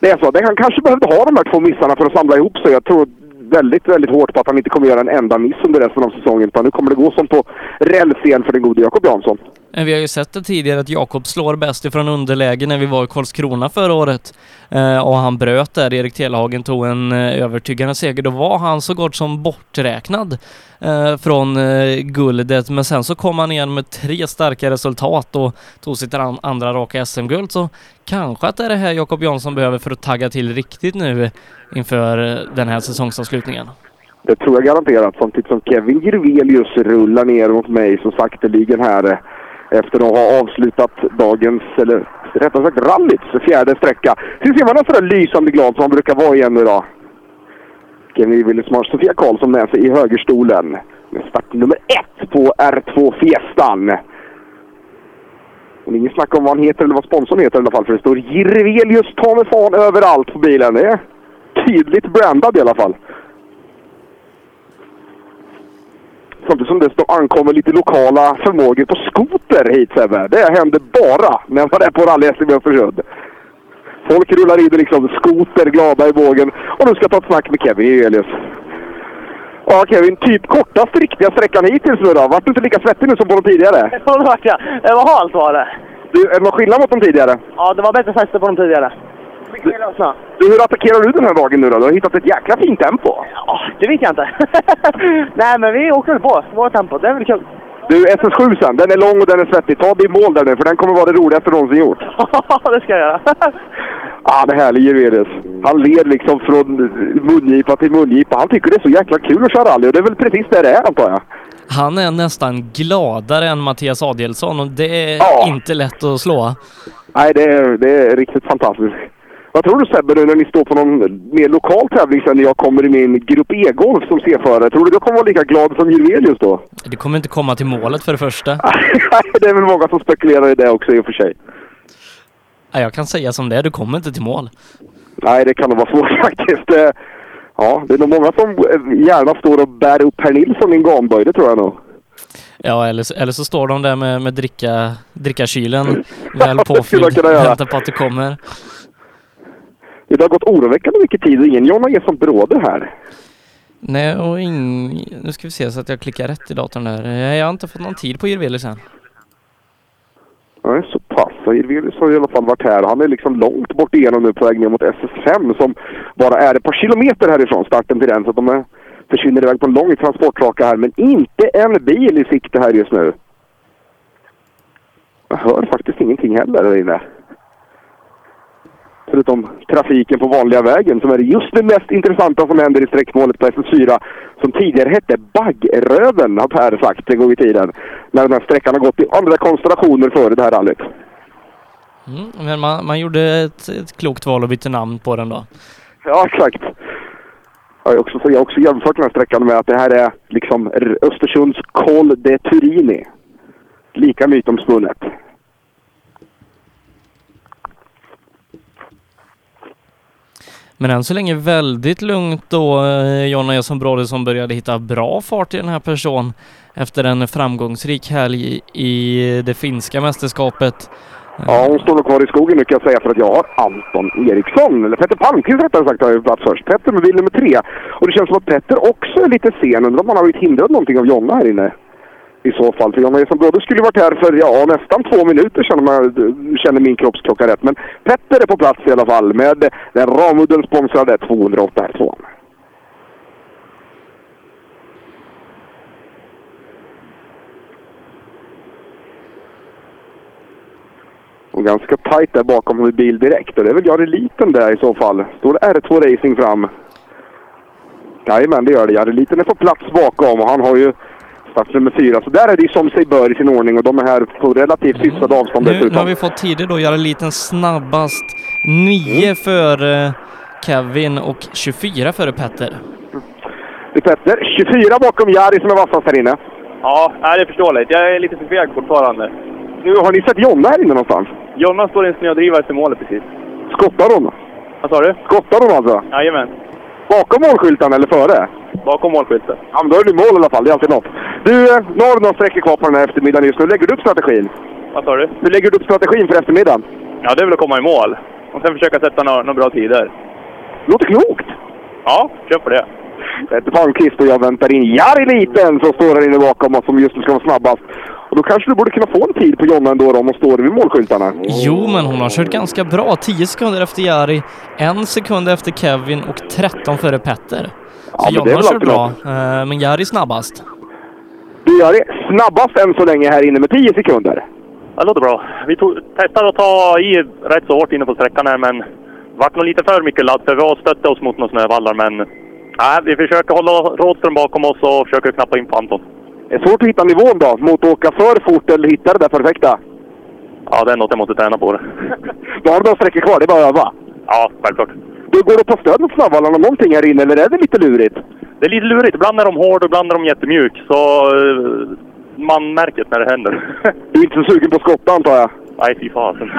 det är så, det, han kanske behövde ha de här två missarna för att samla ihop sig. Jag tror väldigt, väldigt hårt på att han inte kommer göra en enda miss under resten av säsongen. Utan nu kommer det gå som på räls igen för den gode Jakob Jansson. Eh, vi har ju sett det tidigare att Jakob slår bäst ifrån underläge när vi var i Karlskrona förra året. Eh, och han bröt där. Erik Telehagen tog en eh, övertygande seger. Då var han så gott som borträknad eh, från eh, guldet. Men sen så kom han igen med tre starka resultat och tog sitt an- andra raka SM-guld. Så kanske att det är det här Jakob Jansson behöver för att tagga till riktigt nu inför eh, den här säsongsavslutningen. Det tror jag garanterat. Samtidigt typ som Kevin Jirvelius rullar ner mot mig så sakteligen här eh, efter att ha avslutat dagens, eller rättare sagt rallyts fjärde sträcka. Så ser man sådär lysande glad som han brukar vara igen idag. Kevin Jirvelius har Sofia Karlsson med sig i högerstolen. Med startnummer ett på R2 Fiestan. Och det är inget snack om vad han heter eller vad sponsorn heter i alla fall. För det står Jirvelius ta fan överallt på bilen. Det är tydligt brandad i alla fall. Samtidigt som det står ankommer lite lokala förmågor på skoter hit Sebbe. Det händer bara när man är på rally-SM i Östersund. Folk rullar in liksom skoter glada i bågen. Och nu ska jag ta ett snack med Kevin Jirvelius. Ja Kevin, typ kortaste riktiga sträckan hittills nu då. Vart du inte lika svettig nu som på de tidigare? Ja, det vart jag. Det var halt var det. Du, är det någon skillnad mot de tidigare? Ja, det var bättre fäste på de tidigare. Du, hur attackerar du den här dagen nu då? Du har hittat ett jäkla fint tempo. Ja, det vet jag inte. Nej, men vi åker väl på vårt tempo. Det är väl kul. Du, SS7 sen, den är lång och den är svettig. Ta din mål där nu, för den kommer vara det roligaste någonsin gjort. Ja, det ska jag göra. Ah, det härlig Jirvelius. Han ler liksom från mungipa till mungipa. Han tycker det är så jäkla kul att köra rally och det är väl precis det det är antar jag. Han är nästan gladare än Mattias Adielsson och det är inte lätt att slå. Nej, det är, det är riktigt fantastiskt. Vad tror du Sebbe nu när ni står på någon mer lokal tävling sen när jag kommer i min Grupp E-golf som C-förare? Tror du du kommer vara lika glad som Jirvelius då? Det kommer inte komma till målet för det första. det är väl många som spekulerar i det också i och för sig. Ja, jag kan säga som det är, du kommer inte till mål. Nej, det kan nog vara svårt faktiskt. Eh, Ja, det är nog många som eh, gärna står och bär upp Per Nilsson i en gamböj, det tror jag nog. Ja, eller, så- eller så står de där med, med dricka, dricka kylen väl påfylld, göra. väntar på att du kommer. Det har gått oroväckande mycket tid och ingen Jonna Gesson Bråde här. Nej, och ing... Nu ska vi se så att jag klickar rätt i datorn där. Jag har inte fått någon tid på Jirvelius än. Nej, så pass. Och Irvelius har i alla fall varit här. Han är liksom långt bort igenom nu på väg ner mot SS5 som bara är ett par kilometer härifrån starten till den. Så de är, försvinner iväg på en lång transportraka här. Men inte en bil i sikte här just nu. Jag hör faktiskt ingenting heller där inne. Förutom trafiken på vanliga vägen som är just det mest intressanta som händer i sträckmålet på SS4. Som tidigare hette Baggröven har Per sagt en gång i tiden. När den här sträckan har gått i andra konstellationer före det här rallyt. Mm, men man, man gjorde ett, ett klokt val och bytte namn på den då. Ja, exakt. Jag har också, jag har också jämfört den här sträckan med att det här är liksom Östersunds Col de Turini. Lika mytomspunnet. Men än så länge väldigt lugnt då eh, Jonna Jönsson Bråde som började hitta bra fart i den här personen efter en framgångsrik helg i det finska mästerskapet. Ja, hon står nog kvar i skogen nu kan jag säga för att jag har Anton Eriksson, eller Petter Palmqvist rättare sagt har ju plats först. Petter med bil nummer tre. Och det känns som att Petter också är lite sen. Undrar om han har blivit hindrad någonting av Jonna här inne. I så fall. För Jonna Jesson Brodde skulle varit här för ja, nästan två minuter känner, man, känner min kroppsklocka rätt. Men Petter är på plats i alla fall med den Ramudden sponsrade 208R2. Och ganska tajt där bakom med bil direkt. Och det är väl Jari Liten där i så fall. Står det R2 Racing fram? Jajamän, det gör det. Jari Liten är på plats bakom och han har ju startnummer fyra. Så där är det ju som sig bör i sin ordning och de är här på relativt hyfsat avstånd Nu, nu har dessutom. vi fått tider då. Jari Liten snabbast. 9 före Kevin och 24 före Petter. Det är Petter, 24 bakom Jari som är vassast här inne. Ja, det är förståeligt. Jag är lite för feg fortfarande. Nu, har ni sett Jonna här inne någonstans? Jonna står i en snödriva efter målet precis. Skottar hon? Vad sa du? Skottar hon alltså? Jajamän. Bakom målskylten eller före? Bakom målskylten. Ja, men då är det mål i alla fall. Det är alltid något. Du, eh, nu har du några sträckor kvar på den här eftermiddagen just nu. Lägger du upp strategin? Vad sa du? Hur lägger du upp strategin för eftermiddagen? Ja, det är väl att komma i mål. Och sen försöka sätta några, några bra tider. Låter klokt! Ja, kör på det. Petter Palmqvist och jag väntar in Jari Liten som står här inne bakom oss som just nu ska vara snabbast. Och då kanske du borde kunna få en tid på Jonna ändå då, om hon står vid målskyltarna. Jo, men hon har kört ganska bra. 10 sekunder efter Jari, en sekund efter Kevin och 13 före Petter. Ja, men det är Jonna väl bra, eh, men Jari snabbast. Du Jari, snabbast än så länge här inne med 10 sekunder. Det låter bra. Vi tog, testade att ta i rätt så hårt inne på sträckan här, men vart nog lite för mycket ladd för vi har stöttat oss mot några snövallar. Men nej, vi försöker hålla Rådström bakom oss och försöker knappa in på Anton. Det är svårt att hitta nivån då, mot att åka för fort eller hitta det där perfekta. Ja, det är något jag måste träna på. Det. Då har du några sträckor kvar, det är bara att öva. Ja, självklart. Du, går det att ta stöd mot snabbvallarna någonting här inne, eller är det lite lurigt? Det är lite lurigt. Ibland är de hård och ibland är de jättemjuk. Så eh, man märker det när det händer. Du är inte så sugen på skotta antar jag? Nej, fy fasen.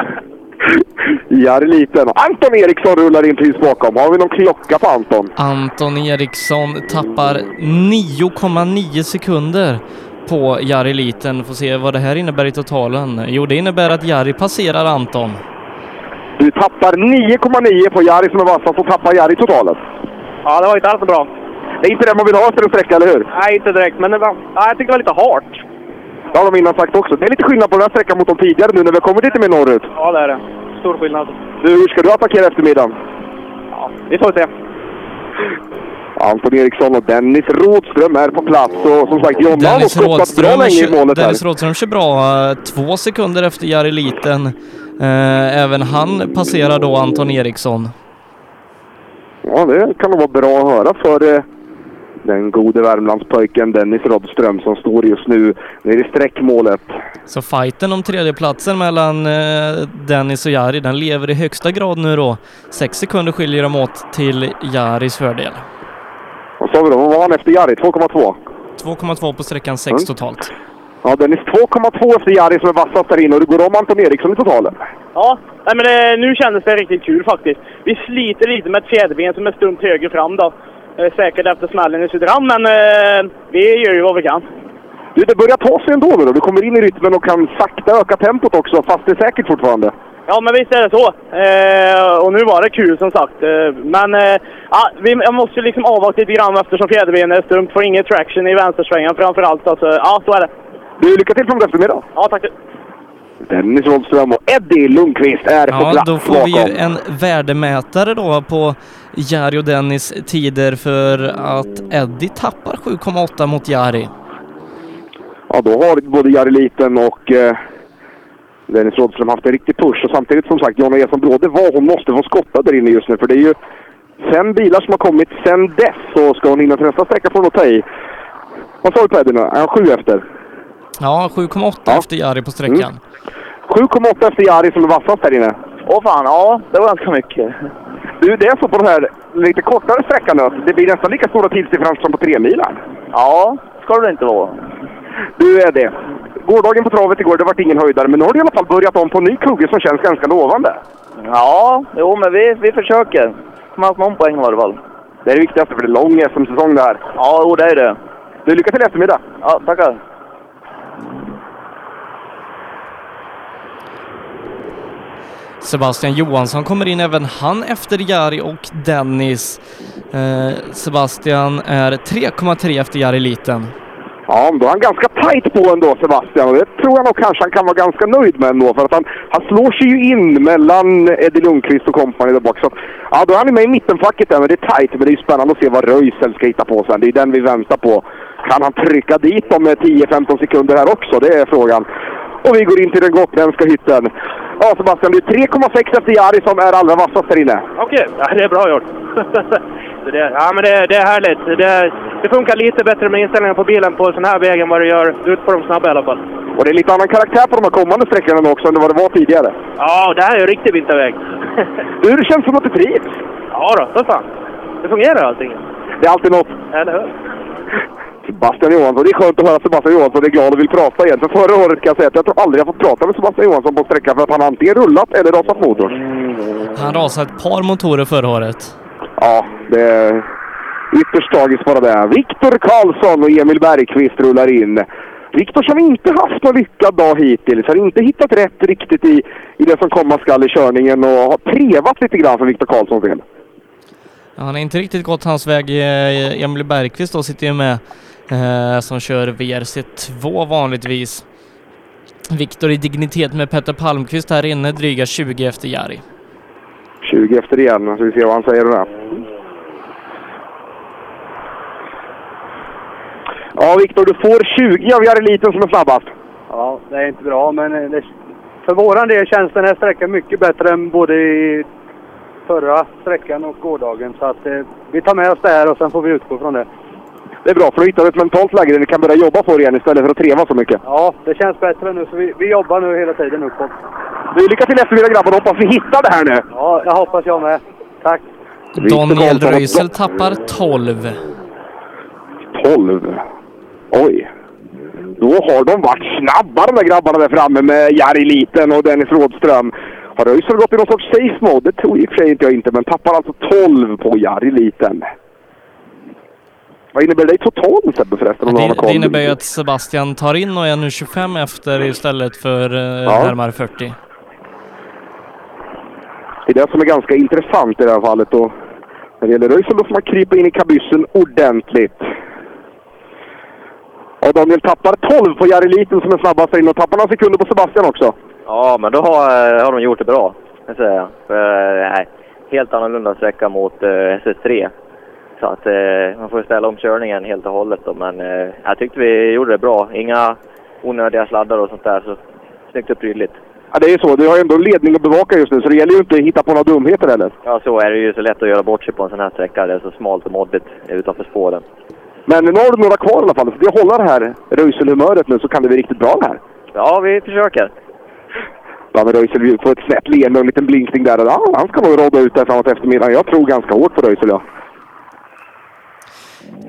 Jari Liten. Anton Eriksson rullar in precis bakom. Har vi någon klocka på Anton? Anton Eriksson tappar 9,9 sekunder på Jari Liten. Får se vad det här innebär i totalen. Jo, det innebär att Jari passerar Anton. Du tappar 9,9 på Jari som är vassast och tappar Jari totalen. Ja, det var inte alls bra. Det är inte det man vill ha efter en sträcka, eller hur? Nej, inte direkt. Men det var, ja, jag tyckte det var lite hårt. Det har de innan sagt också. Det är lite skillnad på den här sträckan mot de tidigare nu när vi har kommit lite mer norrut. Ja, det är det. Stor skillnad. Du, hur ska du attackera eftermiddagen? Ja, vi får se. Anton Eriksson och Dennis Rådström är på plats och som sagt Jonna har skottat bra länge i målet här. Dennis Rådström kör bra. eh, Två sekunder efter Jari Liten. Eh, även han passerar då Anton Eriksson. Ja, det kan nog vara bra att höra för eh, den gode Värmlandspojken Dennis Rådström som står just nu nere i sträckmålet. Så fighten om tredjeplatsen mellan eh, Dennis och Jari, den lever i högsta grad nu då. Sex sekunder skiljer de åt till Jaris fördel. Vad sa vi då? Vad var han efter Jari? 2,2? 2,2 på sträckan, 6 Mm. totalt. Ja, Dennis 2,2 efter Jari som är vassast där inne och du går om Anton Eriksson i totalen. Ja, nej, men det, nu kändes det riktigt kul faktiskt. Vi sliter lite med ett fjäderben som är stumt höger fram då. Eh, säkert efter smällen i Söderhamn, men eh, vi gör ju vad vi kan. Du, det börjar ta sig ändå nu då. Du kommer in i rytmen och kan sakta öka tempot också, fast det är säkert fortfarande. Ja, men visst är det så. Eh, och nu var det kul som sagt. Eh, men eh, ja, vi, jag måste liksom avvakta lite grann eftersom fjäderbenet är stumt. Får ingen traction i vänstersvängen framförallt. Alltså, ja, så är det. Du, lycka till framåt eftermiddag. Ja, tack. Dennis Rådström och Eddie Lundqvist är på Ja, plats då får bakom. vi ju en värdemätare då på Jari och Dennis tider för att Eddie tappar 7,8 mot Jari. Ja, då har både Jari Liten och eh, Dennis Rådström haft en riktig push. Och samtidigt som sagt, Jonna Eson Bråde, vad hon måste få skotta där inne just nu. För det är ju fem bilar som har kommit sen dess. Så ska hon hinna till nästa sträcka får hon nog ta i. Vad sa du på Eddie nu? Är han sju efter? Ja, 7,8 efter Jari på sträckan. 7,8 efter Jari som är vassast där inne. Åh fan, ja, det var ganska mycket. Du, det är så på den här lite kortare sträckan nu. Det blir nästan lika stora tidsdifferenser som på tre milen. Ja, ska det inte vara. Du är det. Gårdagen på travet igår, det vart ingen höjdare. Men nu har du i alla fall börjat om på en ny kugge som känns ganska lovande. Ja, jo men vi, vi försöker. Kommer haft någon poäng i alla fall. Det är det viktigaste, för det är lång SM-säsong det här. Ja, jo det är det. Du, lycka till i eftermiddag. Ja, tackar. Sebastian Johansson kommer in även han efter Jari och Dennis. Eh, Sebastian är 3,3 efter Jari Liten. Ja, men då är han ganska tight på ändå, Sebastian. Och det tror jag nog kanske han kan vara ganska nöjd med ändå. För att han, han slår sig ju in mellan Eddie Lundqvist och kompani där bak. Så ja, då är han med i mittenfacket där, men det är tight. Men det är ju spännande att se vad Röisel ska hitta på sen. Det är den vi väntar på. Kan han trycka dit dem med 10-15 sekunder här också? Det är frågan. Och vi går in till den gotländska hytten. Ja, Sebastian, det är 3,6 efter Jari som är allra vassast där inne. Okej, ja, det är bra gjort. Det, ja, men det, det är härligt. Det, det funkar lite bättre med inställningen på bilen på sån här väg än vad det gör ut på de snabba i alla fall. Och det är lite annan karaktär på de här kommande sträckorna nu också än vad det var tidigare. Ja, det här är ju riktig vinterväg. Du, det känns som att du trivs. Ja då, för fan. Det fungerar allting. Det är alltid något. Eller hur? Sebastian Johansson. Det är skönt att höra Sebastian Johansson är glad och vill prata igen. För förra året kan jag säga att jag tror aldrig jag fått prata med Sebastian Johansson på sträckan för att han antingen rullat eller rasat motorn. Han rasade ett par motorer förra året. Ja, det är ytterst tragiskt bara det. Viktor Karlsson och Emil Bergqvist rullar in. Viktor som inte haft någon lyckad dag hittills. Har inte hittat rätt riktigt i, i det som komma skall i körningen och har trevat lite grann för Viktor Karlssons del. Ja, Han har inte riktigt gått hans väg. Eh, Emil Bergqvist då sitter ju med eh, som kör VRC2 vanligtvis. Viktor i dignitet med Petter Palmqvist här inne, dryga 20 efter Jari. 20 efter igen, så vi ser vad han säger om det. Ja, Viktor, du får 20 av Jari Liten som är snabbast. Ja, det är inte bra, men det, för våran del känns den här sträckan mycket bättre än både i förra sträckan och gårdagen. Så att eh, vi tar med oss det här och sen får vi utgå från det. Det är bra, för då hittar du ett mentalt läge där ni kan börja jobba på det igen istället för att treva så mycket. Ja, det känns bättre nu, så vi, vi jobbar nu hela tiden uppåt. Du, lycka till eftermiddag grabbar, hoppas vi hittar det här nu. Ja, jag hoppas jag med. Tack! Daniel Röisel tappar 12. 12? Oj. Då har de varit snabba de där grabbarna där framme med Jari Liten och Dennis Rådström. Har Röisel gått i någon sorts safe mode? Det tror i och för sig inte jag inte, men tappar alltså 12 på Jari Liten. Vad innebär det i totalen Sebbe förresten? Om Det, det innebär ju att Sebastian tar in och är nu 25 efter istället för eh, Ja. närmare 40. Det är det som är ganska intressant i det här fallet. Och när det gäller Röisel då får man krypa in i kabyssen ordentligt. Och Daniel tappar 12 på Jari Liten som är snabbast inne och tappar några sekunder på Sebastian också. Ja, men då har, har de gjort det bra, kan jag säga. För, eh, nej, helt annorlunda sträcka mot eh, SS3. Så att eh, man får ställa om körningen helt och hållet då. Men eh, jag tyckte vi gjorde det bra. Inga onödiga sladdar och sånt där. Så snyggt och prydligt. Ja, det är ju så. Du har ju ändå en ledning att bevaka just nu, så det gäller ju inte att hitta på några dumheter heller. Ja, så är det ju så lätt att göra bort sig på en sån här sträcka. Det är så smalt och moddigt utanför spåren. Men nu har du några kvar i alla fall. Så det hålla det här Röisel-humöret nu så kan det bli riktigt bra det här. Ja, vi försöker. Ja, men Röisel får ett snett leende och en liten blinkning där. Ja, han ska nog råda ut där framåt eftermiddagen. Jag tror ganska hårt på Röisel, ja.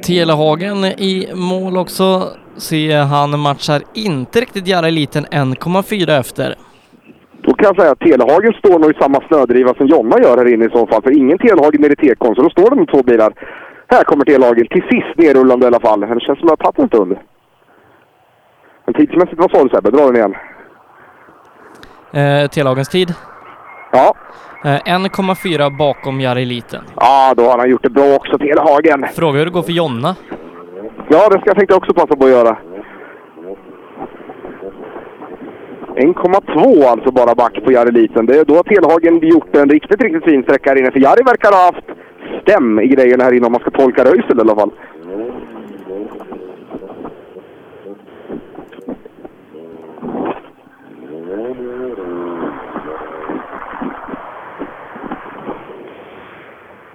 Telehagen i mål också. Se, han matchar inte riktigt Jari Liten 1,4 efter. Då kan jag säga att Telehagen står nog i samma snödriva som Jonna gör här inne i så fall. För ingen Telehagen är i T-kon, så då står med två bilar. Här kommer Telehagen till sist nerrullande i alla fall. Det känns som att det har tagit en stund. Men tidsmässigt, vad sa du Sebbe? Dra den igen. Eh, Telehagens tid? Eh, 1,4 bakom Jari Liten. Ja, då har han gjort det bra också, Telehagen. Fråga hur det går för Jonna. Ja, det ska jag tänkte också passa på att göra. 1,2 alltså bara back på Jari Liten. Det, då har Telhagen gjort en riktigt, riktigt fin sträcka här inne. För Jari verkar ha haft stäm i grejerna här inne om man ska tolka Röisel i alla fall.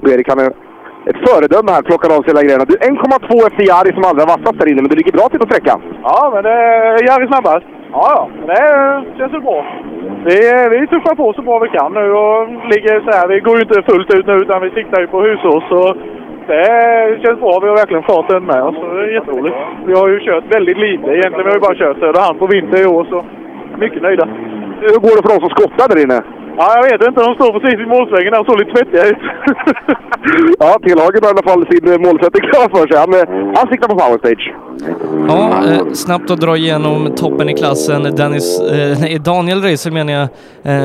Och Erik han är ett föredöme här, plockar av sig hela grejerna. Du, 1,2 efter Jari som allra vassast där inne, men du ligger bra till på sträckan. Ja, men det är Jari snabbast. Ja, ja. Det känns väl bra. Vi, vi tuffar på så bra vi kan nu och ligger så här. Vi går ju inte fullt ut nu utan vi siktar ju på husås. Så det känns bra. Vi har verkligen farten med oss. så Det är jätteroligt. Vi har ju kört väldigt lite egentligen. Vi har ju bara kört Söderhamn på vinter i år så mycket nöjda. Hur går det för de som skottar där inne? Ja, jag vet inte. De står precis vid målsvängen där och såg lite svettiga ut. Ja, Telhagen har i alla fall sin eh, målsättning klar för sig. Han, eh, han siktar på powerstage. Ja, eh, snabbt att dra igenom toppen i klassen. Dennis, eh, nej, Daniel Röisel menar jag,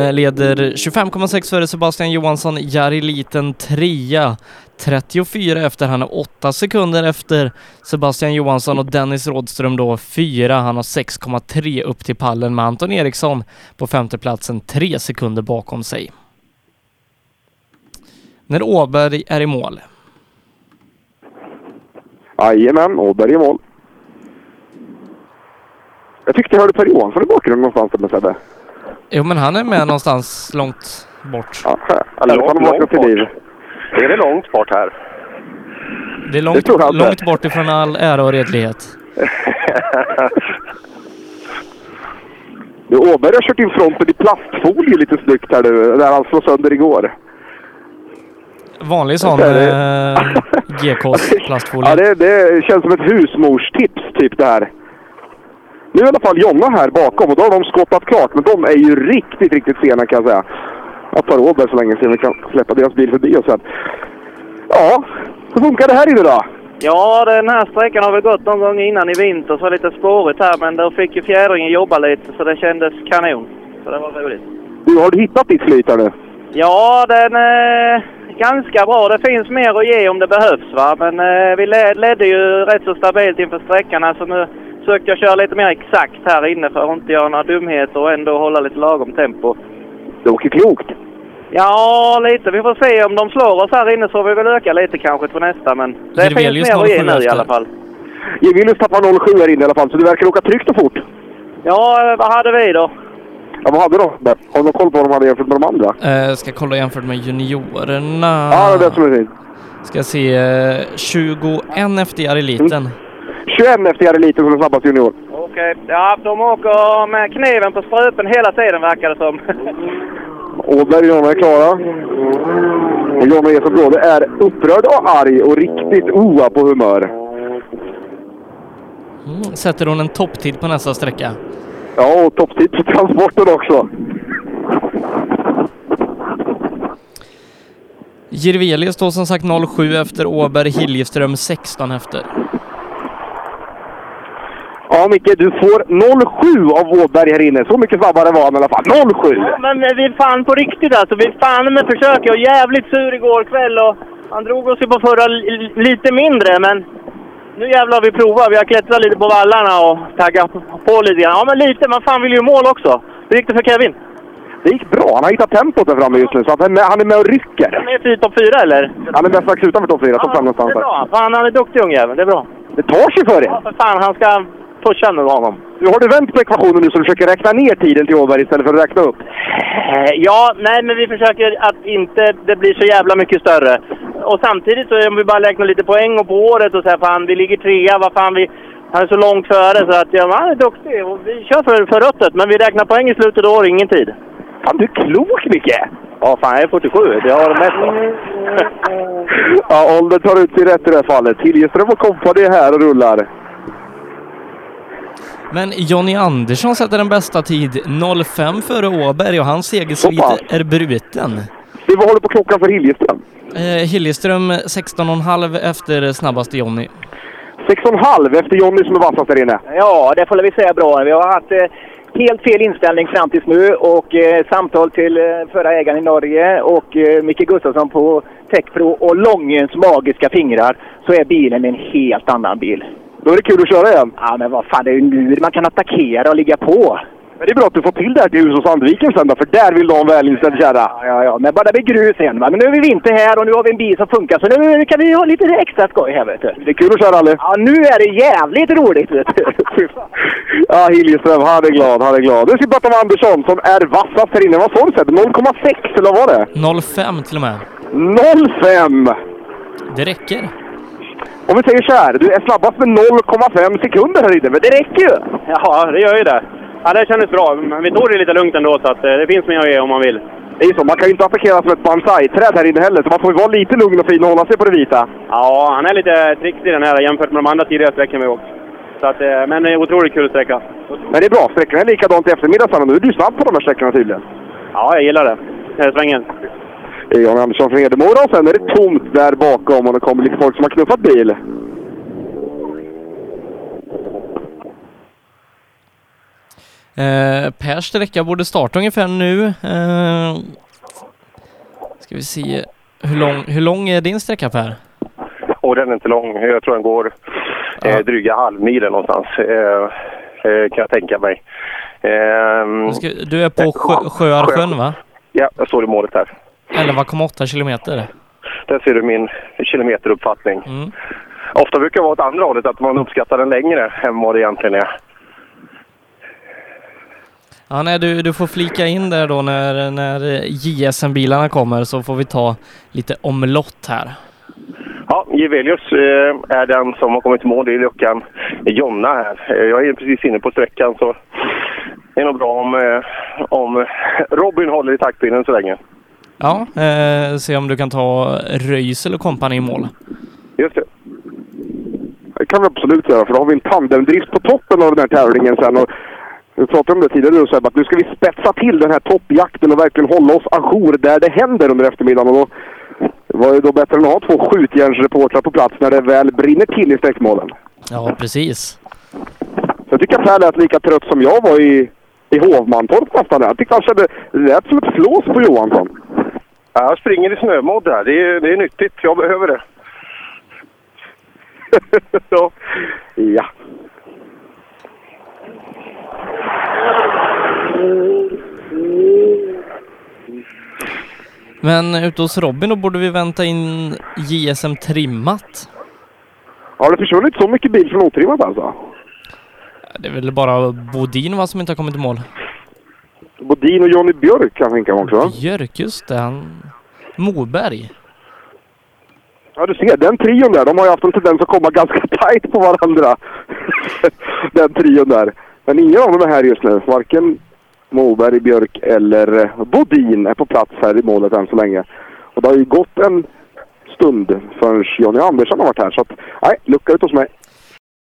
eh, leder 25,6 före Sebastian Johansson, Jari Liten trea. 34 efter, han är 8 sekunder efter Sebastian Johansson och Dennis Rådström då 4. Han har 6,3 upp till pallen med Anton Eriksson på femteplatsen 3 sekunder bakom sig. När Åberg är i mål. Jajamän, Åberg i mål. Jag tyckte jag hörde Per Johansson i bakgrunden någonstans där med Sebbe. Jo men han är med någonstans långt bort. Ja, eller han har vaknat till liv. Är det långt bort här? Det är långt, Det långt bort ifrån all ära och redlighet. Du, Åberg har kört in fronten i plastfolie lite snyggt här nu, där han slog sönder igår. Vanlig sån Det eh, GKs plastfolie. Ja, det, det känns som ett husmorstips typ det här. Nu är i alla fall Jonna här bakom och då har de skottat klart, men de är ju riktigt, riktigt sena kan jag säga. Jag tar Åberg så länge så vi kan släppa deras bil förbi oss sen. Ja, hur funkar det här inne då? Ja, den här sträckan har väl gått någon gång innan i vinter så var det lite spårigt här men då fick ju fjädringen jobba lite så det kändes kanon. Så det var roligt. Du, har du hittat ditt flyt här nu? Ja, den är ganska bra. Det finns mer att ge om det behövs va. Men eh, vi led, ledde ju rätt så stabilt inför sträckan här så nu sökte jag köra lite mer exakt här inne för att inte göra några dumheter och ändå hålla lite lagom tempo. Du åker klokt. Ja, lite. Vi får se om de slår oss här inne så vi väl öka lite kanske på nästa men det Jirvelius finns mer att ge 07 nu i alla fall. Jirvelius tappar 07 här inne i alla fall, så du verkar åka tryggt och fort. Ja, vad hade vi då? Ja, vad hade de? Har du koll på vad de hade jämfört med de andra? Eh, ska kolla jämfört med juniorerna. Ja, det är det som är fint. Ska se, eh, 21 efter Jari Liten. 21 efter Jari Liten som är snabbast junior. Okej. Ja, de åker med kniven på strupen hela tiden verkar det som. Åberg och Jonna är klara. Och Jonna Eson Bråde är upprörd och arg och riktigt oa på humör. Mm, sätter hon en topptid på nästa sträcka. Ja, och topptid på transporten också. Jirvelius står som sagt 07 efter Åberg, Hiljeström 16 efter. Ja, Micke, du får 07 av Åberg här inne. Så mycket snabbare var han i alla fall. 07! Men eh, vi fan på riktigt alltså. Vi fan med försök. Jag var jävligt sur igår kväll och han drog oss ju på förra li- lite mindre men nu jävlar har vi provat. Vi har klättrat lite på vallarna och taggat på lite grann. Ja men lite, man fan vill ju mål också. Hur gick det för Kevin? Det gick bra. Han har hittat tempot där framme just nu, så han är med, han är med och rycker. Han är i topp fyra eller? Han är strax utanför topp 4, topp 5 någonstans Det är bra. Fan han är duktig ungjävel. Det är bra. Det tar sig för Ja er! för fan, han ska pusha nu honom. Nu har du vänt på ekvationen nu så du försöker räkna ner tiden till Åberg istället för att räkna upp. Eh, Ja, nej men vi försöker att inte det blir så jävla mycket större. Och samtidigt så om vi bara räknar lite poäng och på året och så här, fan vi ligger trea, vad fan vi... Han är så långt före så att ja, han är duktig och vi kör för, för röttet men vi räknar poäng i slutet av år, ingen tid. Fan, du är klok Micke! Ja, fan jag är 47. Det har det mesta. Ja, åldern tar ut sig rätt i det här fallet. Hiljeström och kompani är här och rullar. Men Jonny Andersson sätter den bästa tid 05 före Åberg och hans segersvit är bruten. Du, vad håller på klockan för Hiljeström? Eh, Hiljeström 16,5 efter snabbaste Jonny. 6,5 efter Jonny som är vassast där inne. Ja, det får vi säga bra. Vi har haft eh, helt fel inställning fram tills nu och eh, samtal till eh, förra ägaren i Norge och eh, Micke Gustafsson på Techpro och Långens magiska fingrar så är bilen en helt annan bil. Då är det kul att köra igen. Ja, men vad fan, det är ju nu man kan attackera och ligga på. Men det är bra att du får till det här till Hus och Sandviken sen då, för där vill du ha en välinställd kärra. Ja, ja, ja, men bara det blir grus igen. Va? Men nu är vi vinter här och nu har vi en bil som funkar, så nu kan vi ha lite extra skoj här, vet du. Det är kul att köra rally. Ja, nu är det jävligt roligt, vet du. Ja, Hiljeström, han är glad, han är glad. Nu ska vi prata med Andersson som är vassast här inne. Vad sa du Sebbe? 0,6 eller vad var det? 05 till och med. 0,5! Det räcker. Om vi säger så här, du är snabbast med 0,5 sekunder här inne, men det räcker ju! Ja, det gör ju det. Ja, det kändes bra. Men vi tog det lite lugnt ändå, så att eh, det finns mer att ge om man vill. Det är ju så, man kan ju inte attackera som ett bonsai-träd här inne heller, så man får ju vara lite lugn och fin och hålla sig på det vita. Ja, han är lite trixig den här jämfört med de andra tidigare sträckorna vi åkt. Så att, eh, men eh, otroligt kul sträcka. Men det är bra, sträckorna är likadant i eftermiddag och nu är du snabb på de här sträckorna tydligen. Ja, jag gillar det. Svängen. Det är Jan Andersson från Hedemora och sen är det tomt där bakom och det kommer lite folk som har knuffat bil. Eh, Pers sträcka borde starta ungefär nu. Eh, ska vi se. Hur lång, hur lång är din sträcka Per? Och den är inte lång. Jag tror den går eh, dryga halvmilen någonstans. Eh, eh, kan jag tänka mig. Du, ska, du är på sjö, Sjöarsjön va? Ja, jag står i målet här. 11,8 kilometer. Där ser du min kilometeruppfattning. Mm. Ofta brukar det vara åt andra hållet, att man uppskattar den längre än vad det egentligen är. Ja, nej, du, du får flika in där då när, när JSM-bilarna kommer så får vi ta lite omlott här. Ja, Gevelius eh, är den som har kommit i mål i luckan. Jonna här. Eh, jag är precis inne på sträckan så det är nog bra om, eh, om Robin håller i taktpinnen så länge. Ja, eh, se om du kan ta Röisel och kompani i mål. Just det. Det kan vi absolut göra, för då har vi en tandemdrift på toppen av den här tävlingen sen. Och vi pratade om det tidigare nu, Sebbe, att nu ska vi spetsa till den här toppjakten och verkligen hålla oss ajour där det händer under eftermiddagen. Och då var det då bättre än att ha två skjutjärnsreportrar på plats när det väl brinner till i sträckmålen. Ja, precis. Så jag tycker att Per lät lika trött som jag var i, i Hovmantorp nästan. Jag tyckte han kände, det lät som ett flås på Johansson. Ja, jag springer i snömodd här. Det är, det är nyttigt. Jag behöver det. ja. Men ute hos Robin då borde vi vänta in JSM trimmat. Har det försvunnit så mycket bil från otrimmat alltså? Det är väl bara Bodin va som inte har kommit i mål? Bodin och Johnny Björk kan jag tänka mig också. Björk, just det. Han... Moberg. Ja, du ser, den trion där, de har ju haft en tendens att komma ganska tajt på varandra. den trion där. Men ingen av dem är här just nu. Varken Moberg, Björk eller Bodin är på plats här i målet än så länge. Och det har ju gått en stund förrän Johnny Andersson har varit här. Så att, nej, lucka ut hos mig.